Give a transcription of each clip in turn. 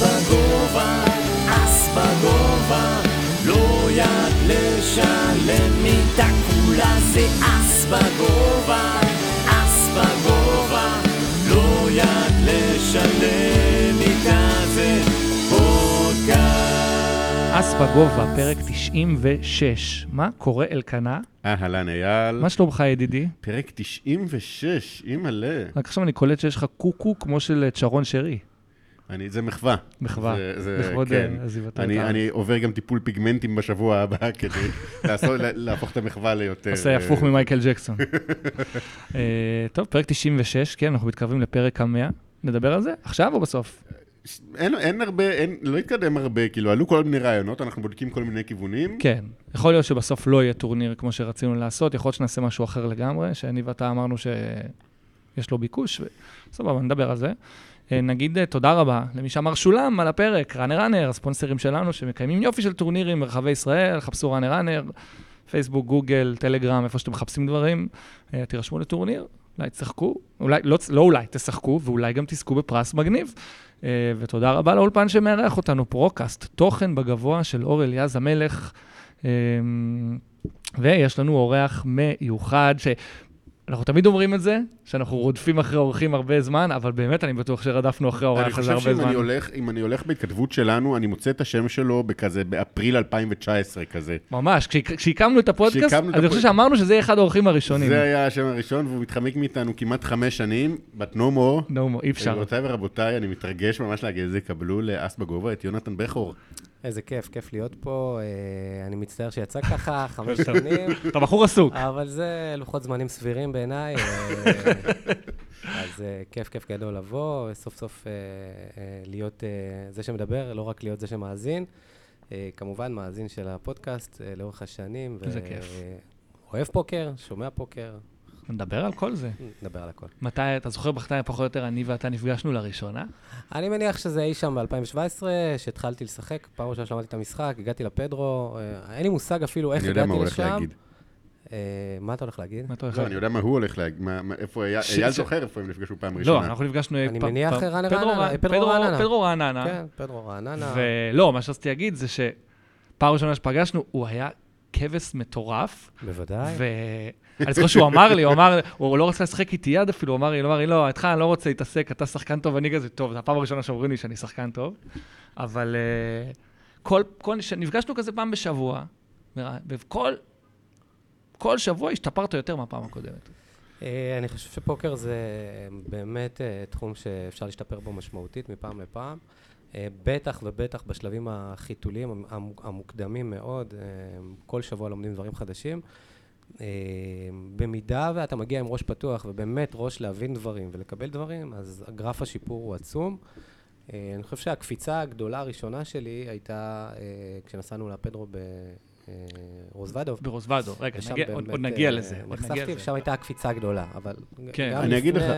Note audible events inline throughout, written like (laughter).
אס בגובה, אס בגובה, לא יד לשלם מיטה כולה זה אס בגובה, אס בגובה, לא יד לשלם מיטה זה פודקאסט. אס בגובה, פרק 96. מה קורה, אלקנה? אהלן אייל. מה שלומך, ידידי? פרק 96, אימא'לה. רק עכשיו אני קולט שיש לך קוקו כמו של צ'ארון שרי. אני, זה מחווה. מחווה, זה, זה, לכבוד כן. עזיבתו. אני. אני עובר גם טיפול פיגמנטים בשבוע הבא (laughs) כדי לעשות, לה- להפוך את המחווה ליותר... עושה אה, הפוך ממייקל ג'קסון. (laughs) אה, טוב, פרק 96, כן, אנחנו מתקרבים לפרק המאה. נדבר על זה? עכשיו או בסוף? אין, אין הרבה, אין, לא התקדם הרבה, כאילו, עלו כל מיני רעיונות, אנחנו בודקים כל מיני כיוונים. כן. יכול להיות שבסוף לא יהיה טורניר כמו שרצינו לעשות, יכול להיות שנעשה משהו אחר לגמרי, שאני ואתה אמרנו שיש לו ביקוש, וסבבה, נדבר על זה. אה, נגיד אה, תודה רבה למי שמשלם על הפרק, ראנר ראנר, הספונסרים שלנו, שמקיימים יופי של טורנירים ברחבי ישראל, חפשו ראנר ראנר, פייסבוק, גוגל, טלגרם, איפה שאתם מחפשים דברים, אה, תירשמו לטורניר, אולי תשחקו, אולי, לא, לא אולי, תשחקו, ואולי גם תזכו בפרס מגניב. ותודה רבה לאולפן שמארח אותנו, פרוקאסט, תוכן בגובה של אור אליעז המלך. ויש לנו אורח מיוחד, שאנחנו תמיד אומרים את זה, שאנחנו רודפים אחרי אורחים הרבה זמן, אבל באמת אני בטוח שרדפנו אחרי אני האורח הזה חושב הרבה שאם זמן. אני, הולך, אם אני הולך בהתכתבות שלנו, אני מוצא את השם שלו בכזה, באפריל 2019 כזה. ממש, כשהק- כשהקמנו את הפודקאסט, אני חושב הפוד- שאמרנו שזה יהיה אחד האורחים הראשונים. זה היה השם הראשון, והוא מתחמק מאיתנו כמעט חמש שנים, בת נומו. נו, אי אפשר. גבירותיי ורבותיי, אני מתרגש ממש להגיד את זה, קבלו לאס בגובה את יונתן בכור. איזה כיף, כיף להיות פה. אה, אני מצטער שיצא ככה, (laughs) חמש שנים, אתה בחור עסוק. אבל זה לוחות זמנים סבירים בעיניי. אה, (laughs) אז אה, כיף, כיף גדול לבוא, סוף סוף להיות זה שמדבר, לא רק להיות זה שמאזין. כמובן, מאזין של הפודקאסט לאורך השנים. איזה כיף. אוהב פוקר, שומע פוקר, נדבר על כל זה. נדבר על הכל. מתי, אתה זוכר מתי פחות או יותר אני ואתה נפגשנו לראשונה? אני מניח שזה אי שם ב-2017, שהתחלתי לשחק, פעם ראשונה שלמדתי את המשחק, הגעתי לפדרו, אה, אין לי מושג אפילו איך אני יודע מה הגעתי הוא הולך לשם. להגיד. אה, מה אתה הולך להגיד? מה אתה הולך לא, להגיד? אני יודע מה הוא הולך להגיד, איפה אייל, ש- אייל זוכר איפה הם נפגשו פעם לא, ראשונה. אנחנו נפגשנו... אני פ- מניח פדרו- רעננה. פדרו רעננה. כן, פדרו רעננה. ולא, מה שרציתי להגיד זה שפעם ראשונה שפגשנו, הוא היה כבש מטורף, בוודאי. ואני זוכר שהוא אמר לי, הוא אמר, הוא לא רצה לשחק איתי יד אפילו, הוא אמר לי, הוא אמר לי, לא, איתך אני לא רוצה להתעסק, אתה שחקן טוב, אני כזה, טוב, זו הפעם הראשונה שאומרים לי שאני שחקן טוב, אבל אה, כל, כל, נפגשנו כזה פעם בשבוע, וכל כל שבוע השתפרת יותר מהפעם הקודמת. אה, אני חושב שפוקר זה באמת אה, תחום שאפשר להשתפר בו משמעותית מפעם לפעם. בטח ובטח בשלבים החיתוליים המ- המ- המוקדמים מאוד, כל שבוע לומדים דברים חדשים. אה, במידה ואתה מגיע עם ראש פתוח ובאמת ראש להבין דברים ולקבל דברים, אז גרף השיפור הוא עצום. אה, אני חושב שהקפיצה הגדולה הראשונה שלי הייתה אה, כשנסענו לפדרו ברוזוודוב. ברוזוודו, רגע, ושם נגיע, עוד, באמת, עוד נגיע לזה, עוד נגיע נחשפתי, לזה. ושם הייתה הקפיצה הגדולה, אבל כן. גם אני אגיד לפני- לך,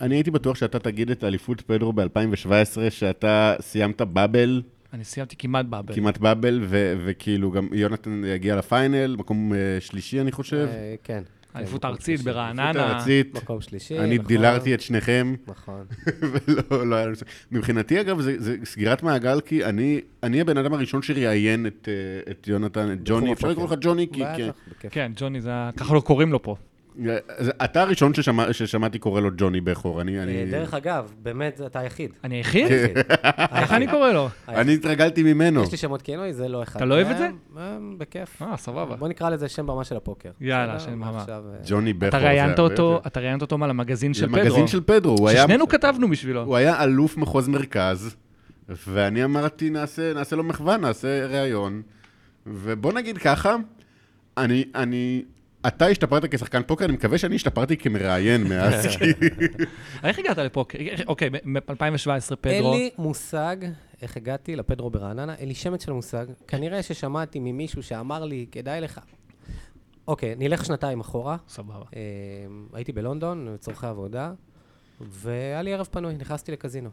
אני הייתי בטוח שאתה תגיד את אליפות פדרו ב-2017, שאתה סיימת באבל, אני סיימתי כמעט באבל. כמעט באבל, ו- וכאילו גם יונתן יגיע לפיינל, מקום אה, שלישי אני חושב. אה, כן. אליפות כן, ארצית. ברעננה. אליפות ארצית, מקום שלישי, אני נכון. דילרתי את שניכם, נכון. (laughs) ולא לא היה לנו... מבחינתי אגב, זה, זה סגירת מעגל, כי אני, אני הבן אדם הראשון שראיין את, אה, את יונתן, את ג'וני, אפשר לקרוא לך ג'וני, כי... בכיף. כן, ג'וני זה, ככה לא קוראים לו פה. אתה הראשון ששמע, ששמעתי קורא לו ג'וני בכור, אני... אה, אני... דרך אגב, באמת, אתה היחיד. אני היחיד? כן. איך אני קורא לו? אני התרגלתי ממנו. יש לי שמות כינוי, זה לא אחד. אתה לא אוהב את זה? אה, בכיף. אה, סבבה. בוא נקרא לזה שם במה של הפוקר. יאללה? שם במה. אה, ג'וני בכור. אתה ראיינת אותו, מה למגזין של פדרו. למגזין של פדרו. ששנינו כתבנו בשבילו. הוא היה אלוף מחוז מרכז, ואני אמרתי, נעשה, נעשה לו מחווה, נעשה ראיון. ובוא נגיד ככה, אני, אני, אתה השתפרת כשחקן פוקר, אני מקווה שאני השתפרתי כמראיין מאז. (laughs) איך הגעת לפוקר? אוקיי, ב-2017 אין פדרו. לי מושג איך הגעתי לפדרו ברעננה, אין לי שמץ של מושג. כנראה ששמעתי ממישהו שאמר לי, כדאי לך. אוקיי, נלך שנתיים אחורה. סבבה. אה, הייתי בלונדון לצורכי עבודה, והיה לי ערב פנוי, נכנסתי לקזינו.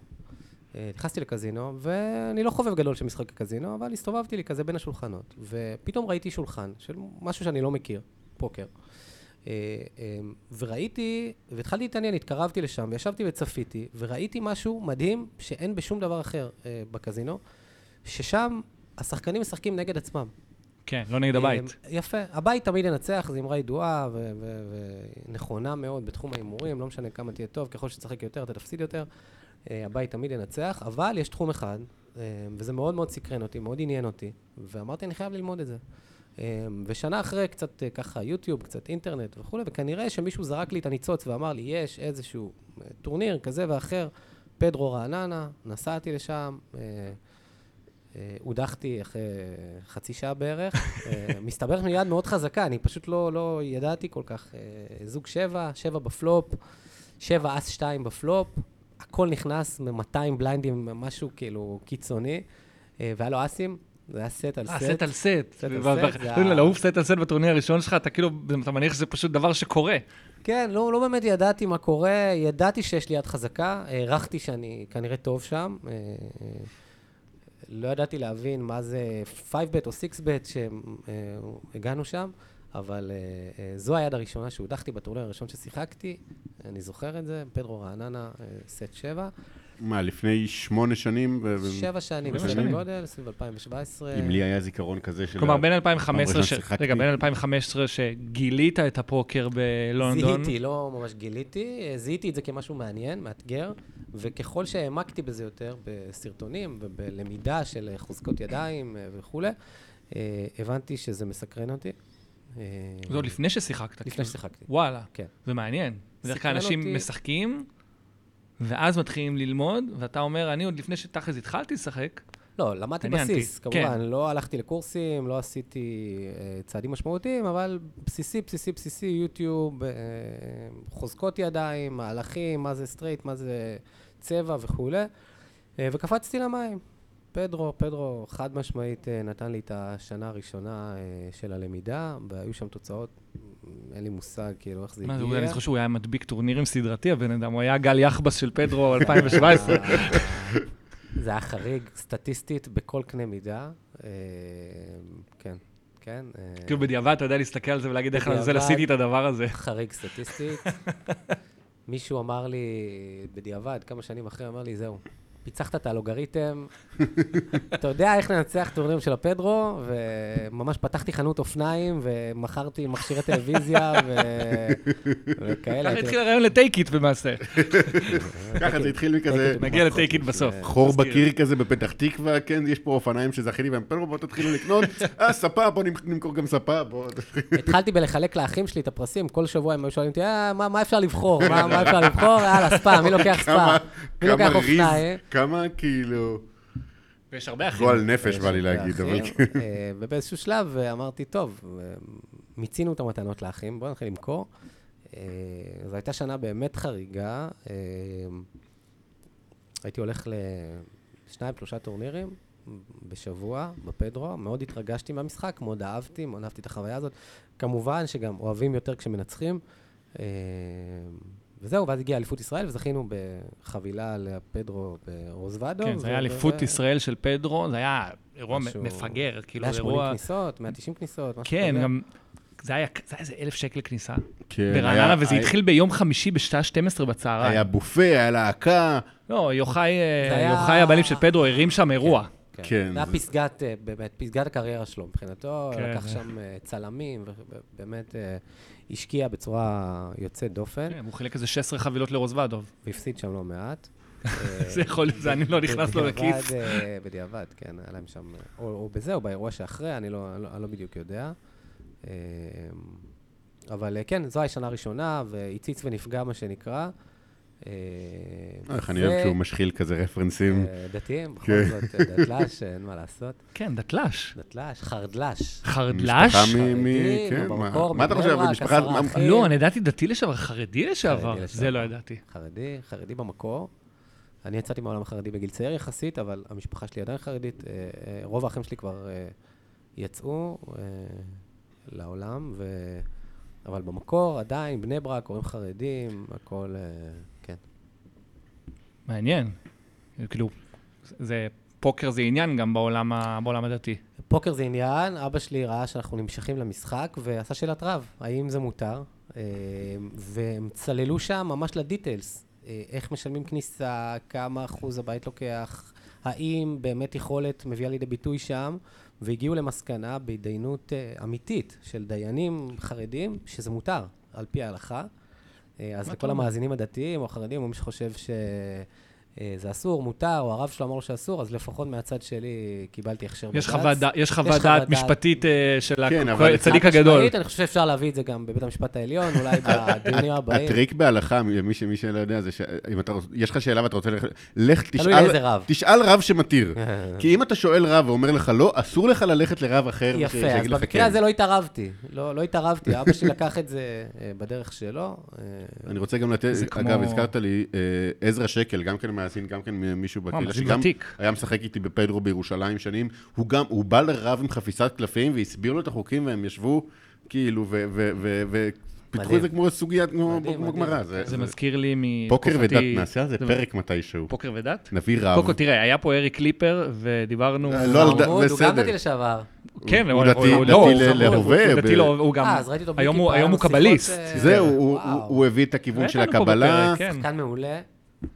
אה, נכנסתי לקזינו, ואני לא חובב גדול של משחק קזינו, אבל הסתובבתי לי כזה בין השולחנות, ופתאום ראיתי שולחן של משהו שאני לא מכיר, פוקר. אה, וראיתי, והתחלתי להתעניין, התקרבתי לשם, וישבתי וצפיתי, וראיתי משהו מדהים שאין בשום דבר אחר בקזינו, ששם השחקנים משחקים נגד עצמם. כן, לא נגד הבית. יפה. הבית תמיד ינצח, זו אמרה ידועה ונכונה מאוד בתחום ההימורים, לא משנה כמה תהיה טוב, ככל שתשחק יותר, אתה תפסיד יותר. הבית תמיד ינצח, אבל יש תחום אחד, וזה מאוד מאוד סקרן אותי, מאוד עניין אותי, ואמרתי, אני חייב ללמוד את זה. ושנה אחרי, קצת ככה יוטיוב, קצת אינטרנט וכולי, וכנראה שמישהו זרק לי את הניצוץ ואמר לי, יש איזשהו טורניר כזה ואחר, פדרו רעננה, נסעתי לשם, אה, הודחתי אחרי חצי שעה בערך. אה, (laughs) מסתבר שאני יד מאוד חזקה, אני פשוט לא, לא ידעתי כל כך. אה, זוג שבע, שבע בפלופ, שבע אס שתיים בפלופ, הכל נכנס מ-200 בליינדים, משהו כאילו קיצוני, והיה לו אסים. זה היה סט על סט. סט על סט. סט על סט. לעוף סט על סט בטורניר הראשון שלך, אתה כאילו, אתה מניח שזה פשוט דבר שקורה. כן, לא, לא באמת ידעתי מה קורה, ידעתי שיש לי יד חזקה, הערכתי שאני כנראה טוב שם. לא ידעתי להבין מה זה 5-bet או 6-bet שהגענו שם, אבל זו היד הראשונה שהודחתי בטורניר הראשון ששיחקתי, אני זוכר את זה, פדרו רעננה, סט 7. מה, לפני שמונה שנים? שבע שנים, בסדר גודל, סביב 2017. אם לי היה זיכרון כזה של... כלומר, בין 2015, ש... רגע, בין 2015 שגילית את הפוקר בלונדון. זיהיתי, לא ממש גיליתי, זיהיתי את זה כמשהו מעניין, מאתגר, וככל שהעמקתי בזה יותר, בסרטונים ובלמידה של חוזקות ידיים וכולי, הבנתי שזה מסקרן אותי. זה עוד לפני ששיחקת. לפני כאילו. ששיחקתי. וואלה. כן. זה מעניין. בדרך כלל אנשים משחקים, ואז מתחילים ללמוד, ואתה אומר, אני עוד לפני שתכלס התחלתי לשחק, לא, למדתי בסיס. כמובן. כן. לא הלכתי לקורסים, לא עשיתי אה, צעדים משמעותיים, אבל בסיסי, בסיסי, בסיסי, יוטיוב, אה, חוזקות ידיים, מהלכים, מה זה סטרייט, מה זה צבע וכולי. אה, וקפצתי למים. פדרו, פדרו חד משמעית אה, נתן לי את השנה הראשונה אה, של הלמידה, והיו שם תוצאות, אין לי מושג כאילו איך זה הגיע. מה, אני זוכר שהוא היה מדביק טורנירים סדרתי, הבן אדם, הוא היה גל יחבס של פדרו (laughs) 2017. זה היה חריג סטטיסטית בכל קנה מידה. אה, כן, כן. אה, כאילו בדיעבד אתה יודע להסתכל על זה ולהגיד איך לזה עשיתי את הדבר הזה. חריג סטטיסטית. (laughs) מישהו אמר לי, בדיעבד, כמה שנים אחרי, אמר לי, זהו, פיצחת את האלוגריתם, (laughs) אתה יודע איך לנצח טורנירים של הפדרו, וממש פתחתי חנות אופניים, ומכרתי מכשירי טלוויזיה, וכאלה. ככה התחיל הרעיון לטייק איט במעשה. ככה זה התחיל (laughs) מכזה... נגיע לטייק איט בסוף. (laughs) חור בקיר כזה בפתח תקווה, כן, יש פה אופניים שזכיתי בהם פדרו, בואו תתחילו לקנות, אה, ספה, בואו נמכור גם ספה, בואו... התחלתי בלחלק לאחים שלי את הפרסים, כל שבוע הם היו שואלים אותי, אה, מה אפשר לבחור? מה אפשר לבחור? יאללה, ספה, מי לוקח ספה? מי לוקח אופניים? כמה כאילו... ויש הרבה אחים. גועל נפש בא לי להגיד, אבל. אה, ובאיזשהו שלב אמרתי, טוב, מיצינו את המתנות לאחים, בואו נתחיל למכור. אה, זו הייתה שנה באמת חריגה. אה, הייתי הולך לשניים, שלושה טורנירים בשבוע, בפדרו. מאוד התרגשתי מהמשחק, מאוד אהבתי, מאוד אהבתי את החוויה הזאת. כמובן שגם אוהבים יותר כשמנצחים. וזהו, ואז הגיעה אליפות ישראל, וזכינו בחבילה לפדרו ברוזוודו. כן, זה היה אליפות ישראל של פדרו, זה היה אירוע מפגר, כאילו אירוע... 180 כניסות, 190 כניסות, משהו כזה. כן, גם... זה היה, זה היה איזה אלף שקל כניסה. כן, ברעננה, וזה התחיל ביום חמישי בשעה 12 בצהריים. היה בופה, היה להקה. לא, יוחאי, יוחאי הבעלים של פדרו, הרים שם אירוע. כן. כן. זה היה פסגת, אה, באמת, פסגת הקריירה שלו מבחינתו, כן. לקח שם אה, צלמים, ובאמת אה, השקיע בצורה יוצאת דופן. כן, הוא חילק איזה 16 חבילות לרוזוודוב. והפסיד שם לא מעט. (laughs) זה יכול להיות, זה אני לא נכנס לו לכיס. בדיעבד, כן, היה להם שם, או בזה, או באירוע שאחרי, אני לא, לא, לא בדיוק יודע. אבל כן, זו השנה הראשונה, והציץ ונפגע, מה שנקרא. אה, איך אני אוהב כשהוא משחיל כזה רפרנסים. אה, דתיים, בכל כן. זאת, אה, דתל"ש, אין מה לעשות. כן, דתל"ש. דתל"ש, חרדל"ש. חרדל"ש? כן, מה אתה חושב? משפחה... לא, אני ידעתי דתי לשעבר, חרדי לשעבר. זה לא ידעתי. חרדי, חרדי במקור. אני יצאתי מהעולם החרדי בגיל צעיר יחסית, אבל המשפחה שלי עדיין חרדית. רוב האחים שלי כבר יצאו לעולם, אבל במקור עדיין, בני ברק, הורים חרדים, הכל... מעניין. כאילו, זה, פוקר זה עניין גם בעולם, ה, בעולם הדתי. פוקר זה עניין, אבא שלי ראה שאנחנו נמשכים למשחק ועשה שאלת רב, האם זה מותר? אה, והם צללו שם ממש לדיטיילס. אה, איך משלמים כניסה, כמה אחוז הבית לוקח, האם באמת יכולת מביאה לידי ביטוי שם, והגיעו למסקנה בהתדיינות אה, אמיתית של דיינים חרדים, שזה מותר, על פי ההלכה. אה, אז לכל? המאזינים הדתיים או החרדים, או מי שחושב שזה אסור, מותר, או הרב שלו אמר לו שאסור, אז לפחות מהצד שלי קיבלתי הכשר בג"ץ. יש חוות דעת-. משפטית אה, של כן, אבל- הצדיק הגדול. אני חושב שאפשר להביא את זה גם בבית המשפט העליון, אולי (laughs) בדיונים הבאים. הטריק בהלכה, מי ש- מי שלא יודע, זה שאם אתה רוצ- יש לך שאלה ואתה רוצה ללכת, לך תשאל, רב. תשאל רב שמתיר. (laughs) כי אם אתה שואל רב ואומר לך לא, אסור לך ללכת לרב אחר יפה, אז במקרה כן. הזה לא התערבתי. לא לא התערבתי, אבא שלי לקח את זה אה, בדרך שלו. אה, אני רוצה גם לתת, זה אגב, הזכרת לי, אה, עזרא שקל, גם כן מאזין, גם כן מישהו מה, בקהילה, שגם ותיק. היה משחק איתי בפדרו בירושלים שנים, הוא גם, הוא בא לרב עם חפיסת קלפים והסביר לו את החוקים והם ישבו, כאילו, ו- ו- ו- ופיתחו. את זה כמו סוגיה, כמו. גמרא. זה- זה מזכיר לי פוקר מתקופתי... ודת, נעשה על זה פרק מתישהו. פוקר ודת? נביא רב. קודם כל, תראה, היה פה אריק קליפר, ודיברנו... לא, לא חמוד, הוא גם בסדר. דתי לשעבר. כן, הוא דתי- לא, להווה, הוא דתי להווה, הוא גם... אה, אז ראיתי אותו היום הוא- קבליסט. אה, זהו, הוא- הביא את הכיוון של הקבלה. כן. שחקן מעולה.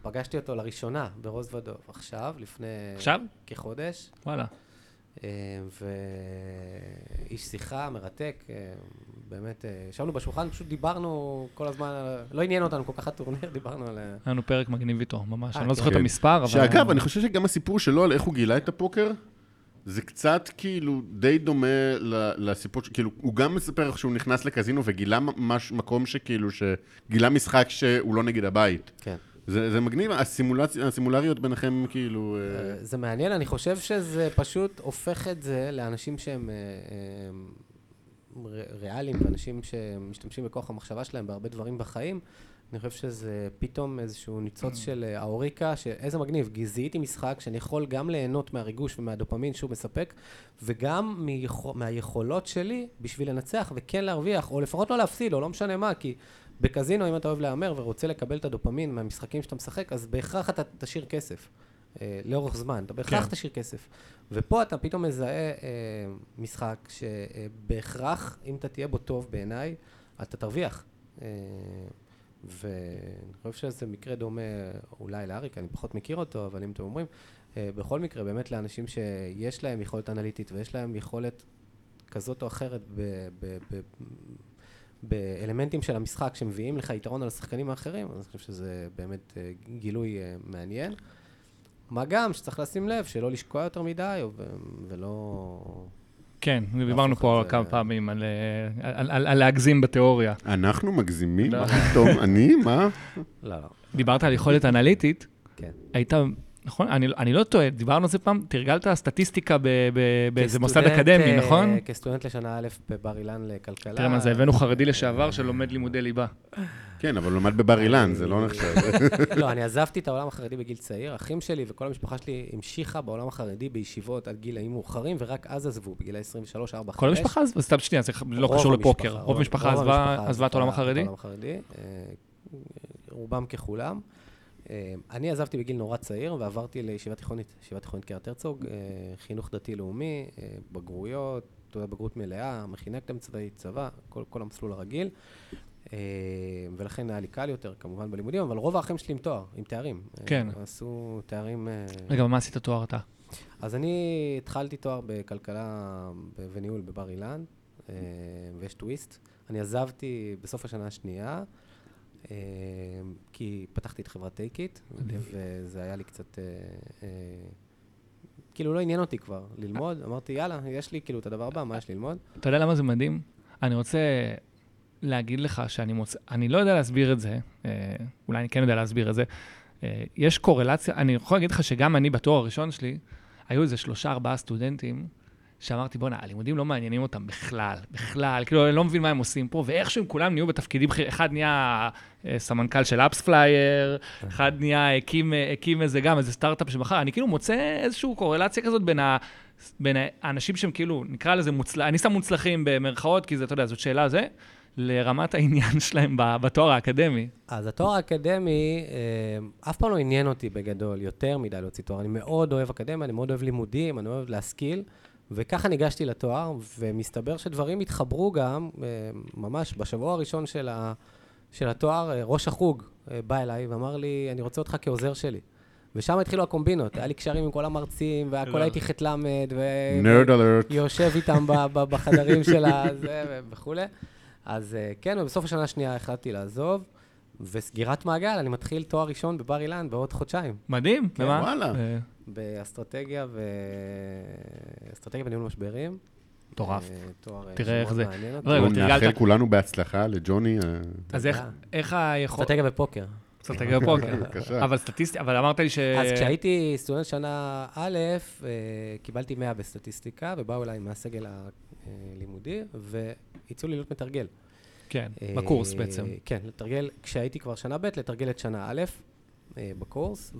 פגשתי אותו לראשונה ברוז ודוב, עכשיו, לפני... עכשיו? כחודש. וואלה. אה, ואיש שיחה מרתק, אה, באמת, אה, ישבנו בשולחן, פשוט דיברנו כל הזמן, לא עניין אותנו כל כך הטורניר, דיברנו על... היה לנו פרק מגניב איתו, ממש. אני לא. זוכר את כן. המספר, אבל... שאגב, אני חושב שגם הסיפור שלו על איך הוא גילה את הפוקר, זה קצת כאילו די דומה לסיפור, כאילו, הוא גם מספר איך שהוא נכנס לקזינו וגילה מקום שכאילו, שגילה משחק שהוא לא נגד הבית. כן. זה, זה מגניב, הסימולציה, הסימולריות ביניכם כאילו... אה, זה מעניין, אני חושב שזה פשוט הופך את זה לאנשים שהם אה, אה, ריאליים, ואנשים שמשתמשים בכוח המחשבה שלהם בהרבה דברים בחיים. אני חושב שזה פתאום איזשהו ניצוץ (clears throat) של האוריקה, שאיזה מגניב, כי זיהיתי משחק שאני יכול גם ליהנות מהריגוש ומהדופמין שהוא מספק, וגם מיכו, מהיכולות שלי בשביל לנצח וכן להרוויח, או לפחות לא להפסיד, או לא משנה מה, כי בקזינו, אם אתה אוהב להמר ורוצה לקבל את הדופמין מהמשחקים שאתה משחק, אז בהכרח אתה תשאיר כסף. אה, לאורך זמן, אתה בהכרח כן. תשאיר כסף. ופה אתה פתאום מזהה אה, משחק שבהכרח, אם אתה תהיה בו טוב בעיניי, אתה תרוויח. אה, ואני חושב שזה מקרה דומה אולי לאריק, אני פחות מכיר אותו, אבל אם אתם אומרים, אה, בכל מקרה, באמת לאנשים שיש להם יכולת אנליטית ויש להם יכולת כזאת או אחרת ב... ב, ב באלמנטים של המשחק שמביאים לך יתרון על השחקנים האחרים, אז אני חושב שזה באמת אה, גילוי אה, מעניין. מה גם שצריך לשים לב שלא לשקוע יותר מדי, או- ו- ולא... כן, דיברנו פה כמה פעמים על, אה, על, על, על להגזים בתיאוריה. אנחנו מגזימים? לא. מה פתאום? אני? מה? לא, לא. דיברת על יכולת אנליטית, כן. היית, נכון? אני, אני לא טועה, דיברנו על זה פעם, תרגלת סטטיסטיקה ב, ב, באיזה מוסד אקדמי, אה, נכון? כסטודנט לשנה א' בבר אילן לכלכלה. תראה מה זה, הבאנו חרדי לשעבר שלומד לימודי ליבה. כן, אבל הוא למד בבר אילן, זה לא נחשב. (laughs) לא, אני עזבתי את העולם החרדי בגיל צעיר. אחים שלי וכל המשפחה שלי המשיכה בעולם החרדי בישיבות עד גילאים מאוחרים, ורק אז עזבו, בגילאי 23, 4, 5. כל המשפחה עזבה, סתם שנייה, זה לא קשור לפוקר. רוב המשפחה עזבה את העולם החרדי? העולם החרדי, אה, רובם ככולם. אה, אני עזבתי בגיל נורא צעיר ועברתי לישיבה תיכונית, ישיבה תיכונית קריית הרצוג, אה, חינוך דתי-לאומי, אה, בגרויות, תעודת בגרות מלאה, מכינה קדם צבאית, צבא, כל, כל המסלול הרגיל. אה, ולכן היה לי קל יותר, כמובן, בלימודים, אבל רוב האחים שלי עם תואר, עם תארים. כן. עשו תארים... רגע, מה עשית תואר אתה? אז אני התחלתי תואר בכלכלה וניהול בבר אילן, ויש טוויסט. אני עזבתי בסוף השנה השנייה, כי פתחתי את חברת טייק איט, מדהים. וזה היה לי קצת... אה, אה, כאילו לא עניין אותי כבר ללמוד, אמרתי יאללה, יש לי כאילו את הדבר הבא, מה יש ללמוד? אתה יודע למה זה מדהים? אני רוצה להגיד לך שאני מוצא, אני לא יודע להסביר את זה, אה, אולי אני כן יודע להסביר את זה. אה, יש קורלציה, אני יכול להגיד לך שגם אני בתואר הראשון שלי, היו איזה שלושה, ארבעה סטודנטים, שאמרתי, בואנה, הלימודים לא מעניינים אותם בכלל, בכלל, כאילו, אני לא מבין מה הם עושים פה, ואיכשהו הם כולם נהיו בתפקידים, בכיר- אחד נהיה אה, סמנכ"ל של אפספלייר, אחד נהיה, הקים, אה, הקים איזה גם, איזה סטארט-אפ שמכר, אני כאילו מוצא איזושהי קורלציה כזאת בין ה... בין האנשים שהם כאילו, נקרא לזה מוצלחים, אני שם מוצלחים במרכאות, כי זה, אתה יודע, זאת שאלה זה, לרמת העניין שלהם בתואר האקדמי. אז התואר האקדמי, אה, אף פעם לא עניין אותי בגדול, יותר מדי להוציא תואר. אני מאוד אוהב אקדמיה, אני מאוד אוהב לימודים, אני אוהב להשכיל, וככה ניגשתי לתואר, ומסתבר שדברים התחברו גם, אה, ממש בשבוע הראשון של, ה, של התואר, אה, ראש החוג אה, בא אליי ואמר לי, אני רוצה אותך כעוזר שלי. ושם התחילו הקומבינות, היה לי קשרים עם כל המרצים, והכל לא. הייתי ח"ל, ו... נרד אלרט. יושב איתם בחדרים של הזה וכולי. אז כן, ובסוף השנה השנייה החלטתי לעזוב, וסגירת מעגל, אני מתחיל תואר ראשון בבר אילן בעוד חודשיים, מדהים, כן, במה? וואלה. באסטרטגיה ו... אסטרטגיה וניהול משברים. מטורף. אה, אה, תראה איך זה. נאחל כולנו בהצלחה לג'וני. אה, אז איך- היכול... אסטרטגיה ופוקר. אסטרטגיה פוקר. (laughs) בבקשה. אבל סטטיסטי, אבל אמרת לי ש... אז כשהייתי סטודנט שנה א', קיבלתי 100 בסטטיסטיקה, ובאו אליי מהסגל הלימודי, והציעו לי להיות מתרגל. כן, אה, בקורס בעצם. כן, לתרגל, כשהייתי כבר שנה ב', לתרגל את שנה א' אה, בקורס,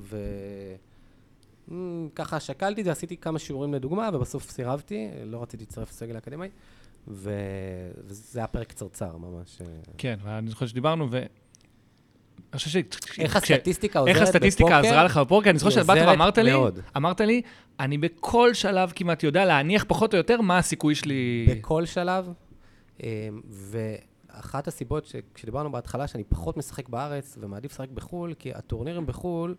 וככה שקלתי את זה, עשיתי כמה שיעורים לדוגמה, ובסוף סירבתי, לא רציתי להצטרף לסגל האקדמי, ו... וזה היה פרק קצרצר ממש. אה. כן, ואני זוכר שדיברנו, ו... אני חושב ש... איך הסטטיסטיקה עוזרת איך בפוקר? הסטטיסטיקה עזרה לך בפוקר? אני זוכר שבאת ואמרת לי. אמרת לי, אני בכל שלב כמעט יודע להניח פחות או יותר מה הסיכוי שלי... בכל שלב, אה, ואחת הסיבות שכשדיברנו בהתחלה שאני פחות משחק בארץ ומעדיף לשחק בחו"ל, כי הטורנירים בחו"ל,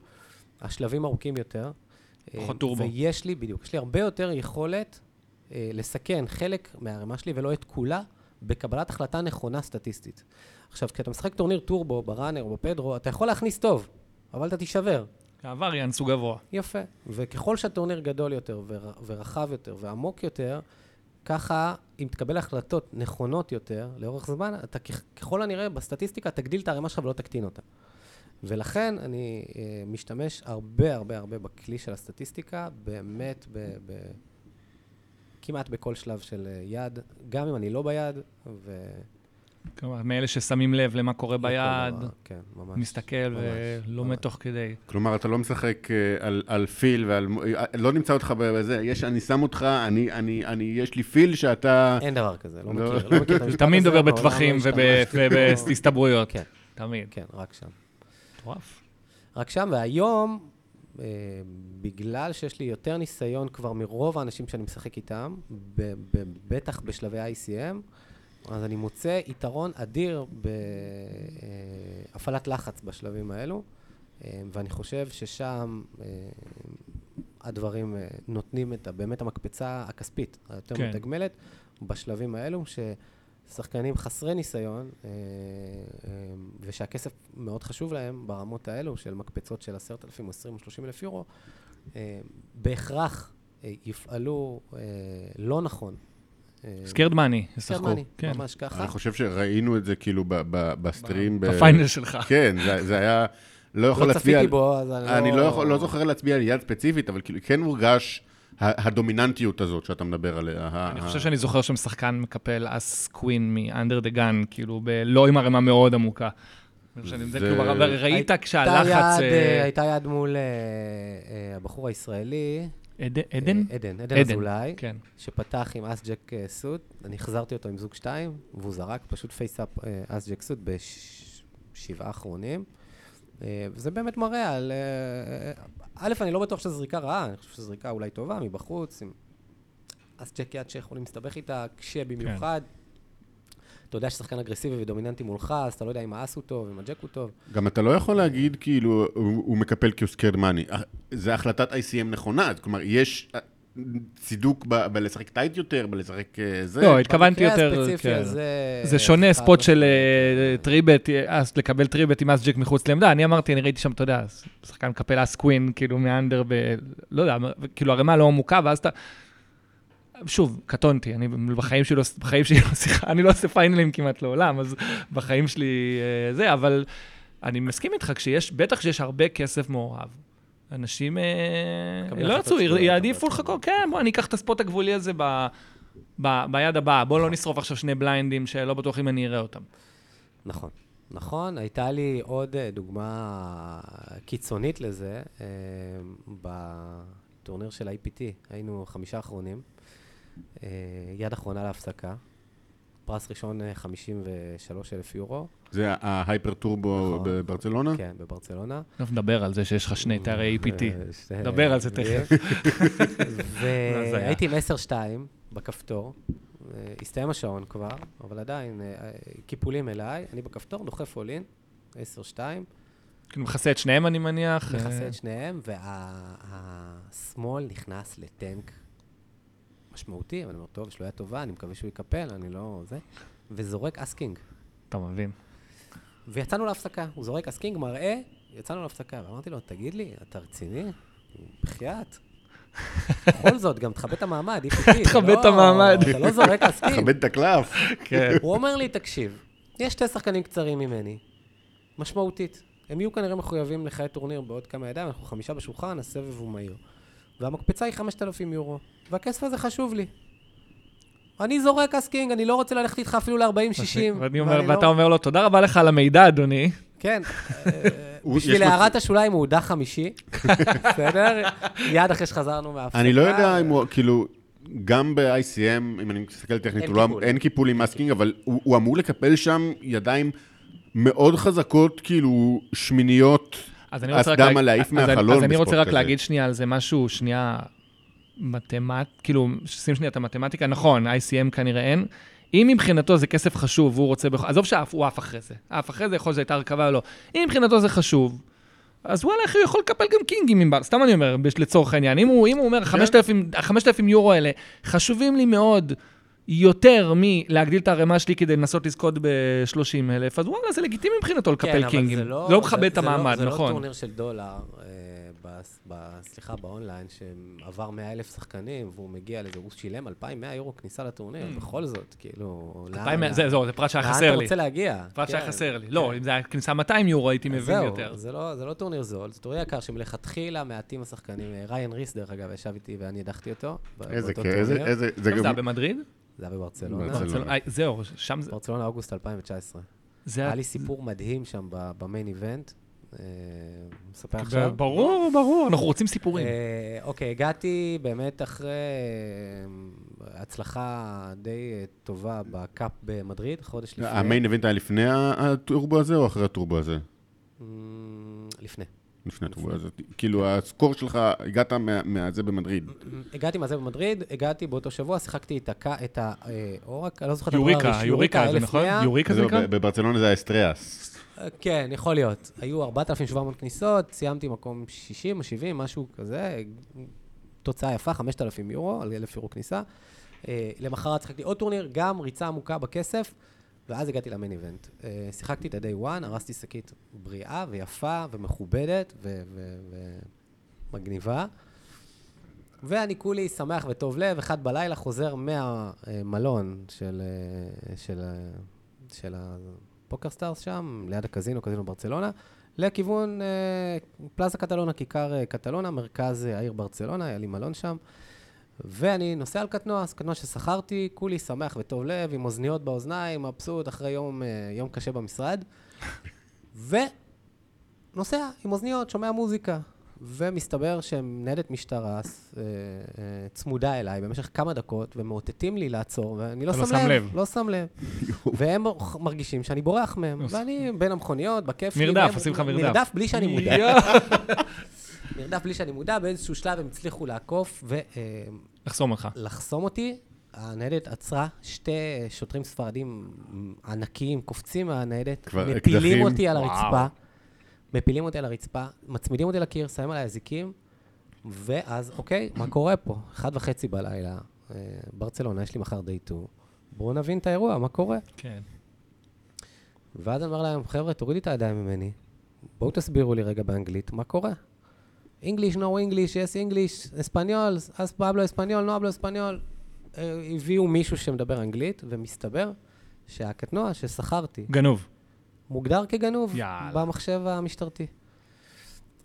השלבים ארוכים יותר. אה, פחות טורבו. ויש לי, בדיוק, יש לי הרבה יותר יכולת אה, לסכן חלק מהערימה שלי ולא את כולה, בקבלת החלטה נכונה סטטיסטית. עכשיו, כשאתה משחק טורניר טורבו, בראנר או בפדרו, אתה יכול להכניס טוב, אבל אתה תישבר. הווריאנס הוא גבוה. יפה. וככל שהטורניר גדול יותר ור, ורחב יותר ועמוק יותר, ככה, אם תקבל החלטות נכונות יותר לאורך זמן, אתה ככל הנראה בסטטיסטיקה תגדיל את הערימה שלך ולא תקטין אותה. ולכן אני אה, משתמש הרבה הרבה הרבה בכלי של הסטטיסטיקה, באמת ב... ב כמעט בכל שלב של אה, יד, גם אם אני לא ביד, ו... כלומר, מאלה ששמים לב למה קורה ביד. כן, ממש. מסתכל ממש, ולומד ממש. תוך כדי. כלומר, אתה לא משחק אה, על, על פיל ועל... אה, לא נמצא אותך בזה, יש, אני שם אותך, אני, אני, אני, יש לי פיל שאתה... אין דבר כזה, לא לא. מכיר. לא מכיר את המשפט (laughs) תמיד הזה, לא בטווחים בו. ובהסתברויות. כן, תמיד. כן, רק שם. מטורף. רק שם, והיום, אה, בגלל שיש לי יותר ניסיון כבר מרוב האנשים שאני משחק איתם, ב- ב- בטח בשלבי ICM, אז אני מוצא יתרון אדיר בהפעלת לחץ בשלבים האלו, אה, ואני חושב ששם אה, הדברים אה, נותנים את באמת המקפצה הכספית, היותר כן. מתגמלת, בשלבים האלו, ששחקנים חסרי ניסיון, ושהכסף מאוד חשוב להם ברמות האלו של מקפצות של 10,000 או 20 או 30 אלף יורו, בהכרח יפעלו לא נכון. scared money, ישחקו. כן. ממש ככה. אני חושב שראינו את זה כאילו ב, ב, ב stream. ב final שלך. כן, זה, זה היה... לא יכול לא להצביע... צפיתי על- בו, אז אני אני לא, יכול, לא זוכר להצביע על יד ספציפית, אבל כאילו כן מורגש הדומיננטיות הזאת שאתה מדבר עליה. אני חושב שאני זוכר שם שחקן מקפל אס queen מ under the gun, כאילו, ב- לא עם ערימה מאוד עמוקה. כאילו, ראית כשהלחץ... אה, הייתה יד מול אה, אה, הבחור הישראלי. עדן? עדן? אה, עדן, עדן עדן, אזולאי. כן. שפתח עם אס ג'ק אה, suit, אני החזרתי אותו עם זוג שתיים, והוא זרק פשוט face up אס jack suit בשבעה אחרונים. אה, וזה באמת מראה על... אה, א', אני לא בטוח שזו זריקה רעה, אני חושב שזו זריקה אולי טובה, מבחוץ, עם אס ג'ק יד שיכולים להסתבך איתה, כשבמיוחד. אתה יודע ששחקן אגרסיבי ודומיננטי מולך, אז אתה לא יודע אם האס הוא טוב, אם הג'ק הוא טוב. גם אתה לא יכול להגיד כאילו, הוא, הוא מקפל כי הוא scared money. זה החלטת ICM נכונה, כלומר, יש אה, צידוק ב- בלשחק tight יותר, בלשחק אה, זה. לא, התכוונתי יותר, כן. זה שונה spot של אה. three-bet, אה, אז לקבל three-bet עם אס ג'ק מחוץ לעמדה. אני אמרתי, אני ראיתי שם, אתה יודע, שחקן מקפל אס קווין, כאילו מאנדר ב... לא יודע, כאילו ערימה לא עמוקה, ואז אתה... שוב, קטונתי, אני בחיים שלי לא, בחיים שלי לא שיחה, אני לא עושה פיינלים כמעט לעולם, אז בחיים שלי אה, זה, אבל אני מסכים איתך, כשיש, בטח כשיש הרבה כסף מעורב. אנשים אה, לא ירצו, יעדיפו לחכות, כן, בוא, אני אקח את הספוט הגבולי הזה ב, ב, ביד הבאה, בוא לא נשרוף עכשיו שני בליינדים שלא בטוח אם אני אראה אותם. נכון, נכון. הייתה לי עוד אה, דוגמה קיצונית לזה, בטורניר של IPT, היינו חמישה אחרונים, יד אחרונה להפסקה, פרס ראשון אה, 53 אלף יורו. זה ההייפר טורבו נכון. בברצלונה? כן, בברצלונה. טוב, נדבר על זה שיש לך שני תארי APT. אה, שתי- נדבר על זה תכף. והייתי עם 10-2 בכפתור. אה, הסתיים השעון כבר, אבל עדיין, אה, אה, קיפולים אליי, אני בכפתור, דוחף all-in, 10-2, כאילו מכסה את שניהם, אני מניח. מכסה אה, את שניהם, והשמאל נכנס לטנק משמעותי, אבל אני אומר, טוב, יש לו יד טובה, אני מקווה שהוא יקפל, אני לא... זה, וזורק אס king. אתה מבין. ויצאנו להפסקה, הוא זורק אס king, מראה, יצאנו להפסקה, ואמרתי לו, תגיד לי, אתה רציני? בחייאת. בכל זאת, גם תכבד את המעמד, EPT. תכבד את המעמד. אתה לא זורק אס king. כבד את הקלף. כן. הוא אומר לי, תקשיב, יש שתי שחקנים קצרים ממני, משמעותית. הם יהיו כנראה מחויבים לחיי טורניר בעוד כמה ידיים, אנחנו חמישה בשולחן, הסבב הוא מהיר. והמקפצה היא 5,000 יורו, והכסף הזה חשוב לי. אני זורק אס king, אני לא רוצה ללכת איתך אפילו ל-40-60. (laughs) ואני אומר- ואתה אומר לו, תודה רבה לך על המידע, אדוני. כן. (laughs) אה, בשביל הערת השוליים הוא הודח חמישי, (laughs) בסדר? מיד אחרי שחזרנו מההפסקה. אני לא יודע אם הוא, כאילו, גם ב-ICM, אם אני מסתכל טכנית, אין לא- קיפול. עם אס king, אבל הוא אמור לקפל שם ידיים מאוד חזקות, כאילו, שמיניות, אז אני רוצה רק... להג- להעיף אז אני- מהחלון אז אני רוצה ב spot רק כזה. להגיד שנייה על זה משהו, שנייה, מתמט... כאילו, שים שנייה את המתמטיקה, נכון, ICM כנראה אין. אם מבחינתו זה כסף חשוב, והוא רוצה... בכ- עזוב שהוא עף אחרי זה. עף אחרי זה, יכול להיות שזו הייתה הרכבה או לא. אם מבחינתו זה חשוב, אז וואלה, איך הוא יכול לקפל גם קינגים עם בר... סתם אני אומר, לצורך העניין. אם הוא, אם הוא אומר, 5,000 5,000 יורו האלה חשובים לי מאוד יותר מלהגדיל את הערימה שלי כדי לנסות לזכות ב-30 אלף, אז וואלה, זה לגיטימי מבחינתו לקפל כן, אבל קינגים. זה לא... לא מכבד זה- את זה לא- המעמד, זה לא נכון. טורניר של דולר, אה, ב- סליחה, באונליין, שעבר 100 אלף שחקנים, והוא מגיע לזה, הוא שילם 2,100 יורו כניסה לטורניר, בכל זאת, כאילו... לאן- 2,100, לאן- Mm. זה, זהו, זה פרט שהיה לאן חסר אתה לי. רוצה להגיע? פרט שהיה כן. חסר לי. לא, אם זה היה כניסה 200 יורו, הייתי אז מבין זהו, יותר. זה לא, זה לא טורניר זול, זה טורניר יקר שמלכתחילה מעטים השחקנים. אה, ריין ריס, דרך אגב, ישב איתי ואני הדחתי אותו. איזה כיף, איזה, זה זה. היה במדריד? זה היה בברצלונה. ברצלונה. ברצלונה. אה, זהו, שם זה... ברצלונה, אוגוסט 2019. זה היה לי סיפור מדהים שם ב- ב main event. אה, מספר ב- עכשיו? ברור, ברור, אנחנו רוצים סיפורים. אה, אוקיי, הגעתי באמת אחרי הצלחה די טובה בקאפ במדריד, חודש לפני. המיין איבנט היה לפני הטורבו הזה או אחרי הטורבו הזה? אמ, לפני. לפני הטורבו הזה. כאילו, הסקור שלך, הגעת מה- מהזה במדריד. הגעתי מהזה במדריד, הגעתי באותו שבוע, שיחקתי את ה... את ה... אה, אורק, אני לא זוכר את הדבר יוריקה, הראשון, יוריקה זה נכון? 1100. יוריקה זה נקרא? בברצלונה זה היה אסטריאס. אה, כן, יכול להיות. היו 4,700 כניסות, סיימתי מקום 60 או 70, משהו כזה. תוצאה יפה, 5,000 יורו, על 1,000 יורו כניסה. אה, למחרת שיחקתי עוד טורניר, גם ריצה עמוקה בכסף, ואז הגעתי ל main event. אה, שיחקתי את ה-day one, ארזתי שקית בריאה ויפה ומכובדת ומגניבה. ואני כולי שמח וטוב לב, אחד בלילה חוזר מהמלון של, אה, של, של הפוקר סטארס שם, ליד הקזינו, קזינו ברצלונה, לכיוון אה, פלאזה קטלונה, כיכר קטלונה, מרכז העיר ברצלונה, היה לי מלון שם. ואני נוסע על קטנוע, אז קטנוע ששכרתי, כולי שמח וטוב לב, עם אוזניות באוזניים, מבסוט, אחרי יום, אה, יום קשה במשרד. (laughs) ונוסע עם אוזניות, שומע מוזיקה. ומסתבר שמנהלת משטרה אה, אה, צמודה אליי במשך כמה דקות, ומאותתים לי לעצור, ואני לא לא שם שם לב. לב. לא שם לב. (laughs) והם מרגישים שאני בורח מהם, ואני בין המכוניות, בכיף. מרדף, עושים לך מרדף. מרדף בלי שאני מודע. (laughs) מרדף בלי שאני מודע, באיזשהו שלב הם הצליחו לעקוף לחסום אותך. ולחסום אותי. הניידת עצרה, שתי שוטרים ספרדים ענקיים קופצים מהניידת, מפילים אקדחים. אותי על וואו. הרצפה, מפילים אותי על הרצפה, מצמידים אותי לקיר, שמים עליי אזיקים, ואז, אוקיי, מה קורה פה? אחד וחצי בלילה, אה, ברצלונה, יש לי מחר דייטור, בואו נבין את האירוע, מה קורה? כן. ואז אני אומר להם, חבר'ה, תורידי את הידיים ממני, בואו תסבירו לי רגע באנגלית, מה קורה? English, no English, yes English, אספניול, אז פבלו אספניול, נו אבלו אספניול. אה, הביאו מישהו שמדבר אנגלית, ומסתבר שהקטנוע ששכרתי גנוב. מוגדר כגנוב יאללה. במחשב המשטרתי.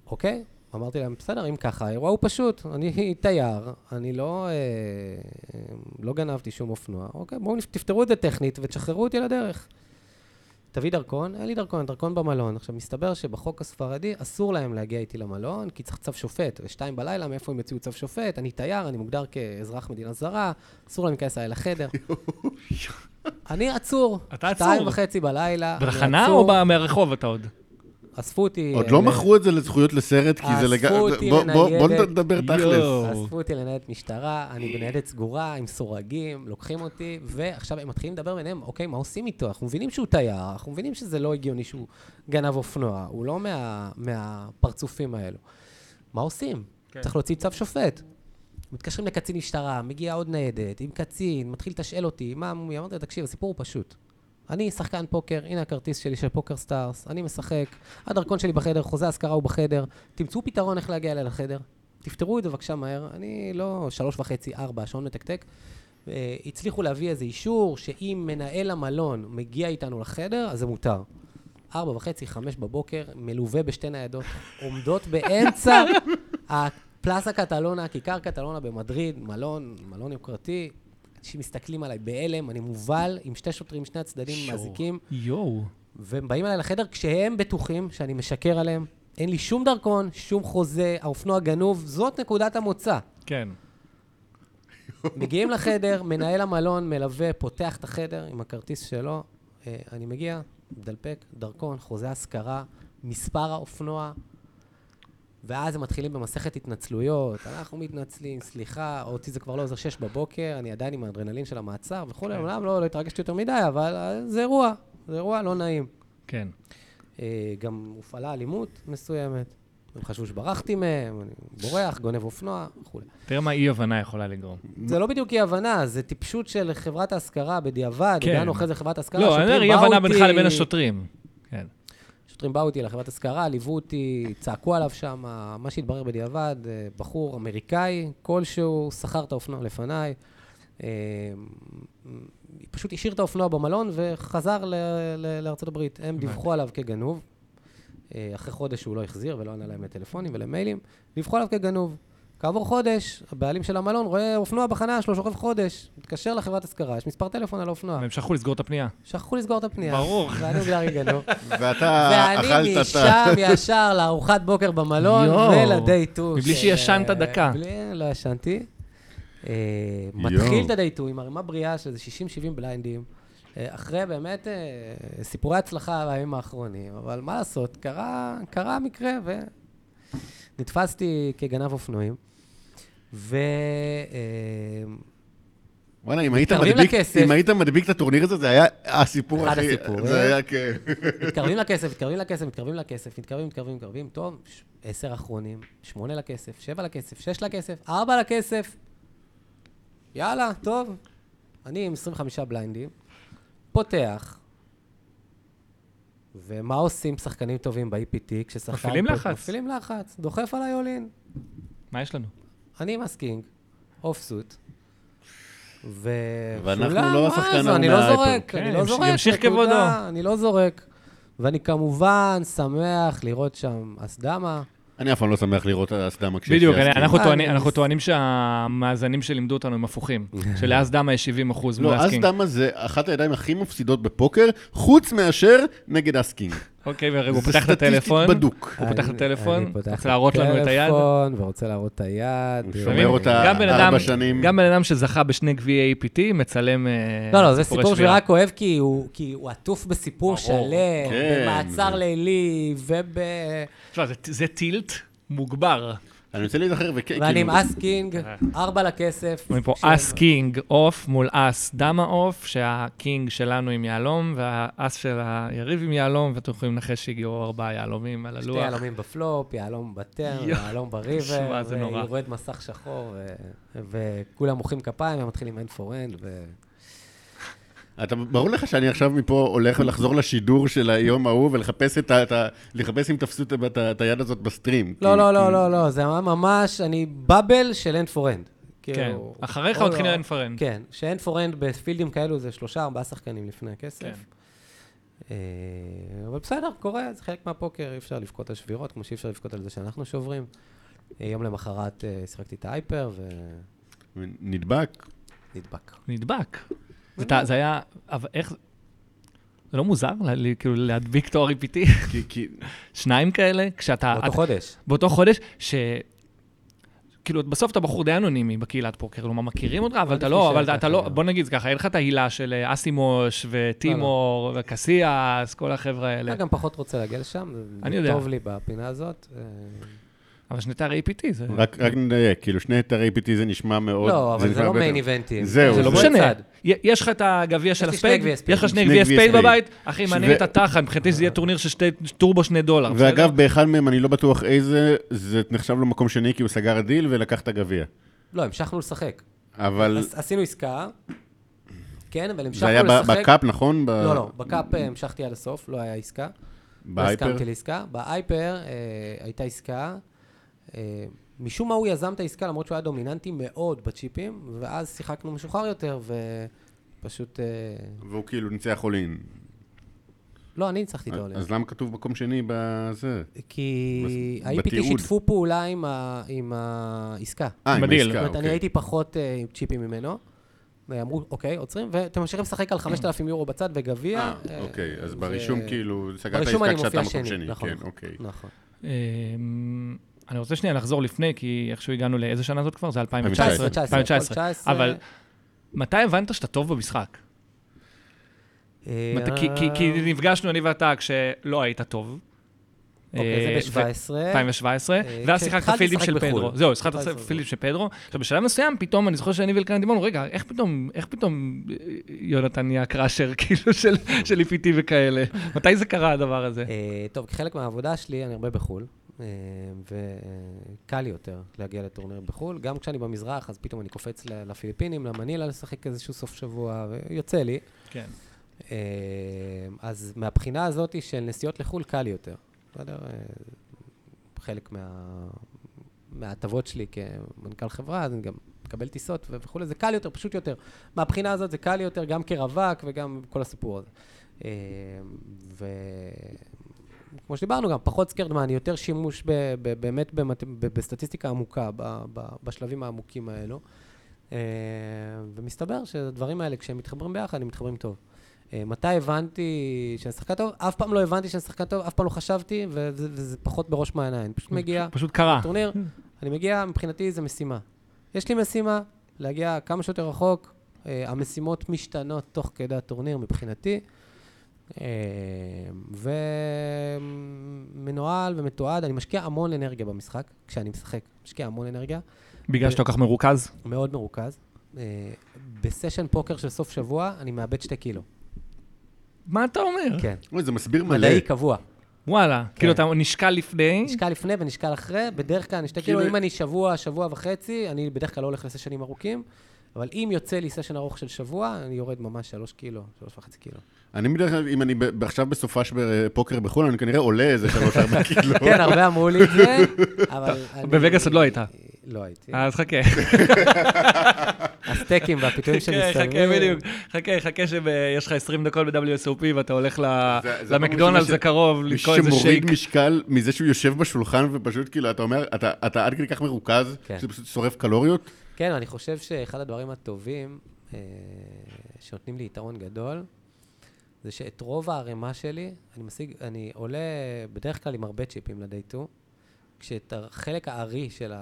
אוקיי? אמרתי להם, בסדר, אם ככה, האירוע הוא פשוט. אני תייר, אני לא, אה, לא גנבתי שום אופנוע. אוקיי, בואו תפתרו את זה טכנית ותשחררו אותי לדרך. תביא דרכון, אין לי דרכון, דרכון במלון. עכשיו, מסתבר שבחוק הספרדי אסור להם להגיע איתי למלון, כי צריך צו שופט. ושתיים בלילה, מאיפה הם יוציאו צו שופט? אני תייר, אני מוגדר כאזרח מדינה זרה, אסור להם להיכנס אליי לחדר. (laughs) אני עצור. אתה עצור. שתיים וחצי בלילה. עצור. או ב- מהרחוב אתה עוד? אספו אותי... עוד אה, לא ל- מכרו את זה לזכויות לסרט, כי זה אספו לגמרי... אותי בוא- בוא לניידת. נדבר תכלס. אספו אותי לניידת משטרה, אני בניידת סגורה, עם סורגים, לוקחים אותי, ועכשיו הם מתחילים לדבר ביניהם, אוקיי, מה עושים איתו? אנחנו מבינים שהוא תייר, אנחנו מבינים שזה לא הגיוני שהוא גנב אופנוע, הוא לא מה, מהפרצופים האלו. מה עושים? כן. צריך להוציא צו שופט. מתקשרים לקצין משטרה, מגיעה עוד ניידת, עם קצין, מתחיל לתשאל אותי, מה? אמרתי לו, תקשיב, הסיפור הוא פשוט. אני שחקן פוקר, הנה הכרטיס שלי של פוקר סטארס, אני משחק, הדרכון שלי בחדר, חוזה השכרה הוא בחדר, תמצאו פתרון איך להגיע אליי לחדר, תפתרו את זה בבקשה מהר, אני לא שלוש וחצי, ארבע, השעון מתקתק. אה, הצליחו להביא איזה אישור שאם מנהל המלון מגיע איתנו לחדר, אז זה מותר. ארבע וחצי, חמש בבוקר, מלווה בשתי ניידות, עומדות באמצע (laughs) הפלאסה קטלונה, כיכר קטלונה במדריד, מלון, מלון יוקרתי. אנשים מסתכלים עליי בהלם, אני מובל עם שתי שוטרים, שני הצדדים שואו. מאזיקים, יואו. והם באים אליי לחדר כשהם בטוחים שאני משקר עליהם. אין לי שום דרכון, שום חוזה, האופנוע גנוב, זאת נקודת המוצא. כן. מגיעים (laughs) לחדר, מנהל המלון מלווה, פותח את החדר עם הכרטיס שלו. אה, אני מגיע, מדלפק, דרכון, חוזה השכרה, מספר האופנוע, ואז הם מתחילים במסכת התנצלויות. אנחנו מתנצלים, סליחה, אותי זה כבר לא עוזר שש בבוקר, אני עדיין עם האדרנלין של המעצר וכולי, כן. אומנם לא, לא התרגשתי יותר מדי, אבל אה, זה אירוע, זה אירוע לא נעים. כן. אה, גם הופעלה אלימות מסוימת. הם חשבו שברחתי מהם, אני בורח, גונב אופנוע וכולי. תראה מה אי-הבנה יכולה לגרום. זה לא בדיוק אי-הבנה, זה טיפשות של חברת ההשכרה בדיעבד, כן. הגענו אחרי זה חברת השכרה, לא, אני אומר אי-הבנה בינך לבין השוטרים. שוטרים באו איתי לחברת השכרה, ליוו אותי, צעקו עליו שם, מה שהתברר בדיעבד, אה, בחור אמריקאי כלשהו, שכר את האופנוע לפניי, אה, פשוט השאיר את האופנוע במלון וחזר לארצות הברית. הם דיווחו עליו כגנוב. אה, אחרי חודש הוא לא החזיר ולא ענה להם לטלפונים ולמיילים, דיווחו עליו כגנוב. כעבור חודש, הבעלים של המלון רואה אופנוע בחניה שלו שוכב חודש, מתקשר לחברת השכרה, יש מספר טלפון על האופנוע. והם שכחו לסגור את הפנייה. שכחו לסגור את הפנייה. ברור. ואני מוגדר כגנוב. (laughs) ואתה ואני אכלת את ה... משם ישר לארוחת בוקר במלון. ולדייטו. מבלי של- שישנת דקה. בלי, לא ישנתי. אה. מתחיל את הדייטו עם ערימה בריאה של איזה 60-70 בליינדים. אה, אחרי באמת אה, סיפורי הצלחה בימים האחרונים, אבל מה לעשות, קרה, קרה מקרה ונתפסתי כגנב אופנועים. ו... אה, וואלה, אם היית מדביק- לכסף. אם היית מדביק את הטורניר הזה, זה היה הסיפור אחד הכי... הסיפורים. זה היה כן. מתקרבים לכסף, מתקרבים לכסף, מתקרבים לכסף, מתקרבים, מתקרבים, מתקרבים, טוב, עשר אחרונים, שמונה לכסף, שבע לכסף, שש לכסף, ארבע לכסף. יאללה, טוב. אני עם 25 בליינדים, פותח, ומה עושים שחקנים טובים ב-EPT כששחקן... מפעילים לחץ. מפעילים לחץ, דוחף עליי all-in. מה יש לנו? אני עם אס king, off suit. ו... ואנחנו לא השחקן זה, אני העונה לא. זורק, כן, אני לא ימש- זורק, ימשיך כבודו. אני לא זורק. ואני כמובן שמח לראות שם אס דמה. אני אף פעם לא שמח לראות אס דמה כשיש בדיוק. אנחנו אני- טוענים- אנחנו טוענים שהמאזנים שלימדו אותנו הם הפוכים. (laughs) שלאס דמה יש 70 אחוז מול לא, אס king. אס דמה זה אחת הידיים הכי מפסידות בפוקר, חוץ מאשר נגד אס king. אוקיי, ורגע, הוא זה פותח את הטלפון. סטטיסטית בדוק. הוא פותח את הטלפון, רוצה להראות לנו את היד. ורוצה להראות את היד. הוא שומר אותה ארבע שנים. גם בן אדם שזכה בשני גביעי EPT, מצלם אה, לא, לא, זה סיפור שבירה. שרק אוהב כי הוא כי הוא עטוף בסיפור. שלם, כן. במעצר לילי, וב... תשמע, זה- זה tilt מוגבר. אני רוצה להיזכר, וכן, ואני עם כאילו, אס king, ארבע לכסף. אומרים פה של- אס king off מול אס דמה off, שה king שלנו עם יהלום, והאס של היריב עם יהלום, ואתם יכולים לנחש שהגיעו ארבעה יהלומים על שתי הלוח. יהלומים בפלופ, יהלום ב turn. יהלום ב river, שמע, זה נורא. ויורד מסך שחור, ו- וכולם מוחאים כפיים ומתחילים end for end, ו... אתה, ברור לך שאני עכשיו מפה הולך לחזור לשידור של היום ההוא ולחפש את ה... את ה- לחפש אם תפסו את את היד הזאת בסטרים. לא, כי- לא, כי- לא, לא, לא, זה היה ממש, אני בבל של end for end. כן, כאילו, אחריך או מתחיל לא- אין פרן. כן, ש-end for end בפילדים כאלו זה שלושה, ארבעה שחקנים לפני הכסף. כן. אה, אבל בסדר, קורה, זה חלק מהפוקר, אי אפשר לבכות על שבירות, כמו שאי אפשר לבכות על זה שאנחנו שוברים. אה, יום למחרת אה, שיחקתי את ההייפר נדבק. ונדבק. נדבק. זה היה, אבל איך... זה לא מוזר, כאילו, להדביק תואר EPT? כי, שניים כאלה, כשאתה... באותו אתה- חודש. באותו חודש, ש... כאילו, בסוף אתה בחור די אנונימי בקהילת פוקר, כלומר, מכירים אותך, אבל אתה לא, אבל אתה לא, לא. בוא נגיד זה ככה, אין לך את ההילה של אה, אסימוש וטימור לא. וקסיאס, כל החבר'ה האלה. אני גם פחות רוצה להגיע לשם, זה אני יודע. טוב לי בפינה הזאת. אבל שני תארי EPT זה... רק, רק נדייק, כאילו שני תארי EPT זה נשמע מאוד... לא, אבל זה נשמע לא main event ים. זהו, זה לא זה- משנה. צד. י- יש לך את הגביע של ה spade. יש לך שני גביעי spade. בבית, אחי, מעניין את התחת, מבחינתי זה יהיה טורניר של שתי, טורבו שני דולר. ואגב, באחד מהם, אני לא בטוח איזה, זה נחשב לו מקום שני, כי הוא סגר דיל ולקח את הגביע. לא, המשכנו לשחק. אבל עשינו עסקה, כן, אבל זה המשכנו היה ב- לשחק. ב cup, נכון? לא, לא, ב cup אה, המשכתי עד הסוף, לא היה עסקה. לא בהייפר? הסכמתי לעסקה. בהייפר אה, הייתה עסקה. אה, משום מה הוא יזם את העסקה, למרות שהוא היה דומיננטי מאוד בצ'יפים, ואז שיחקנו משוחרר יותר, ופשוט... אה, והוא כאילו ניצח אולין. לא, אני ניצחתי את העולם. אז למה כתוב מקום שני בזה? כי ה-IPT. שיתפו פעולה עם ה- עם העסקה. אה, עם. העסקה, זאת אומרת, אני אוקיי. הייתי פחות אה, עם צ'יפים ממנו. ואמרו, אוקיי, עוצרים, ואתם ממשיכים לשחק על (clears throat) 5,000 יורו בצד וגביע. אה, אוקיי, אז ברישום כאילו, סגרת ברישום עסקה אני כשאתה מקום שני. נכון. כן, אוקיי. נכון. אני רוצה שנייה לחזור לפני, כי איכשהו הגענו לאיזה שנה זאת כבר? זה 2019. 2019. 2019. 2019. אבל מתי הבנת שאתה טוב במשחק? אה, כי- נפגשנו אני ואתה כשלא היית טוב. אוקיי, אה, זה ב-17. 2017, אה, ואז שיחקת פילדים של בחו"ל. פדרו. זהו, שיחקת פילדים של פדרו. עכשיו, בשלב מסוים, פתאום, אני זוכר שאני ולקרן דיברנו, רגע, איך פתאום, איך פתאום יונתן נהיה קראשר, (laughs) כאילו, של- של EPT וכאלה? מתי זה קרה, הדבר הזה? טוב, כחלק מהעבודה שלי, אני הרבה בחו"ל, וקל לי יותר להגיע לטורניר בחו"ל. גם כשאני במזרח, אז פתאום אני קופץ לפיליפינים, למנילה לשחק איזשהו סוף שבוע, ויוצא לי. כן. אה, אז מהבחינה הזאת של נסיעות לחו"ל, קל יותר. בסדר? אה, חלק מה... מההטבות שלי כמנכ"ל חברה, אז אני גם מקבל טיסות ו- וכולי, זה קל יותר, פשוט יותר. מהבחינה הזאת זה קל יותר, גם כרווק וגם כל הסיפור הזה. וכמו שדיברנו גם, פחות סקרדמן, יותר שימוש ב- ב- באמת במת... ב- בסטטיסטיקה עמוקה, ב- ב- בשלבים העמוקים האלו. אה, ומסתבר שהדברים האלה, כשהם מתחברים ביחד, הם מתחברים טוב. אה, מתי הבנתי שאני שחקן טוב? אף פעם לא הבנתי שאני שחקן טוב, אף פעם לא חשבתי, וזה, וזה פחות בראש מעייניי. אני פשוט מגיע פשוט קרה. לטורניר, אני מגיע, מבחינתי זה משימה. יש לי משימה, להגיע כמה שיותר רחוק. אה, המשימות משתנות תוך כדי הטורניר מבחינתי. אה, ומנוהל ומתועד, אני משקיע המון אנרגיה במשחק, כשאני משחק, משקיע המון אנרגיה. בגלל שאתה כל כך מרוכז? מאוד מרוכז. אה, בסשן פוקר של סוף שבוע, אני מאבד שתי קילו. מה אתה אומר? כן. אוי, זה מסביר מלא. מדעי קבוע. וואלה. כן. כאילו, אתה נשקל לפני, נשקל לפני ונשקל אחרי, בדרך כלל אני שתי כאילו- קילו, אם אני שבוע, שבוע וחצי, אני בדרך כלל לא הולך לסשנים ארוכים, אבל אם יוצא לי סשן ארוך של שבוע, אני יורד ממש שלוש קילו, שלוש וחצי קילו. אני בדרך כלל, אם אני עכשיו בסופש בפוקר בחו"ל, אני כנראה עולה איזה שלוש-ארבע (laughs) קילו. כן, הרבה אמרו לי את זה, אבל. בווגאס עוד לא היית. לא הייתי. אז חכה. (laughs) הסטייקים והפיתויים חכה, חכה שמסביב. בדיוק. חכה, חכה שיש לך 20 דקות ב-WSOP ואתה הולך למקדונלדס הקרוב, לקרוא איזה שמוריד שייק. משקל מזה שהוא יושב בשולחן ופשוט כאילו, אתה אומר, אתה, אתה עד כדי כך מרוכז, כן. שזה פשוט שורף קלוריות. כן, אני חושב שאחד הדברים הטובים אה, שנותנים לי יתרון גדול, זה שאת רוב הערימה שלי, אני משיג, אני עולה בדרך כלל עם הרבה צ'יפים לדיי 2, כשאת החלק הארי של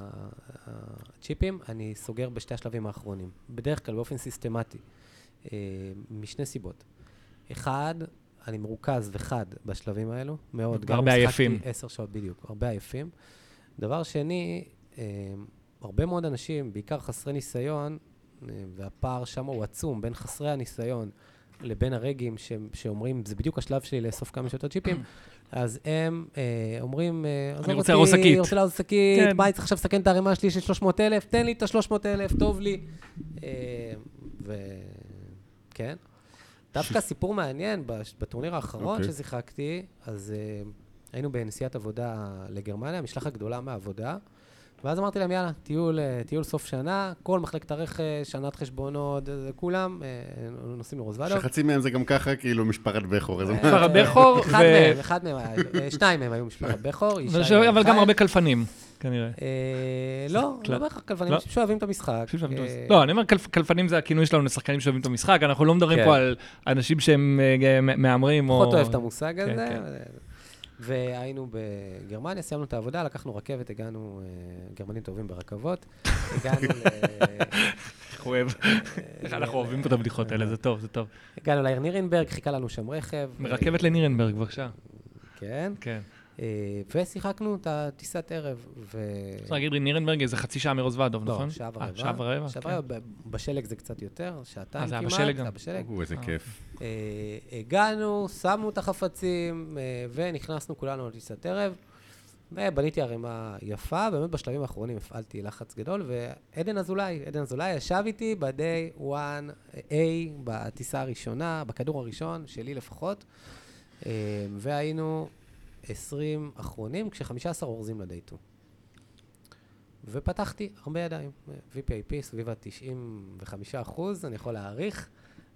הצ'יפים, אני סוגר בשתי השלבים האחרונים. בדרך כלל, באופן סיסטמטי. אה, משני סיבות. אחד, אני מרוכז וחד בשלבים האלו, מאוד. הרבה עייפים. עשר שעות בדיוק, הרבה עייפים. דבר שני, אה, הרבה מאוד אנשים, בעיקר חסרי ניסיון, והפער שם הוא עצום בין חסרי הניסיון לבין הרגים ש- שאומרים, זה בדיוק השלב שלי לאסוף כמה שיותר צ'יפים, אז הם אה, אומרים, אה, עזוב אני רוצה לארוז שקית." רוצה לארוז שקית, כן. מה, אני צריך עכשיו לסכן את הערימה שלי של 300,000? תן לי את ה-300,000, טוב לי. אה, וכן. דווקא סיפור מעניין, בטורניר האחרון אוקיי. ששיחקתי, אז אה, היינו בנסיעת עבודה לגרמניה, משלחת גדולה מהעבודה, ואז אמרתי להם, יאללה, טיול, אה, טיול סוף שנה, כל מחלקת הרכש, שנת חשבונות, אה, כולם אה, נוסעים לרוזוולדוב. שחצי מהם זה גם ככה, כאילו, משפחת בכור. משפחת בכור, אחד ו- מהם, אחד מהם, שניים מהם היו משפחת (laughs) בכור, אבל גם. הרבה קלפנים, כנראה. אה, לא. (laughs) לא בהכרח כלבנים, לא? אנשים שאוהבים את המשחק. לא, אני אומר, כלפ- כלפנים זה הכינוי שלנו לשחקנים שאוהבים את המשחק, אנחנו לא מדברים כן. פה על אנשים שהם מהמרים או... פחות אוהב את המושג כן, הזה. והיינו בגרמניה, סיימנו את העבודה, לקחנו רכבת, הגענו, אה, גרמנים טובים ברכבות, (laughs) הגענו ל... איך הוא אוהב. איך אנחנו אוהבים פה את הבדיחות האלה, זה טוב, זה טוב. הגענו לעיר נירנברג, חיכה לנו שם רכב. מרכבת לנירנברג, בבקשה. כן. כן. אה, ושיחקנו את הטיסת ערב. ו... צריך להגיד, ניר-אנברג זה חצי שעה מרוזוודוב, לא, נכון? שעה אה, ורבע. שעה ורבע? שעה כן. ורבע, ב- בשלג זה קצת יותר, שעתיים אה, זה היה כמעט. בשלג גם? זה היה בשלג. או, איזה אה. כיף. הגענו, שמנו את החפצים, ונכנסנו כולנו לטיסת ערב. ובניתי ערימה יפה, באמת בשלבים האחרונים הפעלתי לחץ גדול, ועדן אזולאי, עדן אזולאי ישב איתי ב-day 1A, בטיסה הראשונה, בכדור הראשון, שלי לפחות, והיינו 20 אחרונים, כש-15 אורזים 2. ופתחתי הרבה ידיים, VPIP סביב ה-95 אחוז, אני יכול להעריך.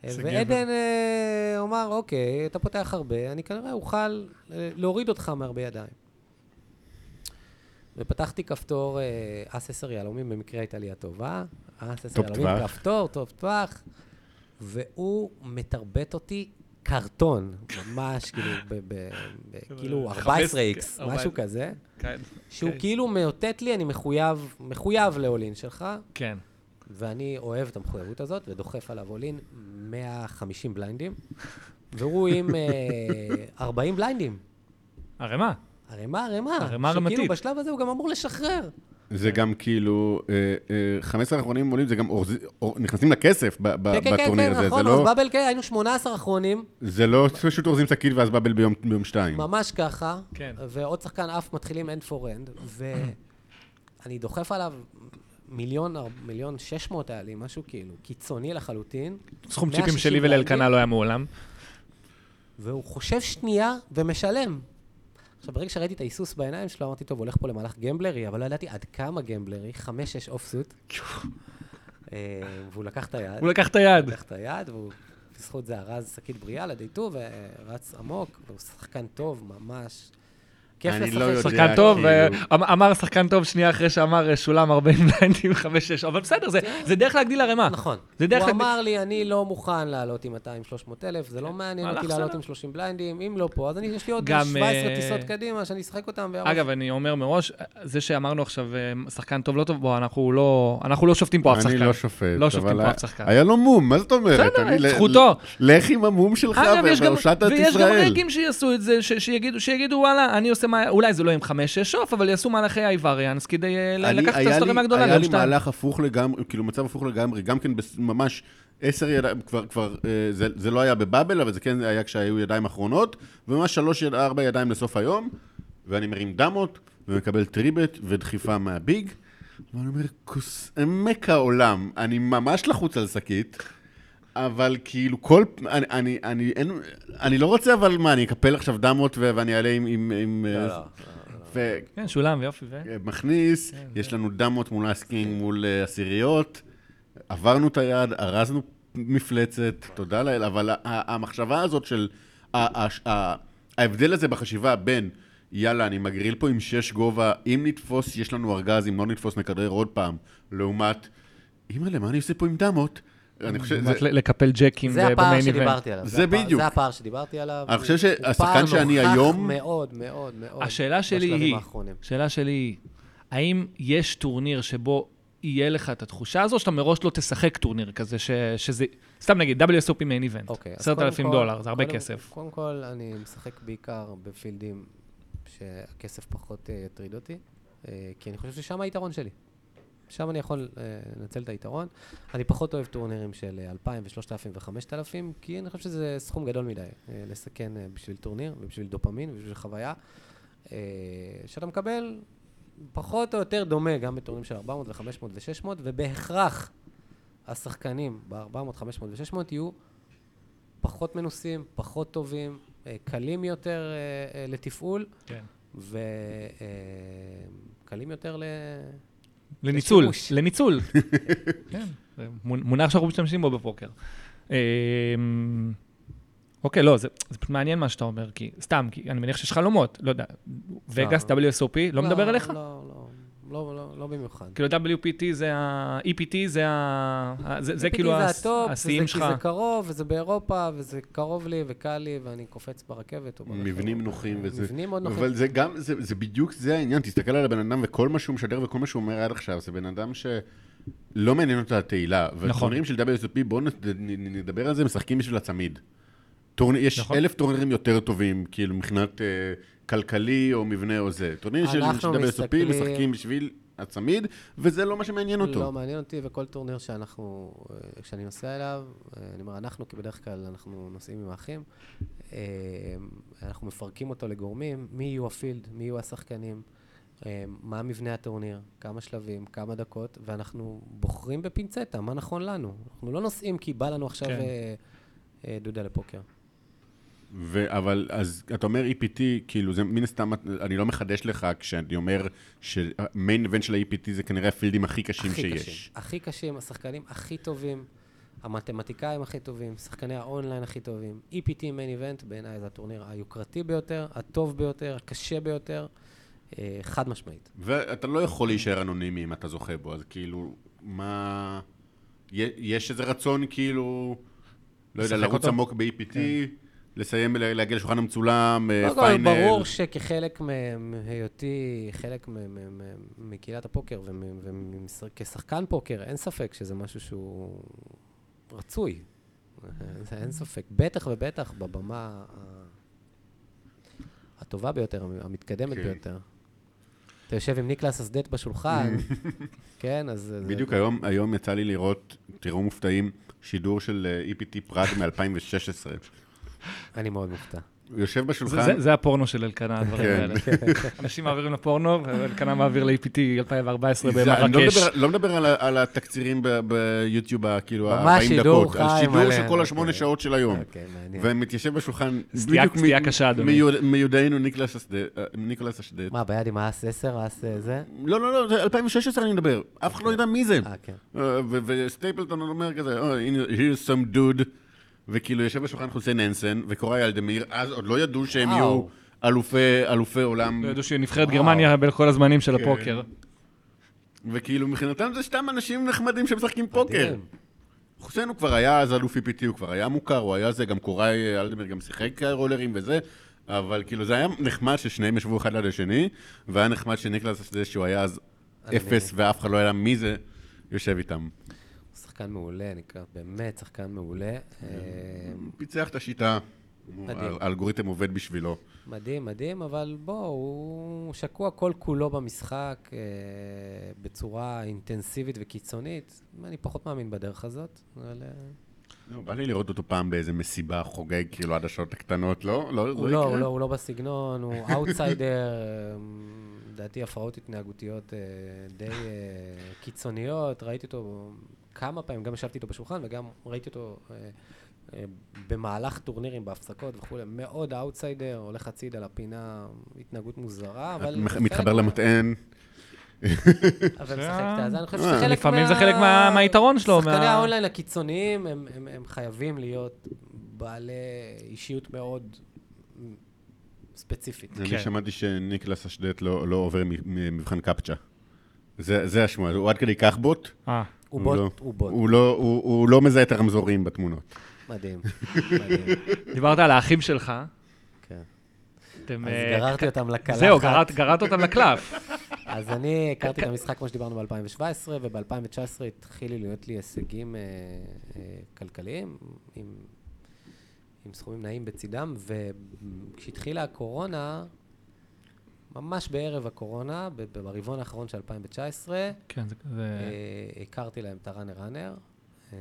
ועדן אה, אמר, אוקיי, אתה פותח הרבה, אני כנראה אוכל אה, להוריד אותך מהרבה ידיים. ופתחתי כפתור אה, אס 10 יהלומים, במקרה הייתה לי הטובה. אס 10 טוב יהלומים. כפתור, טוב טווח, והוא מתרבט אותי קרטון, ממש, כאילו, (laughs) כאילו לחפש, 14X, כן, משהו 14. כזה, כן. שהוא כן. כאילו מאותת לי, אני מחויב, מחויב לאולין שלך, כן. ואני אוהב את המחויבות הזאת, ודוחף עליו אולין 150 בליינדים, והוא עם אה, (laughs) 40 בליינדים. ערימה. ערימה, ערימה. ערימה שכאילו רמתית. בשלב הזה הוא גם אמור לשחרר. זה גם כאילו, אה, אה, 15 האחרונים עולים, זה גם נכנסים לכסף כן, כן, כן, בטורניר כן, הזה. זה נכון, לא- אז באבל כן, היינו 18 אחרונים, זה לא פשוט אורזים שקית ואז באבל ביום שתיים. ממש ככה, כן. ועוד שחקן אף מתחילים end for end, ואני דוחף עליו מיליון, מיליון 600 היה לי, משהו כאילו קיצוני לחלוטין, סכום 160 צ'יפים שלי ולאלקנה. לא היה מעולם. והוא חושב שנייה ומשלם. עכשיו, ברגע שראיתי את ההיסוס בעיניים שלו, אמרתי, טוב, הולך פה למהלך גמבלרי, אבל לא ידעתי עד כמה גמבלרי, חמש-שש אופסוט. אה, והוא לקח את היד. הוא לקח את היד. לקח את היד, והוא בזכות זה ארז שקית בריאה לדייטו, ורץ עמוק, והוא שחקן טוב, ממש. כיף אני לשחק. לא יודע, שחקן טוב, כאילו. אה, אמ- אמר שחקן טוב שנייה אחרי שאמר אה, שולם 40 בליינדים 5-6, אבל בסדר, זה- זה דרך להגדיל ערימה. נכון. זה דרך הוא להגדיל- אמר לי, אני לא מוכן לעלות עם 200-300 אלף, זה לא מעניין מהלך אותי לעלות. עם 30 בליינדים, אם לא פה, אז אני, יש לי עוד גם, 17 אה, טיסות קדימה, שאני אשחק אותם. אגב, אני אומר מראש, זה שאמרנו עכשיו שחקן טוב, לא טוב, בוא, אנחנו לא אנחנו לא שופטים פה אף שחקן. אני לא שופט. לא שופטים אבל פה אף שחקן. היה לו מום, מה זאת אומרת? בסדר, זכותו. לך עם המום שלך אגב, יש גם, והושעת את ויש גם ישראל. רגעים שיעשו את זה, ש- שיגידו, שיגידו, וואלה, אני עושה מה... אולי זה לא עם חמש-שש עוף, אבל יעשו מהלכי אייבריאנס כדי אה, לקחת את היה הסטורים לי- הגדולה, היה לי. מהלך הפוך לגמרי, כאילו מצב הפוך לגמרי, גם כן ממש עשר ידיים, כבר, כבר, אה, זה, זה לא היה בבאבל, אבל זה כן היה כשהיו ידיים אחרונות, וממש שלוש, ארבע ידיים לסוף היום, ואני מרים דמות, ומקבל טריבט ודחיפה מהביג, ואני אומר, כוס עמק העולם, אני ממש לחוץ על שקית. אבל כאילו כל, אני, אני, אני, אין, אני לא רוצה, אבל מה, אני אקפל עכשיו דמות ו- ואני אעלה עם, עם, עם לא, אה, לא. ו- כן, שולם, יופי, ו... מכניס, יש לנו דמות מול אסקינג מול אה, עשיריות, עברנו את היד, ארזנו מפלצת, תודה לאל, אבל ה- ה- המחשבה הזאת של, ה- ה- ה- ההבדל הזה בחשיבה בין, יאללה, אני מגריל פה עם שש גובה, אם נתפוס, יש לנו ארגז, אם לא נתפוס, נכדרר עוד פעם, לעומת, אימא'לה, מה אני עושה פה עם דמות? אני חושב, זה- ל- לקפל ג'קים זה הפער במיין איבנט. שדיברתי עליו. זה הפער- בדיוק. זה הפער שדיברתי עליו. אני חושב שהשחקן הוא פער שאני נוכח היום- מאוד, מאוד, מאוד. השאלה שלי היא, האחרונים. השאלה שלי היא, האם יש טורניר שבו יהיה לך את התחושה הזו, שאתה מראש לא תשחק טורניר כזה, ש- שזה, סתם נגיד, WSOP main event, אוקיי, אז עשרת אלפים כל- דולר, זה הרבה קודם- כסף. קודם כל, אני משחק בעיקר ב field ים שהכסף פחות אה, יטריד אותי, אה, כי אני חושב ששם היתרון שלי. שם אני יכול אה, לנצל את היתרון. אני פחות אוהב טורנירים של אה, 2,000 ו-3,000 ו-5,000, כי אני חושב שזה סכום גדול מדי אה, לסכן אה, בשביל טורניר ובשביל דופמין ובשביל חוויה. אה, שאתה מקבל פחות או יותר דומה גם בטורנירים של 400 ו-500 ו-600, ובהכרח השחקנים ב-400, 500 ו-600 יהיו פחות מנוסים, פחות טובים, אה, קלים יותר אה, אה, לתפעול, כן. וקלים יותר ל... לניצול. לניצול. (laughs) כן, זה מונ- מונח שאנחנו משתמשים בו בפוקר. אה, אוקיי, לא, זה זה פשוט מעניין מה שאתה אומר, כי סתם, כי אני מניח שיש חלומות, לא יודע, וגאס, WSOP, לא מדבר אליך? לא, לא, לא, לא, לא במיוחד. כאילו WPT זה ה... EPT זה ה... זה זה PPT כאילו זה הס- הטופ, השיאים וזה שלך. כי זה קרוב, וזה באירופה, וזה קרוב לי וקל לי, ואני קופץ ברכבת. מבנים נוחים וזה. מבנים מאוד נוחים. אבל זה גם, זה, זה בדיוק, זה העניין, תסתכל על הבן אדם וכל מה שהוא משדר וכל מה שהוא אומר עד עכשיו, זה בן אדם שלא מעניין אותו התהילה. נכון. וטורנירים של WSOP, בואו נדבר על זה, משחקים בשביל הצמיד. טורניר, יש נכון. אלף טורנירים יותר טובים, כאילו מבחינת אה, כלכלי או מבנה או זה. טורנירים של, WSOP משחקים בשביל הצמיד, וזה לא מה שמעניין אותו. לא מעניין אותי, וכל טורניר שאנחנו, אה, כשאני נוסע אליו, אה, אני אומר, אנחנו, כי בדרך כלל אנחנו נוסעים עם האחים, אה, אנחנו מפרקים אותו לגורמים, מי יהיו ה field, מי יהיו השחקנים, מה מבנה הטורניר, כמה שלבים, כמה דקות, ואנחנו בוחרים בפינצטה, מה נכון לנו. אנחנו לא נוסעים כי בא לנו עכשיו כן. דודה לפוקר. ו- אבל אז אתה אומר EPT, כאילו זה מן הסתם, אני לא מחדש לך כשאני אומר שהמיין איבנט של ה-EPT זה כנראה הפילדים הכי קשים הכי שיש. קשים. הכי קשים, השחקנים הכי טובים, המתמטיקאים הכי טובים, שחקני האונליין הכי טובים. EPT מיין איבנט בעיניי זה הטורניר היוקרתי ביותר, הטוב ביותר, הקשה ביותר, אה, חד משמעית. ואתה לא יכול להישאר אנונימי אם אתה זוכה בו, אז כאילו, מה... יש איזה רצון כאילו, לא יודע, לרוץ? עמוק ב-EPT, לסיים, להגיע לשולחן המצולם, אה, פיינל. ברור שכחלק מהיותי חלק מקהילת הפוקר וכשחקן פוקר, אין ספק שזה משהו שהוא רצוי. זה אין ספק. בטח ובטח בבמה הטובה ביותר, המתקדמת כן. ביותר. אתה יושב עם ניקלס אסדט בשולחן, (laughs) כן, אז... זה- בדיוק היום, היום יצא לי לראות, תראו מופתעים, שידור של אה, EPT פראג מ-2016. אני מאוד מופתע. הוא יושב בשולחן, זה- זה הפורנו של אלקנה, הדברים כן. האלה. אנשים מעבירים לפורנו, ואלקנה מעביר ל-EPT 2014 זה- אני לא במרקש. מדבר- לא מדבר על התקצירים ב- ביוטיוב, כאילו, ממש ה-40 שידור דקות. על שידור של כל השמונה אוקיי. שעות של היום. אוקיי. ומתיישב בשולחן, סטייה- בדיוק מ- סטייה קשה, אדוני. מיוד- מיודענו ניקלס אסד- אה, ניקולס. מה, ביד עם האס 10, האס אה, זה? לא, לא, לא, זה 2016 אני מדבר. אף אחד לא ידע מי זה. אה, כן. וסטייפלטון אומר כזה, "Oh, הנה, here's some dude, וכאילו יושב בשולחן חוסיין הנסן וקוראי אלדמיר, אז עוד לא ידעו שהם וואו. יהיו אלופי, אלופי עולם, לא ידעו שנבחרת וואו. גרמניה בין כל הזמנים של כן. הפוקר. וכאילו מבחינתם זה סתם אנשים נחמדים שמשחקים פוקר. חוסיין הוא כבר היה אז אלוף EPT, הוא כבר היה מוכר, הוא היה זה, גם קוראי אלדמיר גם שיחק רולרים וזה, אבל כאילו זה היה נחמד ששניהם ישבו אחד ליד השני, והיה נחמד שניקלס זה שהוא היה אז אפס ואף אחד לא ידע מי זה, יושב איתם. הוא שחקן מעולה, נקרא, באמת שחקן מעולה. אה, הוא פיצח את השיטה, מדהים. האלגוריתם עובד בשבילו. מדהים, מדהים, אבל בוא, הוא שקוע כל כולו במשחק אה, בצורה אינטנסיבית וקיצונית. אני פחות מאמין בדרך הזאת, אבל אה, לא, בא לי לראות אותו פעם באיזה מסיבה חוגג, כאילו עד השעות הקטנות, לא? לא, הוא זה לא? הוא לא, הוא לא בסגנון, הוא אאוטסיידר, אה, לדעתי הפרעות התנהגותיות אה, די אה, קיצוניות. ראיתי אותו כמה פעמים, גם ישבתי איתו בשולחן וגם ראיתי אותו אה, אה, במהלך טורנירים בהפסקות וכולי. מאוד אאוטסיידר, הולך הצידה לפינה, התנהגות מוזרה, אבל... מתחבר מה- למטען. אבל משחק את זה. אני חושב אה, שזה חלק לפעמים זה חלק מה- מהיתרון שלו, שחקני מה- האונליין הקיצוניים, הם- חייבים להיות בעלי אישיות מאוד ספציפית. אני כן. שמעתי שניקלס אשדט לא לא עובר מ- מבחן קפצ'ה. זה זה השמועה, הוא עד כדי כך בוט. הוא לא- בוט, הוא בוט. הוא לא- הוא הוא לא מזהה את הרמזורים בתמונות. מדהים, (laughs) מדהים. דיברת על האחים שלך. כן. אתם... אז אה, גררתי אותם לקלחת. זהו, גררת- גררת אותם לקלף. (laughs) אז אני הכרתי את המשחק כמו שדיברנו ב-2017, וב-2019 התחילו להיות לי הישגים אה, אה, כלכליים, עם, עם סכומים נעים בצידם, וכשהתחילה הקורונה, ממש בערב הקורונה, ברבעון האחרון של 2019, כן, זה... זה- אה, הכרתי להם את הראנר ראנר, אה,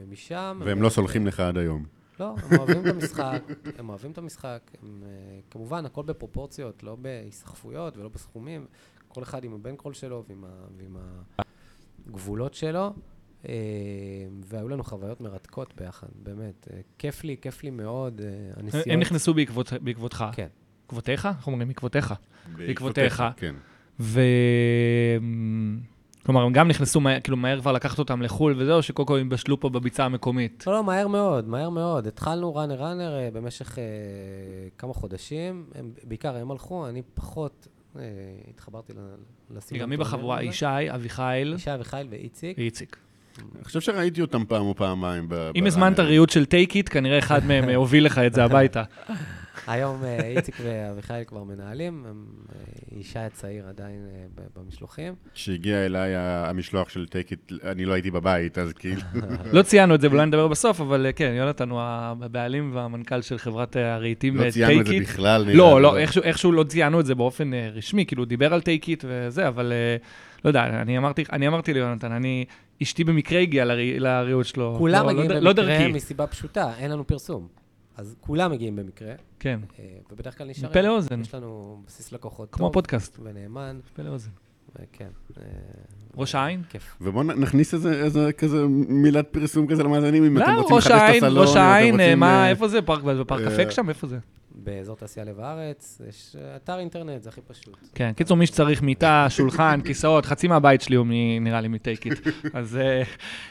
ומשם... והם לא סולחים לך עד היום. לא, הם אוהבים את המשחק, (laughs) הם אוהבים את המשחק. הם, אה, כמובן, הכל בפרופורציות, לא בהיסחפויות ולא בסכומים. כל אחד עם הבנקרול שלו ועם, ה, ועם הגבולות שלו. אה, והיו לנו חוויות מרתקות ביחד, באמת. אה, כיף לי, כיף לי מאוד. אה, הנסיעות... הם נכנסו בעקבות- בעקבותך. כן. בעקבותיך? איך אומרים? בעקבותיך. בעקבותיך. כן. ו... כלומר, הם גם נכנסו, מהר, כאילו, מהר כבר לקחת אותם לחו"ל וזהו, שקודם כל הם בשלו פה בביצה המקומית. לא, לא, מהר מאוד, מהר מאוד. התחלנו ראנר ראנר אה, במשך אה, כמה חודשים. הם, בעיקר הם הלכו, אני פחות אה, התחברתי ל- לסיום. גם מי בחבורה? ישי, אביחיל ישי אביחיל ואיציק. ואיציק. אני חושב שראיתי אותם פעם או פעמיים. אם הזמנת ריהוט של טייק איט, כנראה אחד מהם אה, הוביל לך את זה הביתה. (laughs) היום אה, איציק ואביחיל כבר מנהלים, הם, אה, ישי הצעיר עדיין ב- במשלוחים. כשהגיע אליי המשלוח של טייק איט, אני לא הייתי בבית, אז כאילו... (laughs) לא ציינו את זה, ואולי נדבר בסוף, אבל כן, יונתן הוא הבעלים והמנכ"ל של חברת הרהיטים לא ציינו את זה טייק איט. בכלל. לא, לא, איכשהו- לא ציינו את זה באופן רשמי, כאילו, הוא דיבר על טייק איט וזה, אבל לא יודע, אני אמרתי, אני אמרתי ליונתן, אני, אשתי במקרה הגיעה לרי- לריהוט שלו. כולם לא- לא מגיעים לא במקרה דרכי. מסיבה פשוטה, אין לנו פרסום. אז כולם מגיעים במקרה, כן, אה, ובדרך כלל נשארים. מפה לאוזן, יש לנו בסיס לקוחות כמו טוב הפודקאסט, ונאמן, פה לאוזן. וכן. אה, ראש העין? כיף. ובואו נכניס איזה, איזה כזה מילת פרסום כזה למאזינים, אם אתם לא, רוצים ראש לחדש את הסלון, ראש אם אתם העין, אה, רוצים, מה, אה, איפה זה? פארק, בפארק אה, אפק שם? איפה זה? באזור תעשייה לב הארץ, יש אתר אינטרנט, זה הכי פשוט. כן, קיצור, מי שצריך מיטה, שולחן, כיסאות, חצי מהבית שלי הוא נראה לי מטייק איט. אז...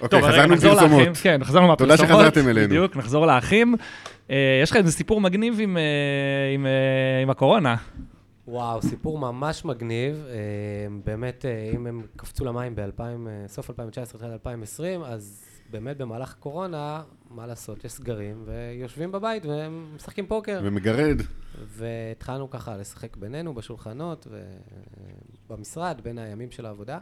אוקיי, חזרנו נחזור לפרסומות. כן, חזרנו תודה מהפרסומות. שחזרתם אלינו. בדיוק, נחזור לאחים. יש לך איזה סיפור מגניב עם, עם, עם הקורונה. וואו, סיפור ממש מגניב. אה, באמת, אה, אם הם קפצו למים בסוף 2019, תחילת 2020, אז באמת במהלך הקורונה, מה לעשות, יש סגרים, ויושבים בבית והם משחקים פוקר. ומגרד. והתחלנו ככה לשחק בינינו בשולחנות ובמשרד, בין הימים של העבודה.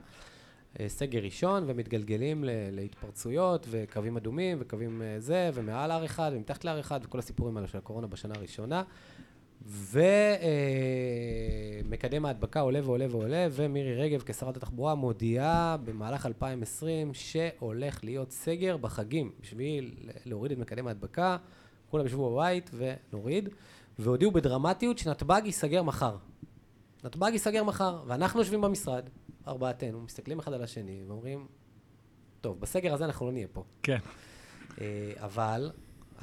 אה, סגר ראשון, ומתגלגלים להתפרצויות, וקווים אדומים, וקווים אה, זה, ומעל R1, ומתחת ל-R1, וכל הסיפורים האלה של הקורונה בשנה הראשונה. ומקדם ההדבקה עולה ועולה ועולה, ומירי רגב כשרת התחבורה מודיעה במהלך 2020 שהולך להיות סגר בחגים בשביל להוריד את מקדם ההדבקה. כולם ישבו בבית ונוריד, והודיעו בדרמטיות שנתב"ג ייסגר מחר. נתב"ג ייסגר מחר, ואנחנו יושבים במשרד, ארבעתנו, מסתכלים אחד על השני ואומרים, טוב, בסגר הזה אנחנו לא נהיה פה. כן. אה, אבל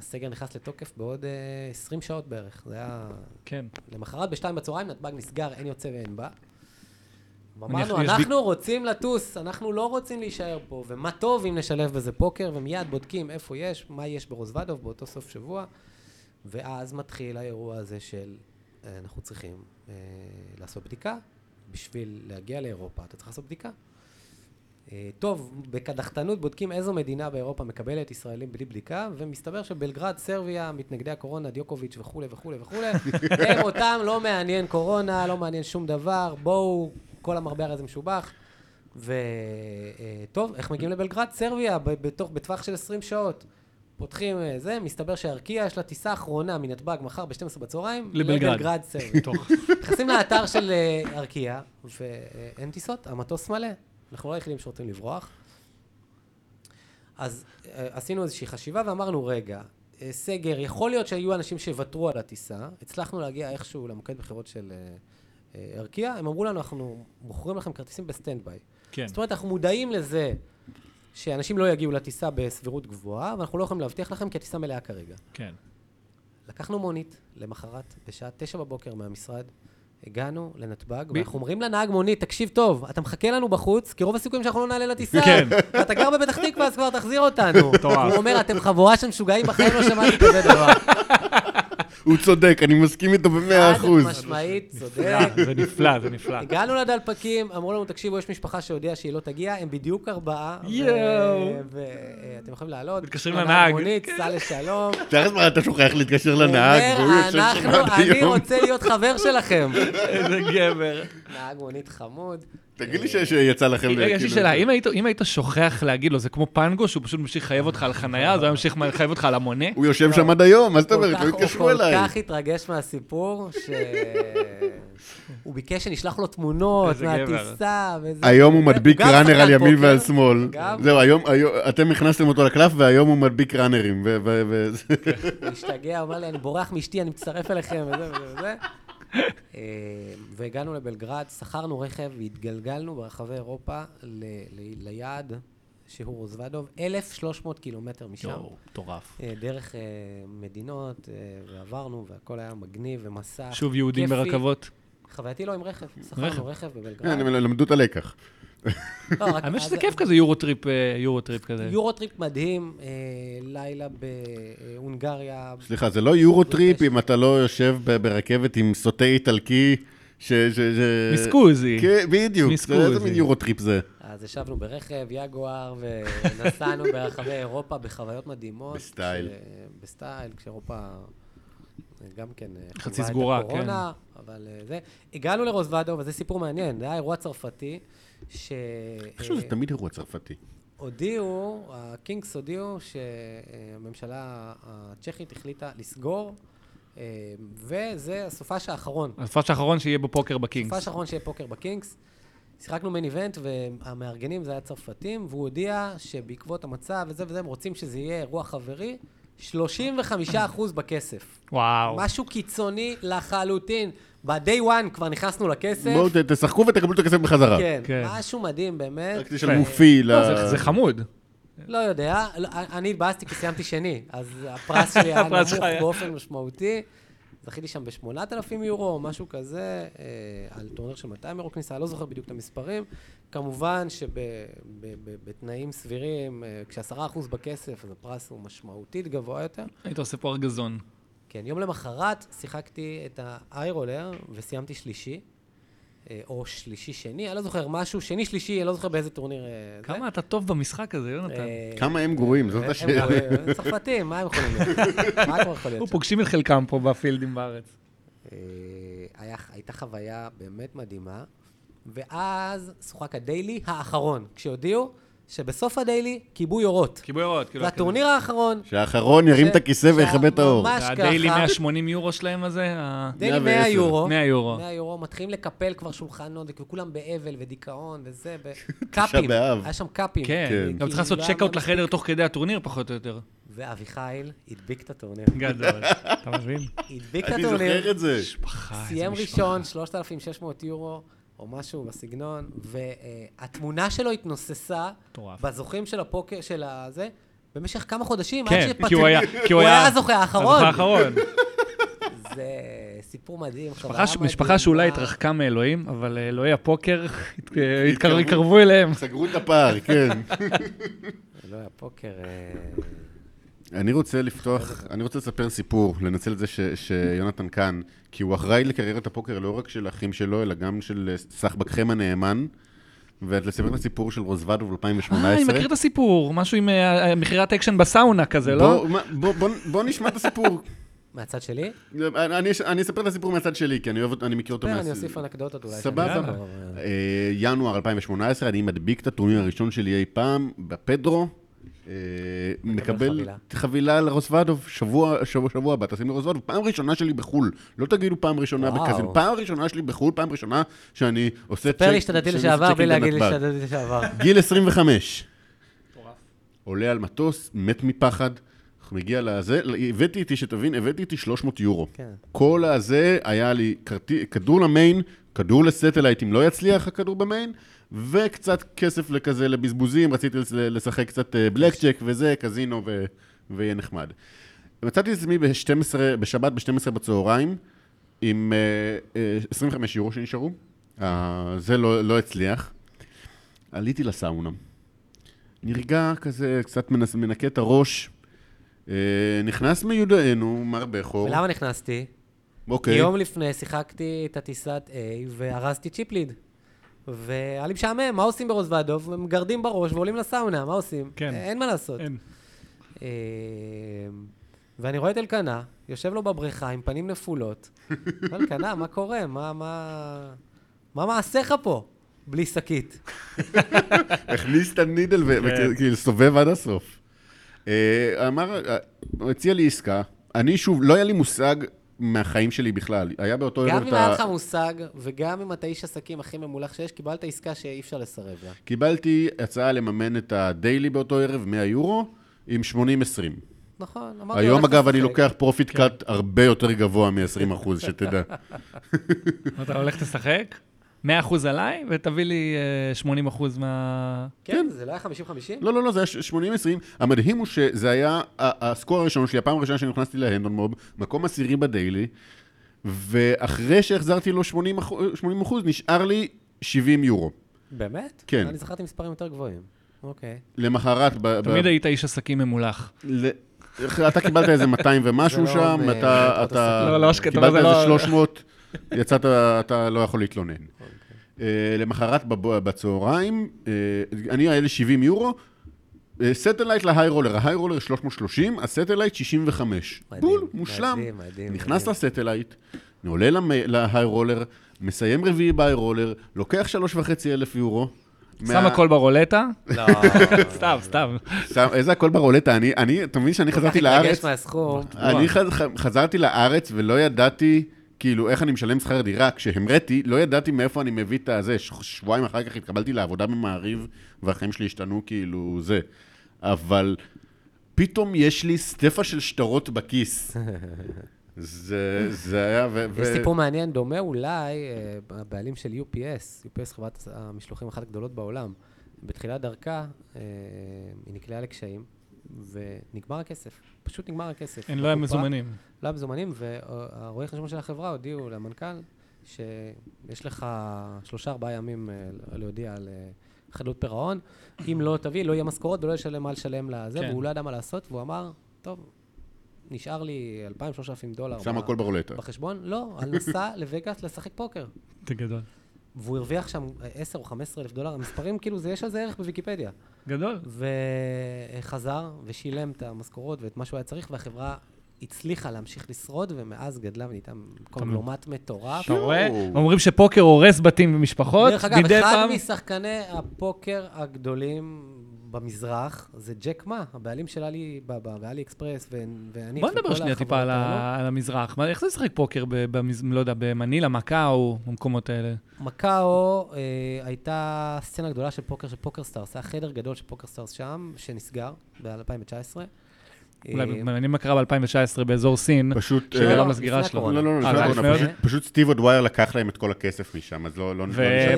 הסגר נכנס לתוקף בעוד אה, 20 שעות בערך. זה היה... כן. למחרת בשתיים בצהריים נתב"ג נסגר, אין יוצא ואין בא. אמרנו, אנחנו רוצים לטוס, אנחנו לא רוצים להישאר פה, ומה טוב אם נשלב בזה פוקר, ומיד בודקים איפה יש, מה יש ברוזוודוב באותו סוף שבוע, ואז מתחיל האירוע הזה של אה, אנחנו צריכים אה, לעשות בדיקה, בשביל להגיע לאירופה אתה צריך לעשות בדיקה. אה, טוב, בקדחתנות בודקים איזו מדינה באירופה מקבלת ישראלים בלי בדיקה, ומסתבר שבלגרד, סרביה, מתנגדי הקורונה, דיוקוביץ' וכולי וכולי וכולי, (laughs) הם אותם, לא מעניין קורונה, לא מעניין שום דבר, בואו, כל המרבה הרי זה משובח. וטוב, איך מגיעים לבלגרד? סרביה, בתוך, בטווח של 20 שעות. פותחים אה, זה, מסתבר שארקיע יש לה טיסה אחרונה מנתב"ג מחר ב-12 בצהריים. לבלגרד. לבלגרד סרביה. (laughs) נכנסים לאתר של אה, ארקיע, ואין טיסות, המטוס מלא. אנחנו לא היחידים שרוצים לברוח. אז אה, עשינו איזושהי חשיבה ואמרנו, רגע, אה, סגר, יכול להיות שהיו אנשים שיוותרו על הטיסה, הצלחנו להגיע איכשהו למוקד בחירות של אה, אה, ארקיע, הם אמרו לנו, אנחנו מוכרים לכם כרטיסים ב standby. כן. זאת אומרת, אנחנו מודעים לזה שאנשים לא יגיעו לטיסה בסבירות גבוהה, ואנחנו לא יכולים להבטיח לכם כי הטיסה מלאה כרגע. כן. לקחנו מונית למחרת, בשעה תשע בבוקר מהמשרד, הגענו לנתב"ג, ואנחנו אומרים לנהג מונית, תקשיב טוב, אתה מחכה לנו בחוץ, כי רוב הסיכויים שאנחנו לא נעלה לטיסה. כן. ואתה גר בפתח תקווה, אז כבר תחזיר אותנו. הוא אומר, אתם חבורה של משוגעים, בחיים לא שמעתי כזה דבר. הוא צודק, אני מסכים איתו במאה אחוז. חד משמעית, צודק. נפלא, זה נפלא, זה נפלא. הגענו לדלפקים, אמרו לנו, תקשיבו, יש משפחה שהודיעה שהיא לא תגיע, הם בדיוק ארבעה. יואו. ואתם יכולים לעלות. מתקשרים לנהג. מונית, סע לשלום. תאר לעצמך, אתה שוכח להתקשר לנהג, והוא יושב שם עד אני היום. רוצה להיות חבר שלכם. איזה גבר. נהג מונית חמוד. תגיד לי שיצא לכם... רגע, יש לי כאילו- שאלה, אם היית- אם היית שוכח להגיד לו, זה כמו פנגו, שהוא פשוט ממשיך לחייב אותך על חנייה, אז הוא היה ממשיך לחייב אותך על המונה? הוא יושב שם עד היום, מה זאת כל אומרת? לא הוא התקשרו כל אליי. כך התרגש מהסיפור, שהוא ביקש שנשלח לו תמונות. מהטיסה. וזה. היום הוא מדביק ראנר על ימין ועל שמאל. זהו, היום, אתם הכנסתם אותו לקלף והיום הוא מדביק ראנרים. הוא השתגע, הוא אמר לי, אני בורח מאשתי, אני מצטרף אליכם, וזה וזה וזה. אה, והגענו לבלגרד, שכרנו רכב והתגלגלנו ברחבי אירופה ל- ל- ליעד שהוא רוזוודוב, 1,300 קילומטר משם. יואו, מטורף. אה, דרך אה, מדינות, ועברנו, והכל היה מגניב ומסע. שוב יהודים כיפי. ברכבות. חווייתי לא עם רכב. שכרנו רכב בבלגרד. הם למדו את הלקח. לא, רק- האמת שזה כיף כזה יורו טריפ, אה, יורו טריפ כזה. יורו טריפ מדהים, אה, לילה בהונגריה. סליחה, זה לא יורו טריפ אם אתה לא יושב ברכבת עם סוטה איטלקי, ש... ש- ש- mi scusi. כן, בדיוק. mi scusi. זה- איזה מין Euro trip זה? אז ישבנו ברכב, יגואר, ונסענו (laughs) ברחבי אירופה בחוויות מדהימות. ב style. ב style, כשאירופה גם כן אה, חצי סגורה, כן. הקורונה, אבל אה, זה. הגענו לרוזוודו, וזה סיפור מעניין, זה היה אירוע צרפתי, ש... אני חושב שזה אה, תמיד אירוע צרפתי. הודיעו, הקינגס הודיעו שהממשלה הצ'כית החליטה לסגור, אה, וזה הסופש האחרון. הסופש האחרון שיהיה בפוקר בקינגס. הסופש האחרון שיהיה פוקר בקינגס. שיחקנו מיין איבנט, והמארגנים זה היה צרפתים, והוא הודיע שבעקבות המצב וזה וזה, הם רוצים שזה יהיה אירוע חברי, 35% בכסף. וואו. משהו קיצוני לחלוטין. ב-day one כבר נכנסנו לכסף. בואו תשחקו ותקבלו את הכסף בחזרה. כן, כן. משהו מדהים באמת. רק תשלמו פי ל... לא, זה- זה חמוד. לא יודע, לא, אני התבאסתי כי סיימתי שני, אז הפרס שלי היה (laughs) נמוך. באופן משמעותי. זכיתי שם ב-8,000 יורו או משהו כזה, אה, על טורניר של 200 יורו כניסה, אני לא זוכר בדיוק את המספרים. כמובן שבתנאים סבירים, אה, כש-10% בכסף, אז הפרס הוא משמעותית גבוה יותר. היית עושה פה ארגזון. כן, יום למחרת שיחקתי את האיירולר וסיימתי שלישי, או שלישי-שני, אני לא זוכר משהו, שני-שלישי, אני לא זוכר באיזה טורניר אה. כמה אתה טוב במשחק הזה, יונתן. אה, כמה הם גרועים, זאת השאלה. צרפתים, מה הם יכולים להיות? (laughs) מה כבר יכול להיות? פוגשים את חלקם פה בפילדים בארץ. אה, הייתה חוויה באמת מדהימה, ואז שוחק ה daily האחרון, כשהודיעו שבסוף ה daily כיבוי אורות. כיבוי אורות, כאילו... זה הטורניר האחרון. שהאחרון ירים ש- את הכיסא ויכבה את האור. שממש זה ה daily ככה. 180 יורו שלהם הזה? daily 100 110. יורו. 100 יורו. 100 יורו, מתחילים לקפל כבר שולחנות, וכולם באבל ודיכאון וזה, וקאפים. (laughs) היה שם קאפים. כן, כן. גם כאילו, צריך לעשות לא checkout מה לחדר תוך כדי הטורניר, פחות או יותר. ואביחיל הדביק את הטורניר. גדול. (laughs) אתה מבין? הדביק את אני הטורניר. זוכר את זה. משפחה, איזה סיים. ראשון, 3,600 יורו, או משהו בסגנון, והתמונה שלו התנוססה מטורף. בזוכים של הפוקר, של הזה, במשך כמה חודשים, עד כן, שפתחו... כי הוא היה... כי הוא היה הזוכה האחרון. הזוכה האחרון. (laughs) זה סיפור מדהים, משפחה חוויה ש- מדהימה. משפחה שאולי התרחקה מאלוהים, אבל אה, אלוהי הפוקר (laughs) הת- התקר- התקרבו אליהם. סגרו את הפער, כן. (laughs) לא, הפוקר... אה, אני רוצה לפתוח, אני רוצה לספר סיפור, לנצל את זה ש- שיונתן כאן, כי הוא אחראי לקריירת הפוקר לא רק של האחים שלו, אלא גם של אה, סחבקכם הנאמן, ולספר את הסיפור של רוזוודוב ב-2018. אה, אני מכיר את הסיפור, משהו עם אה, מכירת אקשן בסאונה כזה, לא? בוא, נשמע את הסיפור. (laughs) מהצד שלי? אני, אני אספר את הסיפור מהצד שלי, כי אני אוהב, אותו- אני מכיר אותו כן, מה- אני אוסיף אנקדוטות אולי. סבבה. אה, אה, ינואר 2018, אני מדביק את הטורניר הראשון שלי אי פעם, בפדרו. אה, מקבל חבילה. לרוסוודוב, שבוע, שבוע, שבוע הבא, טסים לרוסוודוב, פעם ראשונה שלי בחו"ל. לא תגידו פעם ראשונה. בקזין, פעם ראשונה שלי בחו"ל, פעם ראשונה שאני עושה ספר לי צ'ק- שאתה דתי לשעבר צ'קים בלי להגיד לי בנתב"ג. שאתה דתי לשעבר. (laughs) גיל 25. עולה על מטוס, מת מפחד, מגיע לזה, הבאתי איתי, שתבין, הבאתי איתי 300 יורו. כן. כל הזה היה לי כדור ל main, כדור ל satellite אם לא יצליח הכדור ב main, וקצת כסף לכזה לבזבוזים, רציתי לשחק קצת אה, Black Jack וזה, קזינו ו... ויהיה נחמד. מצאתי את עצמי ב-12, בשבת ב-12 בצהריים, עם אה, אה, 25 יורו שנשארו, אה, זה לא, לא הצליח. עליתי לסאונה, נרגע כזה, קצת מנס, מנקה את הראש, אה, נכנס מיודענו, מר בכור. ולמה נכנסתי? אוקיי. יום לפני שיחקתי את הטיסת A וארזתי צ'יפ ליד. והיה לי משעמם, מה עושים ברוזוודוב? הם מגרדים בראש ועולים לסאונה, מה עושים? כן. אין מה לעשות. אין. אה, ואני רואה את אלקנה, יושב לו בבריכה עם פנים נפולות. (laughs) אלקנה, מה קורה? מה, מה... מה מעשיך פה? בלי שקית. (laughs) הכניס את הנידל כן. וכאילו סובב עד הסוף. אה, אמר, אה, הוא הציע לי עסקה, אני שוב, לא היה לי מושג מהחיים שלי בכלל. היה באותו גם ערב אם את היה ה... לך מושג, וגם אם אתה איש עסקים הכי ממולח שיש, קיבלת עסקה שאי אפשר לסרב לה. קיבלתי הצעה לממן את ה daily באותו ערב, 100 יורו, עם 80-20. נכון, אמרתי, היום אגב אני. לוקח profit cut הרבה יותר גבוה מ-20 אחוז, שתדע. (laughs) אתה הולך לשחק? 100% עליי, ותביא לי אה, 80% מה... כן, זה לא היה 50-50? לא, לא, לא, זה היה 80-20. המדהים הוא שזה היה ה- הסקור הראשון שלי, הפעם הראשונה שאני נכנסתי להנדון מוב, מקום עשירי בדיילי, ואחרי שהחזרתי לו 80 אחוז, 80 אחוז, נשאר לי 70 יורו. באמת? כן. אני זכרתי מספרים יותר גבוהים. אוקיי. למחרת, ב- ב- תמיד היית איש עסקים ממולח. ל- אתה קיבלת איזה 200 ומשהו שם, אתה. לא, לא, קיבלת זה איזה לא- 300, יצאת, אתה לא יכול להתלונן. אה, למחרת בצהריים, אה, אני היה לי 70 יורו, satellite ל high roller, ההיי רולר 330, ה satellite 65. מדהים, בול, מושלם. מדהים, מדהים, נכנס מדהים. ל satellite, עולה למ- להיי רולר, מסיים רביעי בהיי רולר, לוקח שלוש וחצי אלף יורו. שם הכל ברולטה? לא. (laughs) סתם, סתם. שם, איזה הכל ברולטה, אני, אני, אתה מבין שאני חזרתי לארץ. אני חז, חזרתי לארץ ולא ידעתי, כאילו, איך אני משלם שכר דירה. כשהמראתי, לא ידעתי מאיפה אני מביא את הזה. שבועיים אחר כך התקבלתי לעבודה במעריב, והחיים שלי השתנו כאילו זה. אבל פתאום יש לי סטפה של שטרות בכיס. (laughs) זה, זה היה, ו... יש ו- סיפור מעניין, דומה אולי, אה, הבעלים של UPS, UPS חברת המשלוחים אחת הגדולות בעולם. בתחילת דרכה, אה, היא נקלעה לקשיים, ונגמר הכסף. פשוט נגמר הכסף. אין, לא היה בקופה, מזומנים. לא היה מזומנים, והרואי חשבון של החברה הודיעו למנכ"ל שיש לך שלושה, ארבעה ימים אה, להודיע על אה, חדלות פירעון. אם לא תביא, לא יהיה משכורות ולא ישלם מה לשלם לזה, כן. והוא לא ידע מה לעשות, והוא אמר, טוב, נשאר לי 2,000-3,000 דולר. שם הכל ברולטה. בחשבון? לא, על (laughs) נסע לווגאס לשחק פוקר. זה גדול. והוא הרוויח שם 10 או 15 אלף דולר, המספרים כאילו, זה יש על זה ערך בוויקיפדיה. גדול. וחזר ושילם את המשכורות ואת מה שהוא היה צריך, והחברה הצליחה להמשיך לשרוד, ומאז גדלה ונהייתה קונגלומט מטורף. אתה רואה? אומרים שפוקר הורס בתים ומשפחות. דרך אגב, אחד משחקני הפוקר הגדולים במזרח זה ג'ק מה, הבעלים של עלי בבא ואלי אקספרס, ואני... בוא נדבר שנייה טיפה על המזרח. מה- איך זה לשחק פוקר, לא יודע, במנילה, מקאו, במקומות האלה? מקאו אה, הייתה סצנה גדולה של פוקר של פוקר סטארס, היה חדר גדול של פוקר סטארס שם, שנסגר ב-2019. אולי מעניין מה קרה ב-2019 באזור סין, פשוט... שגרם אה, לא, לסגירה לפני שלו. לא, לא, לא, אה. לפני פשוט- סטיב אודוויר לקח להם את כל הכסף משם, אז לא לא.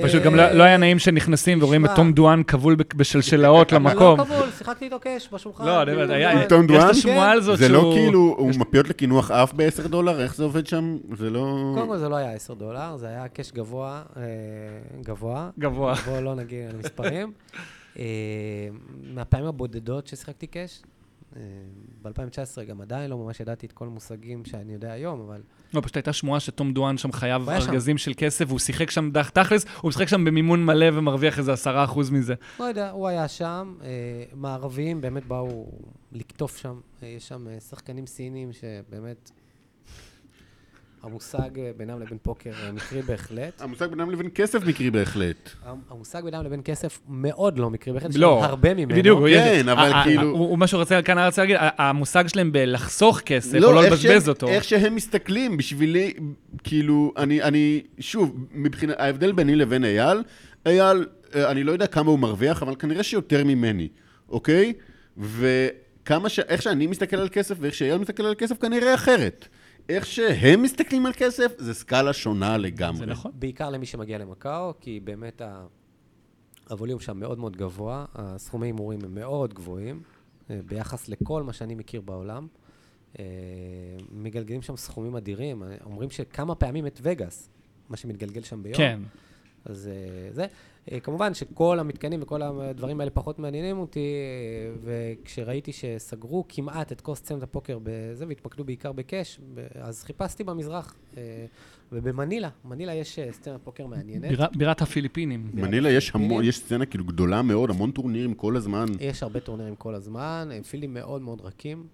ופשוט גם לא לא היה נעים שנכנסים ורואים את. תום דואן כבול ב- בשלשלאות למקום. לא כבול, שיחקתי איתו cash בשולחן. לא, אני כאילו, היה- לא- עם תום יש דואן? את השמועה על זאת זה לא שהוא... כאילו, הוא מפיות לקינוח אף ב-10 דולר? איך זה עובד שם? זה לא... קודם כל זה לא היה 10 דולר, זה היה קאש גבוה, אה, גבוה. גבוה. בואו לא נגיע למספרים. אה, מהפעמים הבודדות ששיחקתי קאש, אה, ב-2019 גם עדיין לא ממש ידעתי את כל המושגים שאני יודע היום, אבל לא, פשוט הייתה שמועה שתום דואן שם חייב. ארגזים של כסף, והוא שיחק שם דח תכלס, הוא משחק שם במימון מלא ומרוויח איזה עשרה אחוז מזה. לא יודע, הוא היה שם. אה, מערביים באמת באו לקטוף שם. אה, יש שם אה, שחקנים סינים שבאמת... המושג אה, בינם לבין פוקר אה, מקרי בהחלט. המושג בינם לבין כסף מקרי בהחלט. המושג בינם לבין כסף מאוד לא מקרי בהחלט, יש לא, הרבה ממנו. בדיוק, הוא כן. אבל ה- ה- כאילו- הוא- הוא- מה שהוא רוצה, כאן רצה להגיד, המושג שלהם בלחסוך כסף, או לא לבזבז שהם- אותו. איך שהם מסתכלים, בשבילי, כאילו, אני, אני, שוב, מבחינת, ההבדל ביני לבין אייל, אייל, אה, אני לא יודע כמה הוא מרוויח, אבל כנראה שיותר ממני, אוקיי? וכמה ש... איך שאני מסתכל על כסף ואיך שאייל מסתכל על כסף, כנראה אחרת. איך שהם מסתכלים על כסף, זה סקאלה שונה לגמרי. זה נכון. בעיקר למי שמגיע למקאו, כי באמת ה- הווליום שם מאוד מאוד גבוה, הסכומי הימורים הם מאוד גבוהים, אה, ביחס לכל מה שאני מכיר בעולם. אה, מגלגלים שם סכומים אדירים, אומרים שכמה פעמים את וגאס, מה שמתגלגל שם ביום. כן. אז אה, זה. אה, כמובן שכל המתקנים וכל הדברים האלה פחות מעניינים אותי, אה, וכשראיתי שסגרו כמעט את כל סצנת הפוקר בזה, והתמקדו בעיקר בקאש, אז חיפשתי במזרח, ובמנילה, מנילה יש סצנת פוקר מעניינת. בירה- בירת הפיליפינים. מנילה יש המון. יש סצנה כאילו גדולה מאוד, המון טורנירים כל הזמן. יש הרבה טורנירים כל הזמן, הם פילדים מאוד מאוד רכים.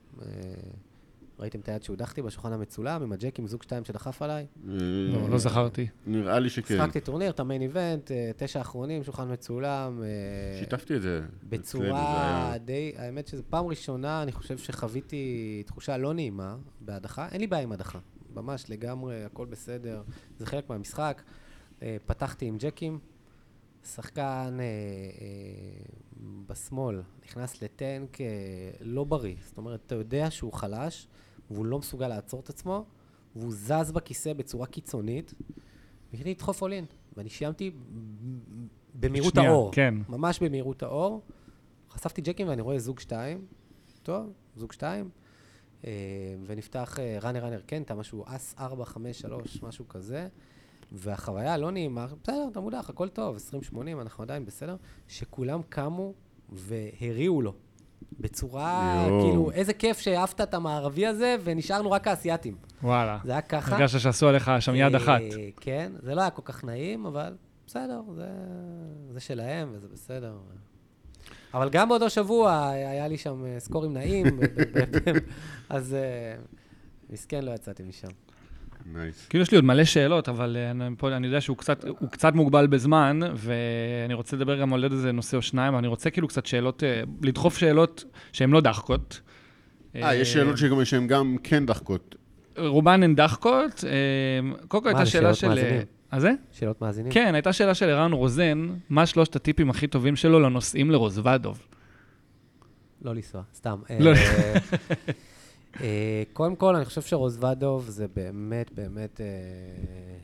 אה, ראיתם את היד שהודחתי בשולחן המצולם עם הג'ק עם זוג שתיים שדחף עליי? לא, לא זכרתי. נראה לי שכן. שיחקתי טורניר, את המיין איבנט, אה, תשע אחרונים, שולחן מצולם. אה, שיתפתי את זה. בצורה די, האמת שזו פעם ראשונה, אני חושב שחוויתי תחושה לא נעימה בהדחה. אין לי בעיה עם הדחה, ממש לגמרי, הכל בסדר, זה חלק מהמשחק. אה, פתחתי עם ג'קים, שחקן אה, אה, בשמאל נכנס לטנק אה, לא בריא, זאת אומרת, אתה יודע שהוא חלש, והוא לא מסוגל לעצור את עצמו, והוא זז בכיסא בצורה קיצונית, והחליט לדחוף אולין, ואני סיימתי במהירות שנייה, האור. כן. ממש במהירות האור. חשפתי ג'קים ואני רואה זוג שתיים. טוב, זוג שתיים. אה, ונפתח ראנר ראנר קנטה, משהו אס 4, 5, 3, משהו כזה. והחוויה לא נעימה, בסדר, אתה מודח, הכל טוב, 20-80, אנחנו עדיין בסדר, שכולם קמו והריעו לו. בצורה, יואו. כאילו, איזה כיף שהעפת את המערבי הזה, ונשארנו רק האסייתים. וואלה. זה היה ככה. הרגשת שעשו עליך שם יד אה, אחת. כן, זה לא היה כל כך נעים, אבל בסדר, זה, זה שלהם וזה בסדר. אבל גם באותו שבוע היה לי שם אה, סקורים נעים, אז אה, מסכן לא יצאתי משם. נייס. כאילו יש לי עוד מלא שאלות, אבל אה, אני, פה, אני יודע שהוא קצת, הוא קצת מוגבל בזמן, ואני רוצה לדבר גם על עוד איזה נושא או שניים, אבל אני רוצה כאילו קצת שאלות, אה, לדחוף שאלות שהן לא דחקות. אה, יש שאלות שגם- שהן גם כן דחקות. רובן הן דחקות. אה, קודם כל הייתה שאלה שאלות של... מאזינים? אה, זה? שאלות מאזינים? כן, הייתה שאלה של ערן רוזן, מה שלושת הטיפים הכי טובים שלו לנוסעים לרוזוודוב? לא לנסוע, סתם. אה, קודם כל, אני חושב שרוזוודוב זה באמת, באמת אה,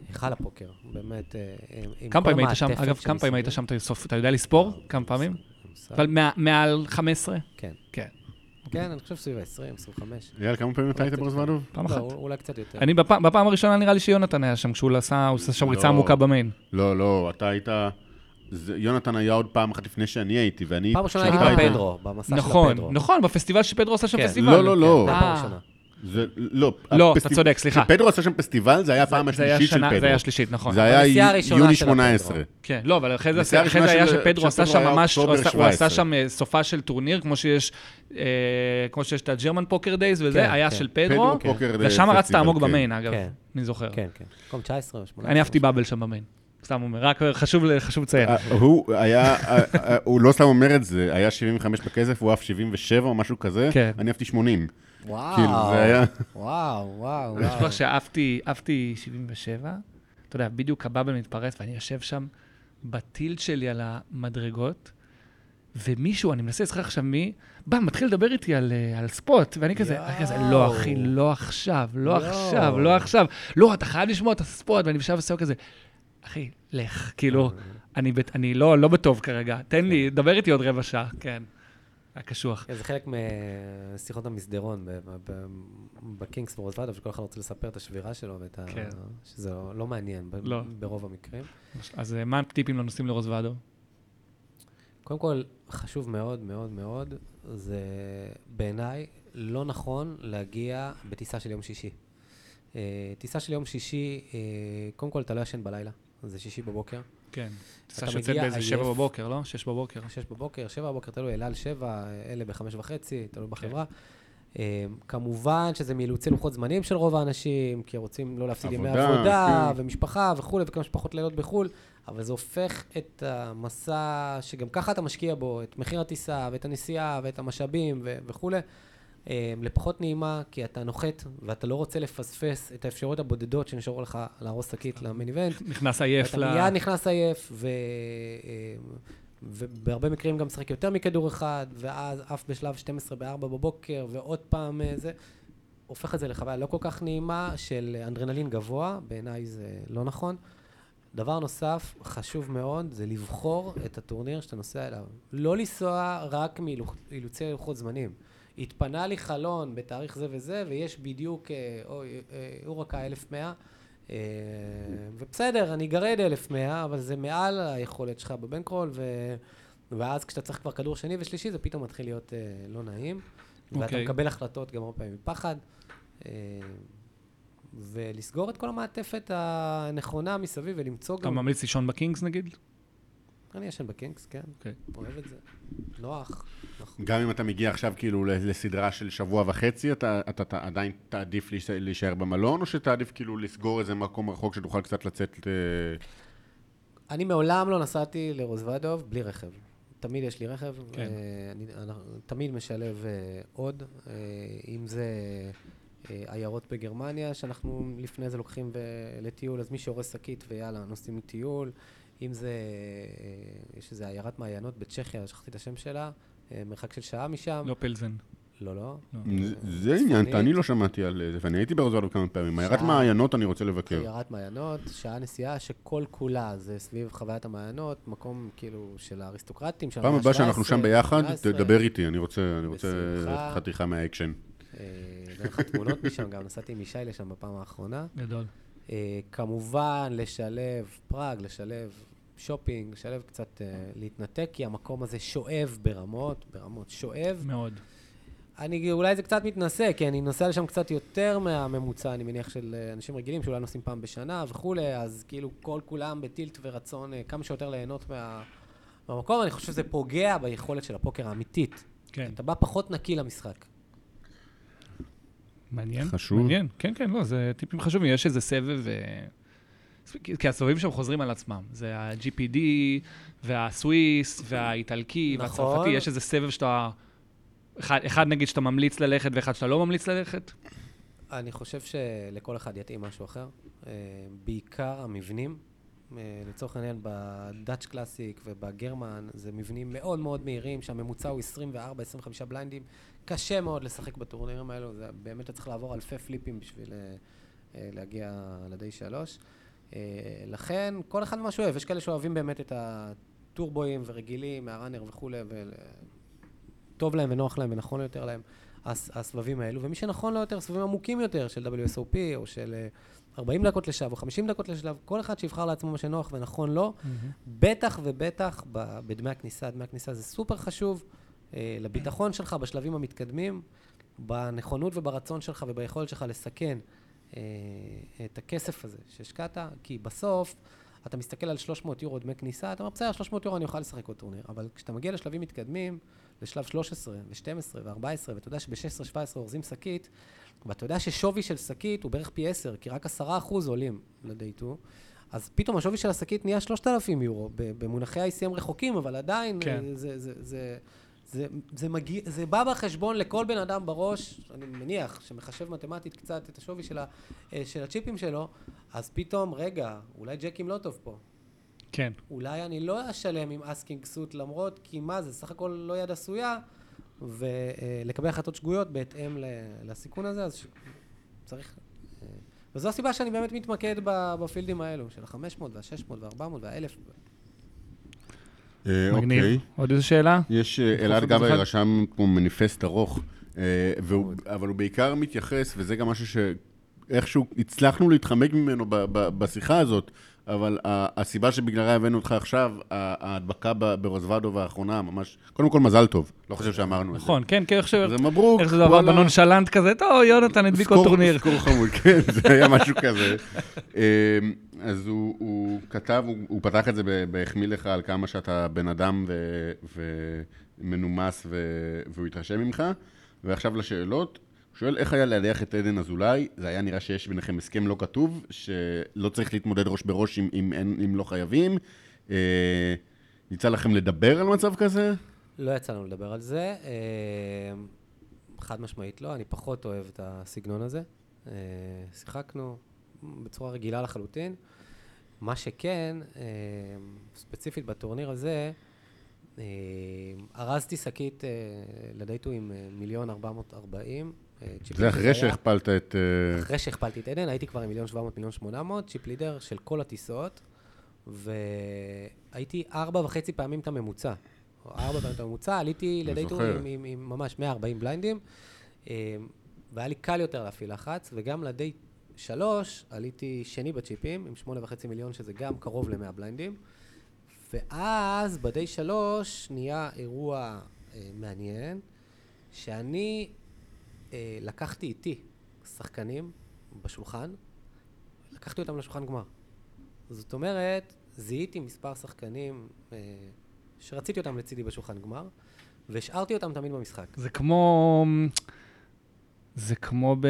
היכל הפוקר. באמת, אה, עם- עם כמה כל פעמים היית שם? המעטפת אגב, כמה פעמים היית. שם? אתה יודע לספור? כמה פעמים? אבל מעל 15? כן. כן. כן, אני חושב סביב ה-20, 25. אייל, כמה פעמים אתה היית ברזוודוב? פעם לא, אחת. אולי קצת יותר. אני בפעם הראשונה נראה לי שיונתן היה שם, כשהוא עשה שם ריצה לא. עמוקה במיין. לא, לא, אתה היית... זה- יונתן היה עוד פעם אחת לפני שאני הייתי, ואני... פעם ראשונה הייתי היית- בפדרו, במסע של נכון, הפדרו. נכון, בפסטיבל שפדרו עשה שם כן. פסטיבל. לא, לא, לא. זה אה. הפעם הראשונה. זה, לא. לא, הפסטיב- אתה צודק, סליחה. כשפדרו עשה שם פסטיבל, זה היה הפעם זה היה השלישית של פדרו. זה היה השלישית, נכון. זה היה יוני של הפדרו. 18. כן, לא, אבל אחרי זה היה שפדרו עשה שם ממש, הוא עשה- הוא עשה 17. שם אה, סופה של טורניר, כמו שיש אה, כמו שיש את הג'רמן פוקר דייז וזה, כן, היה כן. של פדרו, פדרו פוקר ושם רצת עמוק כן. במיין, אגב, כן. אני זוכר. כן, כן. מקום 19 או 18. אני אהבתי באבל שם במיין. סתם אומר, רק חשוב חשוב לציין. אה, הוא היה, אה, אה, הוא לא סתם אומר את זה, היה 75 בכסף, הוא אף 77 או משהו כזה, כן. אני אהבתי 80. וואו. כאילו, זה היה... וואו, וואו, אני וואו. שאהבתי אהבתי 77, אתה יודע, בדיוק הבאבל מתפרץ, ואני יושב שם בטילט שלי על המדרגות, ומישהו, אני מנסה לזכר עכשיו מי, בא, מתחיל לדבר איתי על, על ספוט, ואני כזה, אני כזה, לא. אחי, לא עכשיו, לא. עכשיו, לא עכשיו. לא, אתה חייב לשמוע את הספוט, ואני יושב ועושה כזה, אחי, לך, כאילו, אני, אני לא, לא בטוב כרגע, תן לי, דבר איתי עוד רבע שעה, כן. היה קשוח. כן, זה חלק משיחות המסדרון בקינגס ברוזוודוב, שכל אחד רוצה לספר את השבירה שלו, ואת ה... כן. שזה לא מעניין לא. ברוב המקרים. אז אה, מה הטיפים לנוסעים לרוזוודו? קודם כל, חשוב מאוד מאוד מאוד, זה בעיניי לא נכון להגיע בטיסה של יום שישי. אה, טיסה של יום שישי, אה, קודם כל אתה לא ישן בלילה, זה שישי בבוקר. כן. טיסה אתה שיוצאת באיזה שבע. בבוקר, לא? שש בבוקר. שש בבוקר, שבע בבוקר, תלוי, אל על שבע, אלה בחמש וחצי, תלוי בחברה. אה, כמובן שזה מאילוצי לוחות זמנים של רוב האנשים, כי רוצים לא להפסיד ימי עבודה, כן. ומשפחה וכולי, וכמה שפחות לילות בחו"ל, אבל זה הופך את המסע, שגם ככה אתה משקיע בו, את מחיר הטיסה, ואת הנסיעה, ואת המשאבים וכולי, לפחות נעימה, כי אתה נוחת, ואתה לא רוצה לפספס את האפשרויות הבודדות שנשארו לך להרוס שקית למיין איבנט. נכנס עייף אתה ל... מיד נכנס עייף, ו... אה, ובהרבה מקרים גם משחק יותר מכדור אחד, ואז עף בשלב 12 ב-4 בבוקר, ועוד פעם אה, זה. הופך את זה לחוויה לא כל כך נעימה של אנדרנלין גבוה, בעיניי זה לא נכון. דבר נוסף, חשוב מאוד, זה לבחור את הטורניר שאתה נוסע אליו. לא לנסוע רק מאילוצי לוחות זמנים. התפנה לי חלון בתאריך זה וזה, ויש בדיוק, אה, אוי, אה, אורקה 1100, אה, ובסדר, אני אגרד 1100, אבל זה מעל היכולת שלך בבנקרול, ו... ואז כשאתה צריך כבר כדור שני ושלישי, זה פתאום מתחיל להיות אה, לא נעים. ואתה אוקיי. מקבל החלטות גם הרבה פעמים מפחד. אה, ולסגור את כל המעטפת הנכונה מסביב ולמצוא אתה גם... ממליץ לישון בקינגס נגיד? אני ישן בקינגס, כן. אוקיי. אוהב את זה. נוח. נכון. גם אם אתה מגיע עכשיו כאילו ל- לסדרה של שבוע וחצי, אתה, אתה, אתה עדיין תעדיף להיש- להישאר במלון, או שתעדיף כאילו לסגור איזה מקום רחוק שתוכל קצת לצאת ל... אני מעולם לא נסעתי לרוזוודוב בלי רכב. תמיד יש לי רכב. כן. אה, אני, אני תמיד משלב אה, עוד, אה, אם זה אה, עיירות בגרמניה, שאנחנו לפני זה לוקחים ב- לטיול, אז מי שהורס שקית ויאללה, נוסעים לטיול. אם זה, אה, יש איזה עיירת מעיינות בצ'כיה, שכחתי את השם שלה, אה, מרחק של שעה משם. לא פלזן. לא, לא. זה- זה עניין. אני לא שמעתי על זה, ואני הייתי ברזוודוב כמה פעמים. מעיירת שעה. מעיינות אני רוצה לבקר. עיירת מעיינות, שעה נסיעה שכל כולה זה סביב חוויית המעיינות, מקום כאילו של האריסטוקרטים, פעם הבאה שאנחנו ה-17, שם ביחד, 18. תדבר איתי, אני רוצה אני רוצה בשמחה. חתיכה מהאקשן. אה, נראה לך תמונות משם, גם נסעתי עם ישי לשם בפעם האחרונה. גדול. אה, כמובן, לשלב פראג, לשלב שופינג, לשלב קצת אה, להתנתק, כי המקום הזה שואב ברמות, ברמות שואב. מאוד. אני, אולי זה קצת מתנשא, כי אני נוסע לשם קצת יותר מהממוצע, אני מניח, של אה, אנשים רגילים, שאולי נוסעים פעם בשנה וכולי, אז כאילו כל כולם ב tilt ורצון אה, כמה שיותר ליהנות מה, מהמקום. אני חושב שזה פוגע ביכולת של הפוקר האמיתית. כן. אתה בא פחות נקי למשחק. מעניין. חשוב. מעניין, כן, כן, לא, זה טיפים חשובים. יש איזה סבב, אה, כי הסבבים שם חוזרים על עצמם. זה ה-GPD, והסוויס, והאיטלקי, נכון. והצרפתי, יש איזה סבב שאתה... אחד, אחד נגיד שאתה ממליץ ללכת ואחד שאתה לא ממליץ ללכת? אני חושב שלכל אחד יתאים משהו אחר. אה, בעיקר המבנים. אה, לצורך העניין, בדאץ' קלאסיק ובגרמן, זה מבנים מאוד מאוד מהירים, שהממוצע הוא 24-25 בליינדים. קשה מאוד לשחק בטורנירים האלו, זה באמת אתה צריך לעבור אלפי פליפים בשביל אה, אה, להגיע לדי שלוש. אה, לכן, כל אחד מה שאוהב. יש כאלה שאוהבים באמת את הטורבואים ורגילים, מהראנר וכולי, וטוב להם ונוח להם ונכון יותר להם הס- הסבבים האלו, ומי שנכון לו יותר, סבבים עמוקים יותר של WSOP, או של אה, 40 דקות לשלב, או 50 דקות לשלב, כל אחד שיבחר לעצמו מה שנוח ונכון לו. בטח ובטח בדמי הכניסה, דמי הכניסה זה סופר חשוב לביטחון שלך בשלבים המתקדמים, בנכונות וברצון שלך וביכולת שלך לסכן אה, את הכסף הזה שהשקעת, כי בסוף אתה מסתכל על 300 יורו דמי כניסה, אתה אומר, בסדר, 300 יורו אני אוכל לשחק עוד טורניר, אבל כשאתה מגיע לשלבים מתקדמים, לשלב 13 ו-12 ו-14, ואתה יודע שב-16-17 אורזים שקית, ואתה יודע ששווי של שקית הוא בערך פי 10, כי רק 10% עולים ל-day 2, אז פתאום השווי של השקית נהיה 3,000 יורו, במונחי ICM רחוקים, אבל עדיין כן. אה, זה, זה, זה, זה, זה, מגיע, זה בא בחשבון לכל בן אדם בראש, אני מניח, שמחשב מתמטית קצת את השווי של, ה, אה, של הצ'יפים שלו, אז פתאום, רגע, אולי ג'קים לא טוב פה. כן. אולי אני לא אשלם עם אסקינג סוט למרות, כי מה זה, סך הכל לא יד עשויה, ולקבל החלטות שגויות בהתאם לסיכון הזה, אז ש- צריך... אה, וזו הסיבה שאני באמת מתמקד בפילדים האלו, של ה-500 וה-600 וה-400 וה-1000. אה, מגניב. אוקיי. עוד איזה שאלה? יש, אה, אלעד גבאי אחד? רשם כמו מניפסט ארוך, אה, והוא, אבל הוא בעיקר מתייחס, וזה גם משהו שאיכשהו הצלחנו להתחמק ממנו בשיחה הזאת, אבל הסיבה שבגללה הבאנו אותך עכשיו, ההדבקה ברוזוודוב האחרונה, ממש, קודם כל מזל טוב, לא חושב שאמרנו את זה. נכון, כן, כן, איך ש... זה מברוק, איך זה עבר. בנונשלנט כזה, טוב, יונתן הדביק עוד טורניר. סקור חמוד, כן, זה היה משהו כזה. אמ, אז הוא, כתב, הוא, פתח את זה בהחמיא לך על כמה שאתה בן אדם ומנומס והוא התרשם ממך. ועכשיו לשאלות. שואל איך היה להדיח את עדן אזולאי, זה היה נראה שיש ביניכם הסכם לא כתוב, שלא צריך להתמודד ראש בראש אם, אם, אין- אם לא חייבים. אה, יצא לכם לדבר על מצב כזה? לא יצא לנו לדבר על זה. אה, חד משמעית לא, אני פחות אוהב את הסגנון הזה. אה, שיחקנו בצורה רגילה לחלוטין. מה שכן, אה, ספציפית בטורניר הזה, אה, ארזתי שקית אה, לדייטו עם אה, מיליון ארבע מאות ארבעים. אה, צ'יפ זה אחרי שהכפלת את... אה, אחרי שהכפלתי את עדן, הייתי כבר עם מיליון שבע מאות, מיליון שמונה מאות, צ'יפ לידר של כל הטיסות, והייתי ארבע וחצי פעמים את הממוצע. ארבע פעמים את הממוצע, עליתי לדייטור זוכר. עם, עם, ממש 140 בליינדים, אה, והיה לי קל יותר להפעיל לחץ, וגם לדי שלוש עליתי שני בצ'יפים, עם שמונה וחצי מיליון, שזה גם קרוב ל-100 בליינדים, ואז בדי שלוש נהיה אירוע מעניין, שאני אה, לקחתי איתי שחקנים בשולחן, לקחתי אותם לשולחן גמר. זאת אומרת, זיהיתי מספר שחקנים אה, שרציתי אותם לצידי בשולחן גמר, והשארתי אותם תמיד במשחק. זה כמו... זה כמו ב...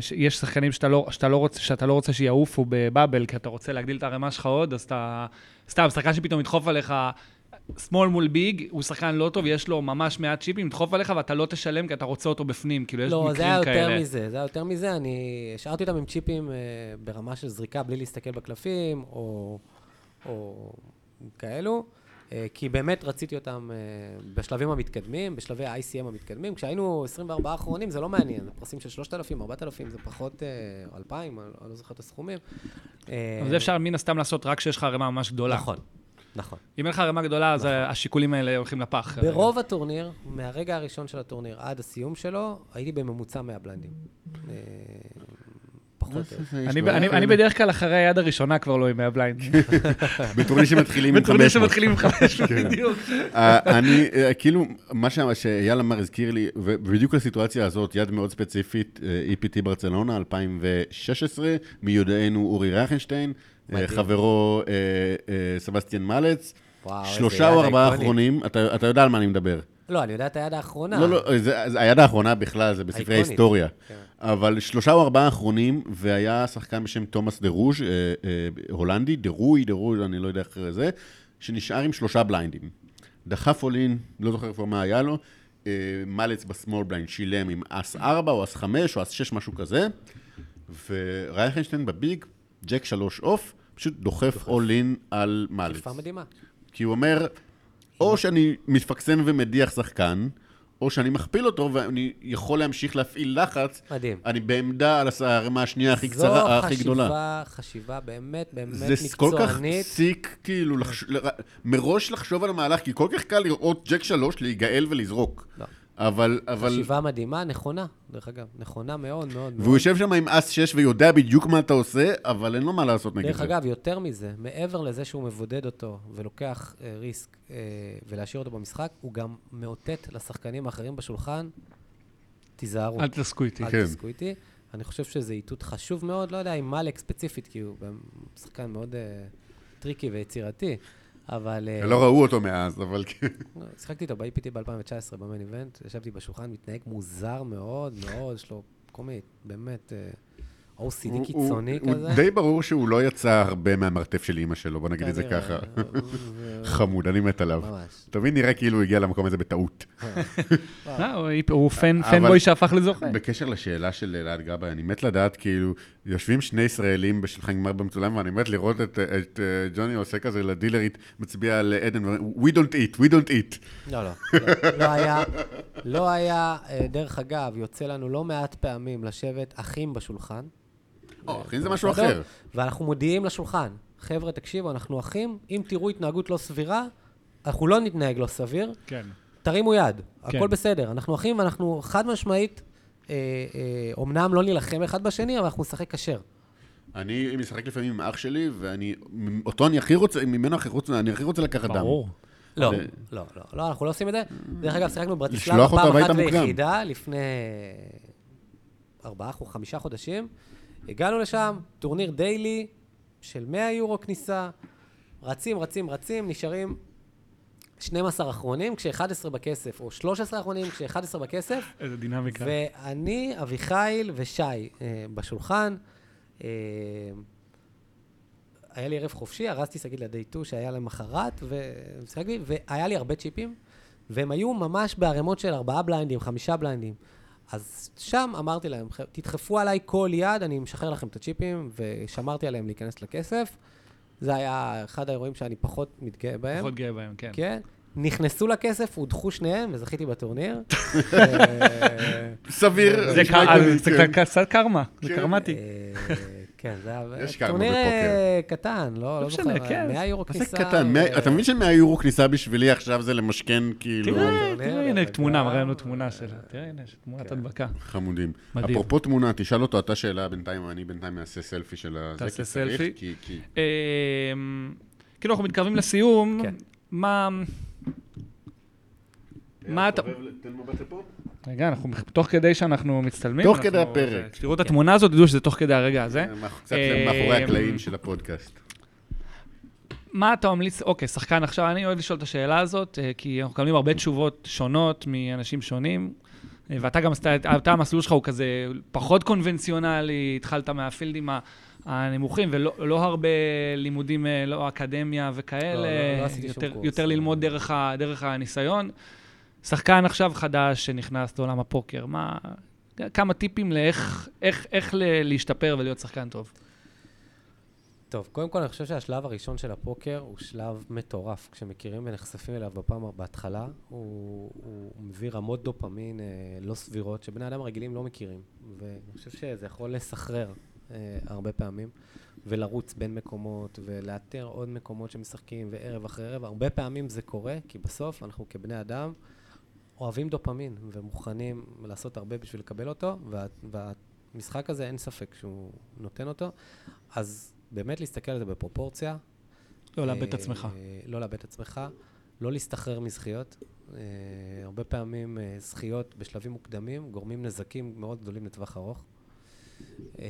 ש- יש שחקנים שאתה לא, שאתה, לא רוצה, שאתה לא רוצה שיעופו בבאבל, כי אתה רוצה להגדיל את הערימה שלך עוד, אז אתה... סתם, שחקן שפתאום ידחוף עליך שמאל מול ביג, הוא שחקן לא טוב, יש לו ממש מעט צ'יפים, ידחוף עליך ואתה לא תשלם כי אתה רוצה אותו בפנים, כאילו יש לא, מקרים זה היה יותר כאלה. מזה, זה היה יותר מזה, אני השארתי אותם עם צ'יפים אה, ברמה של זריקה בלי להסתכל בקלפים, או, או כאלו, אה, כי באמת רציתי אותם אה, בשלבים המתקדמים, בשלבי ה-ICM המתקדמים. כשהיינו 24 האחרונים זה לא מעניין, פרסים של 3,000, 4,000, זה פחות אה, 2,000, אני אני לא זוכר את הסכומים. אה, אבל זה אפשר מן הסתם לעשות רק כשיש לך ערימה ממש גדולה. נכון. נכון. אם אין לך רמה גדולה, אז השיקולים האלה הולכים לפח. ברוב הטורניר, מהרגע הראשון של הטורניר עד הסיום שלו, הייתי בממוצע 100 בליינדים. אה, יותר. אני- אני אני בדרך כלל אחרי היד הראשונה כבר לא עם 100 blind. (laughs) בטורניר שמתחילים עם בטורניר 500. שמתחילים עם 500, (laughs) כן. בדיוק. אה, אני, אה, כאילו, מה שאייל אמר הזכיר לי, ובדיוק לסיטואציה הזאת, יד מאוד ספציפית, EPT ברצלונה, 2016, מיודענו אורי רייכנשטיין. חברו אה, אה, סבסטיאן מאלץ, וואו, שלושה או ארבעה איקונית. אחרונים, אתה אתה יודע על מה אני מדבר. לא, אני יודע את היד האחרונה. לא, לא, זה- זה- היד האחרונה בכלל, זה בספרי האיקונית. ההיסטוריה. כן. אבל שלושה או ארבעה אחרונים, והיה שחקן בשם תומאס דה רוז', אה, אה, הולנדי, דה רוי, דה רוי, אני לא יודע איך זה, שנשאר עם שלושה בליינדים. דחף all-in, לא זוכר כבר מה היה לו, אה, מאלץ ב small blind שילם עם אס 4 או אס 5 או אס 6, משהו כזה, ורייכנשטיין ב big, Jack 3 off, פשוט דוחף all-in על מאלץ. תקופה מדהימה. כי הוא אומר, או שאני מתפקסם ומדיח שחקן, או שאני מכפיל אותו ואני יכול להמשיך להפעיל לחץ. מדהים. אני בעמדה על הערימה השנייה הכי קצרה, הכי גדולה. זו חשיבה, חשיבה באמת, באמת זה כל כך מקצוענית. sick, כאילו, לחש... ל- מראש לחשוב על המהלך, כי כל כך קל לראות ג'ק שלוש להיגעל ולזרוק. לא. אבל, אבל... חשיבה מדהימה, נכונה, דרך אגב. נכונה מאוד מאוד מאוד. והוא יושב שם עם אס 6 ויודע בדיוק מה אתה עושה, אבל אין לו מה לעשות נגד דרך זה. אגב, יותר מזה, מעבר לזה שהוא מבודד אותו ולוקח אה, risk אה, ולהשאיר אותו במשחק, הוא גם מאותת לשחקנים האחרים בשולחן, תיזהרו, אל תתעסקו איתי. אל כן. תעסקו איתי. אני חושב שזה איתות חשוב מאוד, לא יודע אם מאלץ ספציפית, כי הוא שחקן מאוד אה, tricky ויצירתי, אבל... אה, לא ראו אותו מאז, אבל כן. שיחקתי איתו ב-IPT ב-2019, במיין איבנט, ישבתי בשולחן, מתנהג מוזר מאוד מאוד, יש לו כל מיני, באמת, אה, הוא- OCD קיצוני הוא- כזה. הוא די ברור שהוא לא יצא הרבה מהמרתף של אימא שלו, בוא נגיד את זה ככה. זה- חמוד, אני מת עליו. ממש. תמיד נראה כאילו הוא הגיע למקום הזה בטעות. אה, הוא- פנבוי שהפך לזוכה. בקשר לשאלה של אלעד גבאי, אני מת לדעת, כאילו, יושבים שני ישראלים בשולחן גמר במצולם, ואני מת לראות את, את אה, ג'וני עושה כזה לדילרית, מצביע על עדן, We don't eat, we don't eat. לא, לא, לא, לא היה, לא היה, אה, דרך אגב, יוצא לנו לא מעט פעמים לשבת אחים בשולחן. או, אחי, זה משהו? אחר. ואנחנו מודיעים לשולחן, חבר'ה, תקשיבו, אנחנו אחים, אם תראו התנהגות לא סבירה, אנחנו לא נתנהג לא סביר, כן. תרימו יד, כן. הכל בסדר. אנחנו אחים ואנחנו חד משמעית, אה, אה, אומנם לא נילחם אחד בשני, אבל אנחנו נשחק כשר. אני משחק לפעמים עם אח שלי, ואני, אותו אני הכי רוצה, ממנו הכי רוצה, אני הכי רוצה לקחת דם. ברור. לא, לא, לא, לא, אנחנו לא עושים את זה. דרך אגב, שיחקנו אותו פעם אחת. ויחידה לפני ארבעה או חמישה חודשים. הגענו לשם, טורניר דיילי של 100 יורו כניסה, רצים, רצים, רצים, נשארים 12 אחרונים, כש-11 בכסף, או 13 אחרונים, כש-11 בכסף. איזה דינמיקה. ואני, אביחיל ושי אה, בשולחן. אה, היה לי ערב חופשי, ארזתי שקית לידי טו שהיה למחרת, ושיחקתי, והיה לי הרבה צ'יפים, והם היו ממש בערימות של ארבעה בליינדים, חמישה בליינדים. אז שם אמרתי להם, "חבר'ה, תדחפו עליי כל יד, אני משחרר לכם את הצ'יפים, ושמרתי עליהם להיכנס לכסף. זה היה אחד האירועים שאני פחות מתגאה בהם. פחות גאה בהם, כן. כן. נכנסו לכסף, הודחו שניהם, וזכיתי בטורניר. אה, (laughs) סביר. זה כן. קצת קרמה, זה כן. קרמטי. כן, זה היה טורניר. אה, קטן, לא לא משנה, זוכר, כן. 100 יורו מה זה כניסה. קטן? אתה מבין ש-100 יורו כניסה בשבילי עכשיו זה למשכן, כאילו, תראה, תראה, הנה תמונה. מראה לנו תמונה שלה. תראה, הנה, יש תמונת כן. הדבקה. חמודים. מדהים. אפרופו תמונה, תשאל אותו אתה שאלה בינתיים, אני בינתיים אעשה סלפי של הזה, תעשה סלפי. אמ, כאילו, אנחנו מתקרבים לסיום. כן. מה... מה אתה... תן מבט לפה. רגע, אנחנו תוך כדי שאנחנו מצטלמים. תוך כדי הפרק. כשתראו את התמונה הזאת, תדעו שזה תוך כדי הרגע הזה. קצת אה, מאחורי הקלעים של הפודקאסט. מה אתה ממליץ, אוקיי, שחקן עכשיו, אני אוהב לשאול את השאלה הזאת, אה, כי אנחנו מקבלים הרבה תשובות שונות מאנשים שונים, אה, ואתה גם, אתה, המסלול שלך הוא כזה פחות קונבנציונלי, התחלת מהפילדים ה- הנמוכים, ולא לא הרבה לימודים, אה, לא אקדמיה וכאלה, לא, לא, לא יותר. יותר ללמוד דרך, דרך הניסיון. שחקן עכשיו חדש שנכנס לעולם הפוקר, מה, כמה טיפים לאיך איך, איך להשתפר ולהיות שחקן טוב. טוב, קודם כל אני חושב שהשלב הראשון של הפוקר הוא שלב מטורף. כשמכירים ונחשפים אליו בפעם, בהתחלה, הוא, הוא מביא רמות דופמין אה, לא סבירות, שבני אדם רגילים לא מכירים. ואני חושב שזה יכול לסחרר אה, הרבה פעמים. ולרוץ בין מקומות, ולאתר עוד מקומות שמשחקים, וערב אחרי ערב. הרבה פעמים זה קורה, כי בסוף אנחנו כבני אדם אוהבים דופמין, ומוכנים לעשות הרבה בשביל לקבל אותו, וה, והמשחק הזה, אין ספק שהוא נותן אותו. אז באמת להסתכל על זה בפרופורציה. לא לאבד את אה, עצמך. לא לאבד את עצמך, לא להסתחרר מזכיות. אה, הרבה פעמים אה, זכיות בשלבים מוקדמים גורמים נזקים מאוד גדולים לטווח ארוך. אה,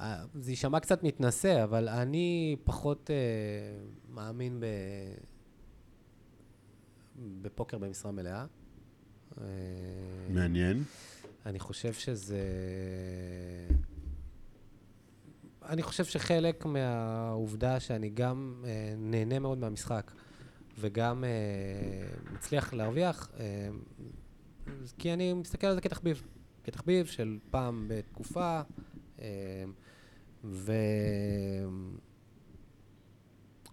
אה, זה יישמע קצת מתנשא, אבל אני פחות אה, מאמין ב... בפוקר במשרה מלאה. אה, מעניין. אני חושב שזה... אני חושב שחלק מהעובדה שאני גם אה, נהנה מאוד מהמשחק וגם אה, מצליח להרוויח, אה, כי אני מסתכל על זה כתחביב. כתחביב של פעם בתקופה, אה, ו...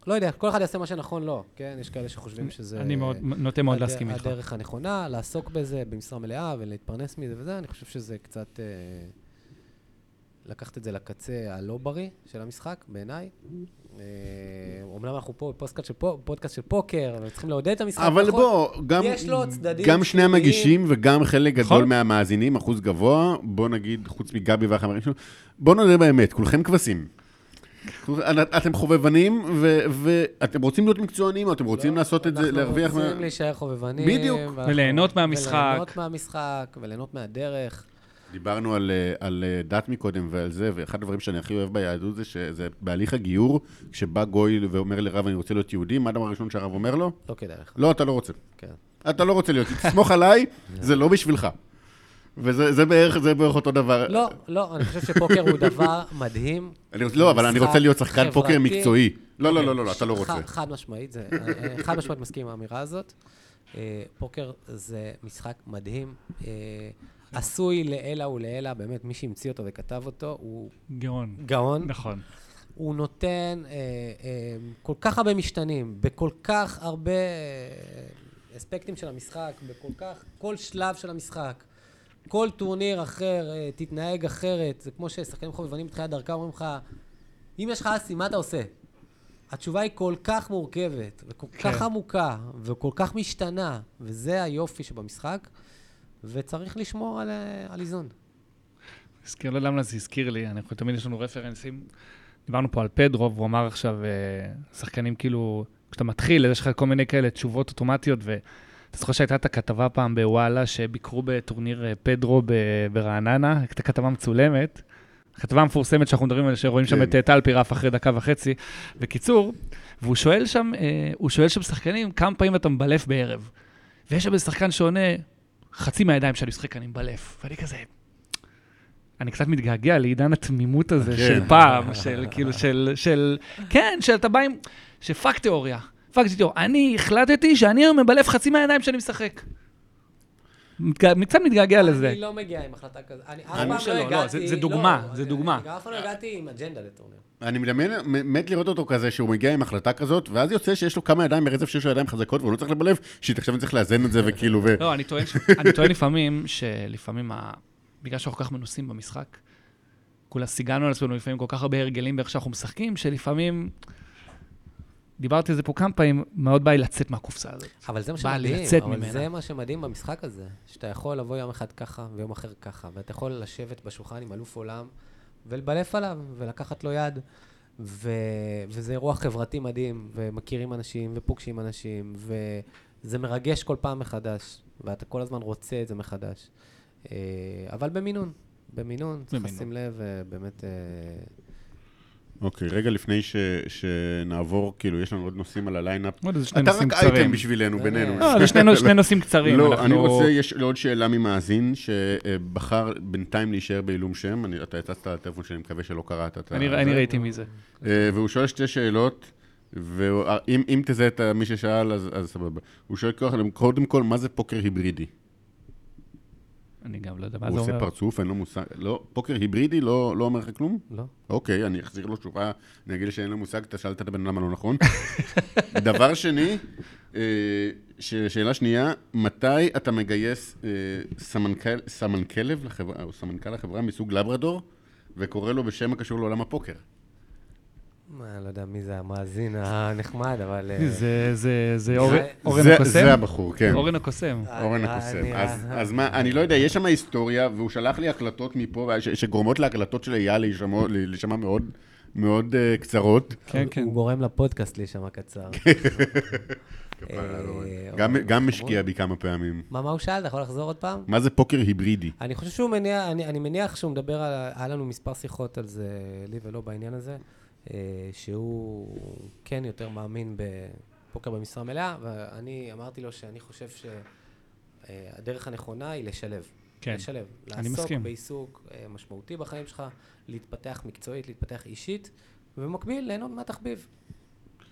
לא יודע, כל אחד יעשה מה שנכון לו, כן? יש כאלה שחושבים שזה... אני מאוד, נוטה מאוד הד- להסכים איתך. הדרך הנכונה, לעסוק בזה במשרה מלאה ולהתפרנס מזה וזה, אני חושב שזה קצת... אה, לקחת את זה לקצה הלא בריא של המשחק, בעיניי. אה, אומנם אנחנו פה בפודקאסט של, פו, פודקאסט של פוקר, וצריכים לעודד את המשחק, אבל נכון? בוא, גם, יש לו צדדים גם שני. המגישים וגם חלק גדול נכון. מהמאזינים, אחוז גבוה, בוא נגיד, חוץ מגבי והחברים שלו, בוא נודה באמת, כולכם כבשים. אתם חובבנים, ואתם רוצים להיות מקצוענים, או אתם רוצים לעשות את זה, להרוויח... אנחנו רוצים להישאר חובבנים. בדיוק. וליהנות מהמשחק. וליהנות מהמשחק, וליהנות מהדרך. דיברנו על, אה, על אה, דת מקודם ועל זה, ואחד הדברים שאני הכי אוהב ביהדות זה שזה בהליך הגיור, כשבא גוי ואומר לרב, אני רוצה להיות יהודי, מה הדבר הראשון שהרב אומר לו? לא כדאי לך. לא, אתה לא רוצה. כן. אתה לא רוצה להיות, תסמוך עליי, (laughs) זה לא בשבילך. וזה זה בערך, זה בערך אותו דבר. לא, לא, אני חושב שפוקר הוא דבר מדהים. לא, אבל אני רוצה להיות שחקן פוקר. מקצועי. לא, לא, לא, לא, לא, אתה לא רוצה. חד משמעית, זה, אה, חד משמעית מסכים עם האמירה הזאת. אה, פוקר זה משחק מדהים, אה, עשוי לעילא ולעילא, באמת, מי שהמציא אותו וכתב אותו, הוא גאון. גאון. נכון. הוא נותן אה, אה, כל כך הרבה משתנים, בכל כך הרבה אספקטים של המשחק, בכל כך, כל שלב של המשחק. כל טורניר אחר, אה, תתנהג אחרת. זה כמו ששחקנים חובבנים בתחילת דרכם אומרים לך, אם יש לך אסי, מה אתה עושה? התשובה היא כל כך מורכבת, וכל כן. כך עמוקה, וכל כך משתנה, וזה היופי שבמשחק, וצריך לשמור על, אה, על איזון. הזכיר לי למה זה הזכיר לי, אנחנו תמיד יש לנו רפרנסים. דיברנו פה על פדרו, והוא אמר עכשיו, אה, שחקנים כאילו, כשאתה מתחיל, יש לך כל מיני כאלה תשובות אוטומטיות, ואתה זוכר שהייתה את הכתבה פעם בוואלה, שביקרו בטורניר אה, פדרו ברעננה, הייתה כתבה מצולמת. כתבה מפורסמת שאנחנו מדברים על שרואים שם כן. את אה, טל פירף אחרי דקה וחצי. בקיצור, והוא שואל שם, אה, הוא שואל שם שחקנים, כמה פעמים אתה מבלף בערב? ויש שם איזה שחקן שעונה, חצי מהידיים שאני משחק אני מבלף. ואני כזה, אני קצת מתגעגע לעידן התמימות הזה כן. של פעם, (laughs) של כאילו, של, של, כן, שאתה בא עם, ש fuck תיאוריה, fuck תיאוריה. אני החלטתי שאני היום מבלף חצי מהידיים שאני משחק. קצת מתגעגע לזה. אני לא מגיע עם החלטה כזאת. אני אף פעם לא לא, הגעתי... זה- זה דוגמה, זה דוגמה. אני גם אף פעם לא הגעתי עם אג'נדה לטורניר. אני מדמיין, מת לראות אותו כזה, שהוא מגיע עם החלטה כזאת, ואז יוצא שיש לו כמה ידיים ברצף שיש לו ידיים חזקות, והוא לא צריך לבלף, שעכשיו אני צריך לאזן את זה, וכאילו, ו... לא, אני טוען, לפעמים, שלפעמים. בגלל שאנחנו כל כך מנוסים במשחק, כולה סיגלנו על עצמנו לפעמים כל כך הרבה הרגלים באיך שאנחנו משחקים, שלפעמים, דיברתי על זה פה כמה פעמים, מאוד בא לי לצאת מהקופסה הזאת. אבל זה מה בא לי שמדהים, לצאת אבל ממנה. זה מה שמדהים במשחק הזה, שאתה יכול לבוא יום אחד ככה ויום אחר ככה, ואתה יכול לשבת בשולחן עם אלוף עולם ולבלף עליו ולקחת לו יד. ו... וזה אירוע חברתי מדהים, ומכירים אנשים ופוגשים אנשים, וזה מרגש כל פעם מחדש, ואתה כל הזמן רוצה את זה מחדש. אה, אבל במינון, במינון, צריך. לשים לב, אה, באמת... אה, אוקיי, רגע לפני ש- שנעבור, כאילו, יש לנו עוד נושאים על ה line-up. עוד איזה שני אתה נושאים רק אייטם קצרים. בשבילנו, לא, בינינו. לא, זה שני שני נושאים קצרים. לא, אנחנו- אני רוצה, יש עוד שאלה ממאזין, שבחר בינתיים להישאר בעילום שם, אני- אתה הצצת על הטלפון שלי, אני מקווה שלא קראת את אני זה. אני ראיתי מי זה. אה, והוא שואל שתי שאלות, ואם תזהה את מי ששאל, אז אז סבבה. הוא שואל קודם כל, מה זה פוקר היברידי? אני גם לא יודע מה זה הוא עושה אומר. פרצוף, אין לו מושג, לא, פוקר היברידי לא לא אומר לך כלום? לא? אוקיי, אני אחזיר לו תשובה, אני אגיד שאין לו מושג, אתה שאלת את הבן אדם הלא נכון. (laughs) דבר שני, אה, ש- שאלה שנייה, מתי אתה מגייס אה, סמנכ"ל- סמנכלב לחברה, או סמנכ"ל לחברה מסוג לברדור, וקורא לו בשם הקשור לעולם הפוקר. מה, אני לא יודע מי זה המאזין הנחמד, אבל... אה, זה- זה- זה נראה- אורן- הקוסם? זה הבחור, כן. אורן הקוסם. אה, אורן נראה- הקוסם. אז- מה, אני לא יודע, יש שם היסטוריה, והוא שלח לי הקלטות מפה, שגורמות להקלטות של אייל להישמע- מאוד מאוד אה, קצרות. כן, כן. הוא גורם לפודקאסט להישמע קצר. אה, גם-. השקיע בי כמה פעמים. מה, מה הוא שאל? אתה יכול לחזור עוד פעם? מה זה פוקר היברידי? אני חושב שהוא מניח, אני, אני מניח שהוא מדבר על, היה לנו מספר שיחות על זה, לי ולא בעניין הזה, אה, שהוא כן יותר מאמין בפוקר במשרה מלאה, ואני אמרתי לו שאני חושב שהדרך הנכונה היא לשלב. כן. לשלב. אני מסכים. לעסוק בעיסוק אה, משמעותי בחיים שלך, להתפתח מקצועית, להתפתח אישית, ובמקביל ליהנות מהתחביב.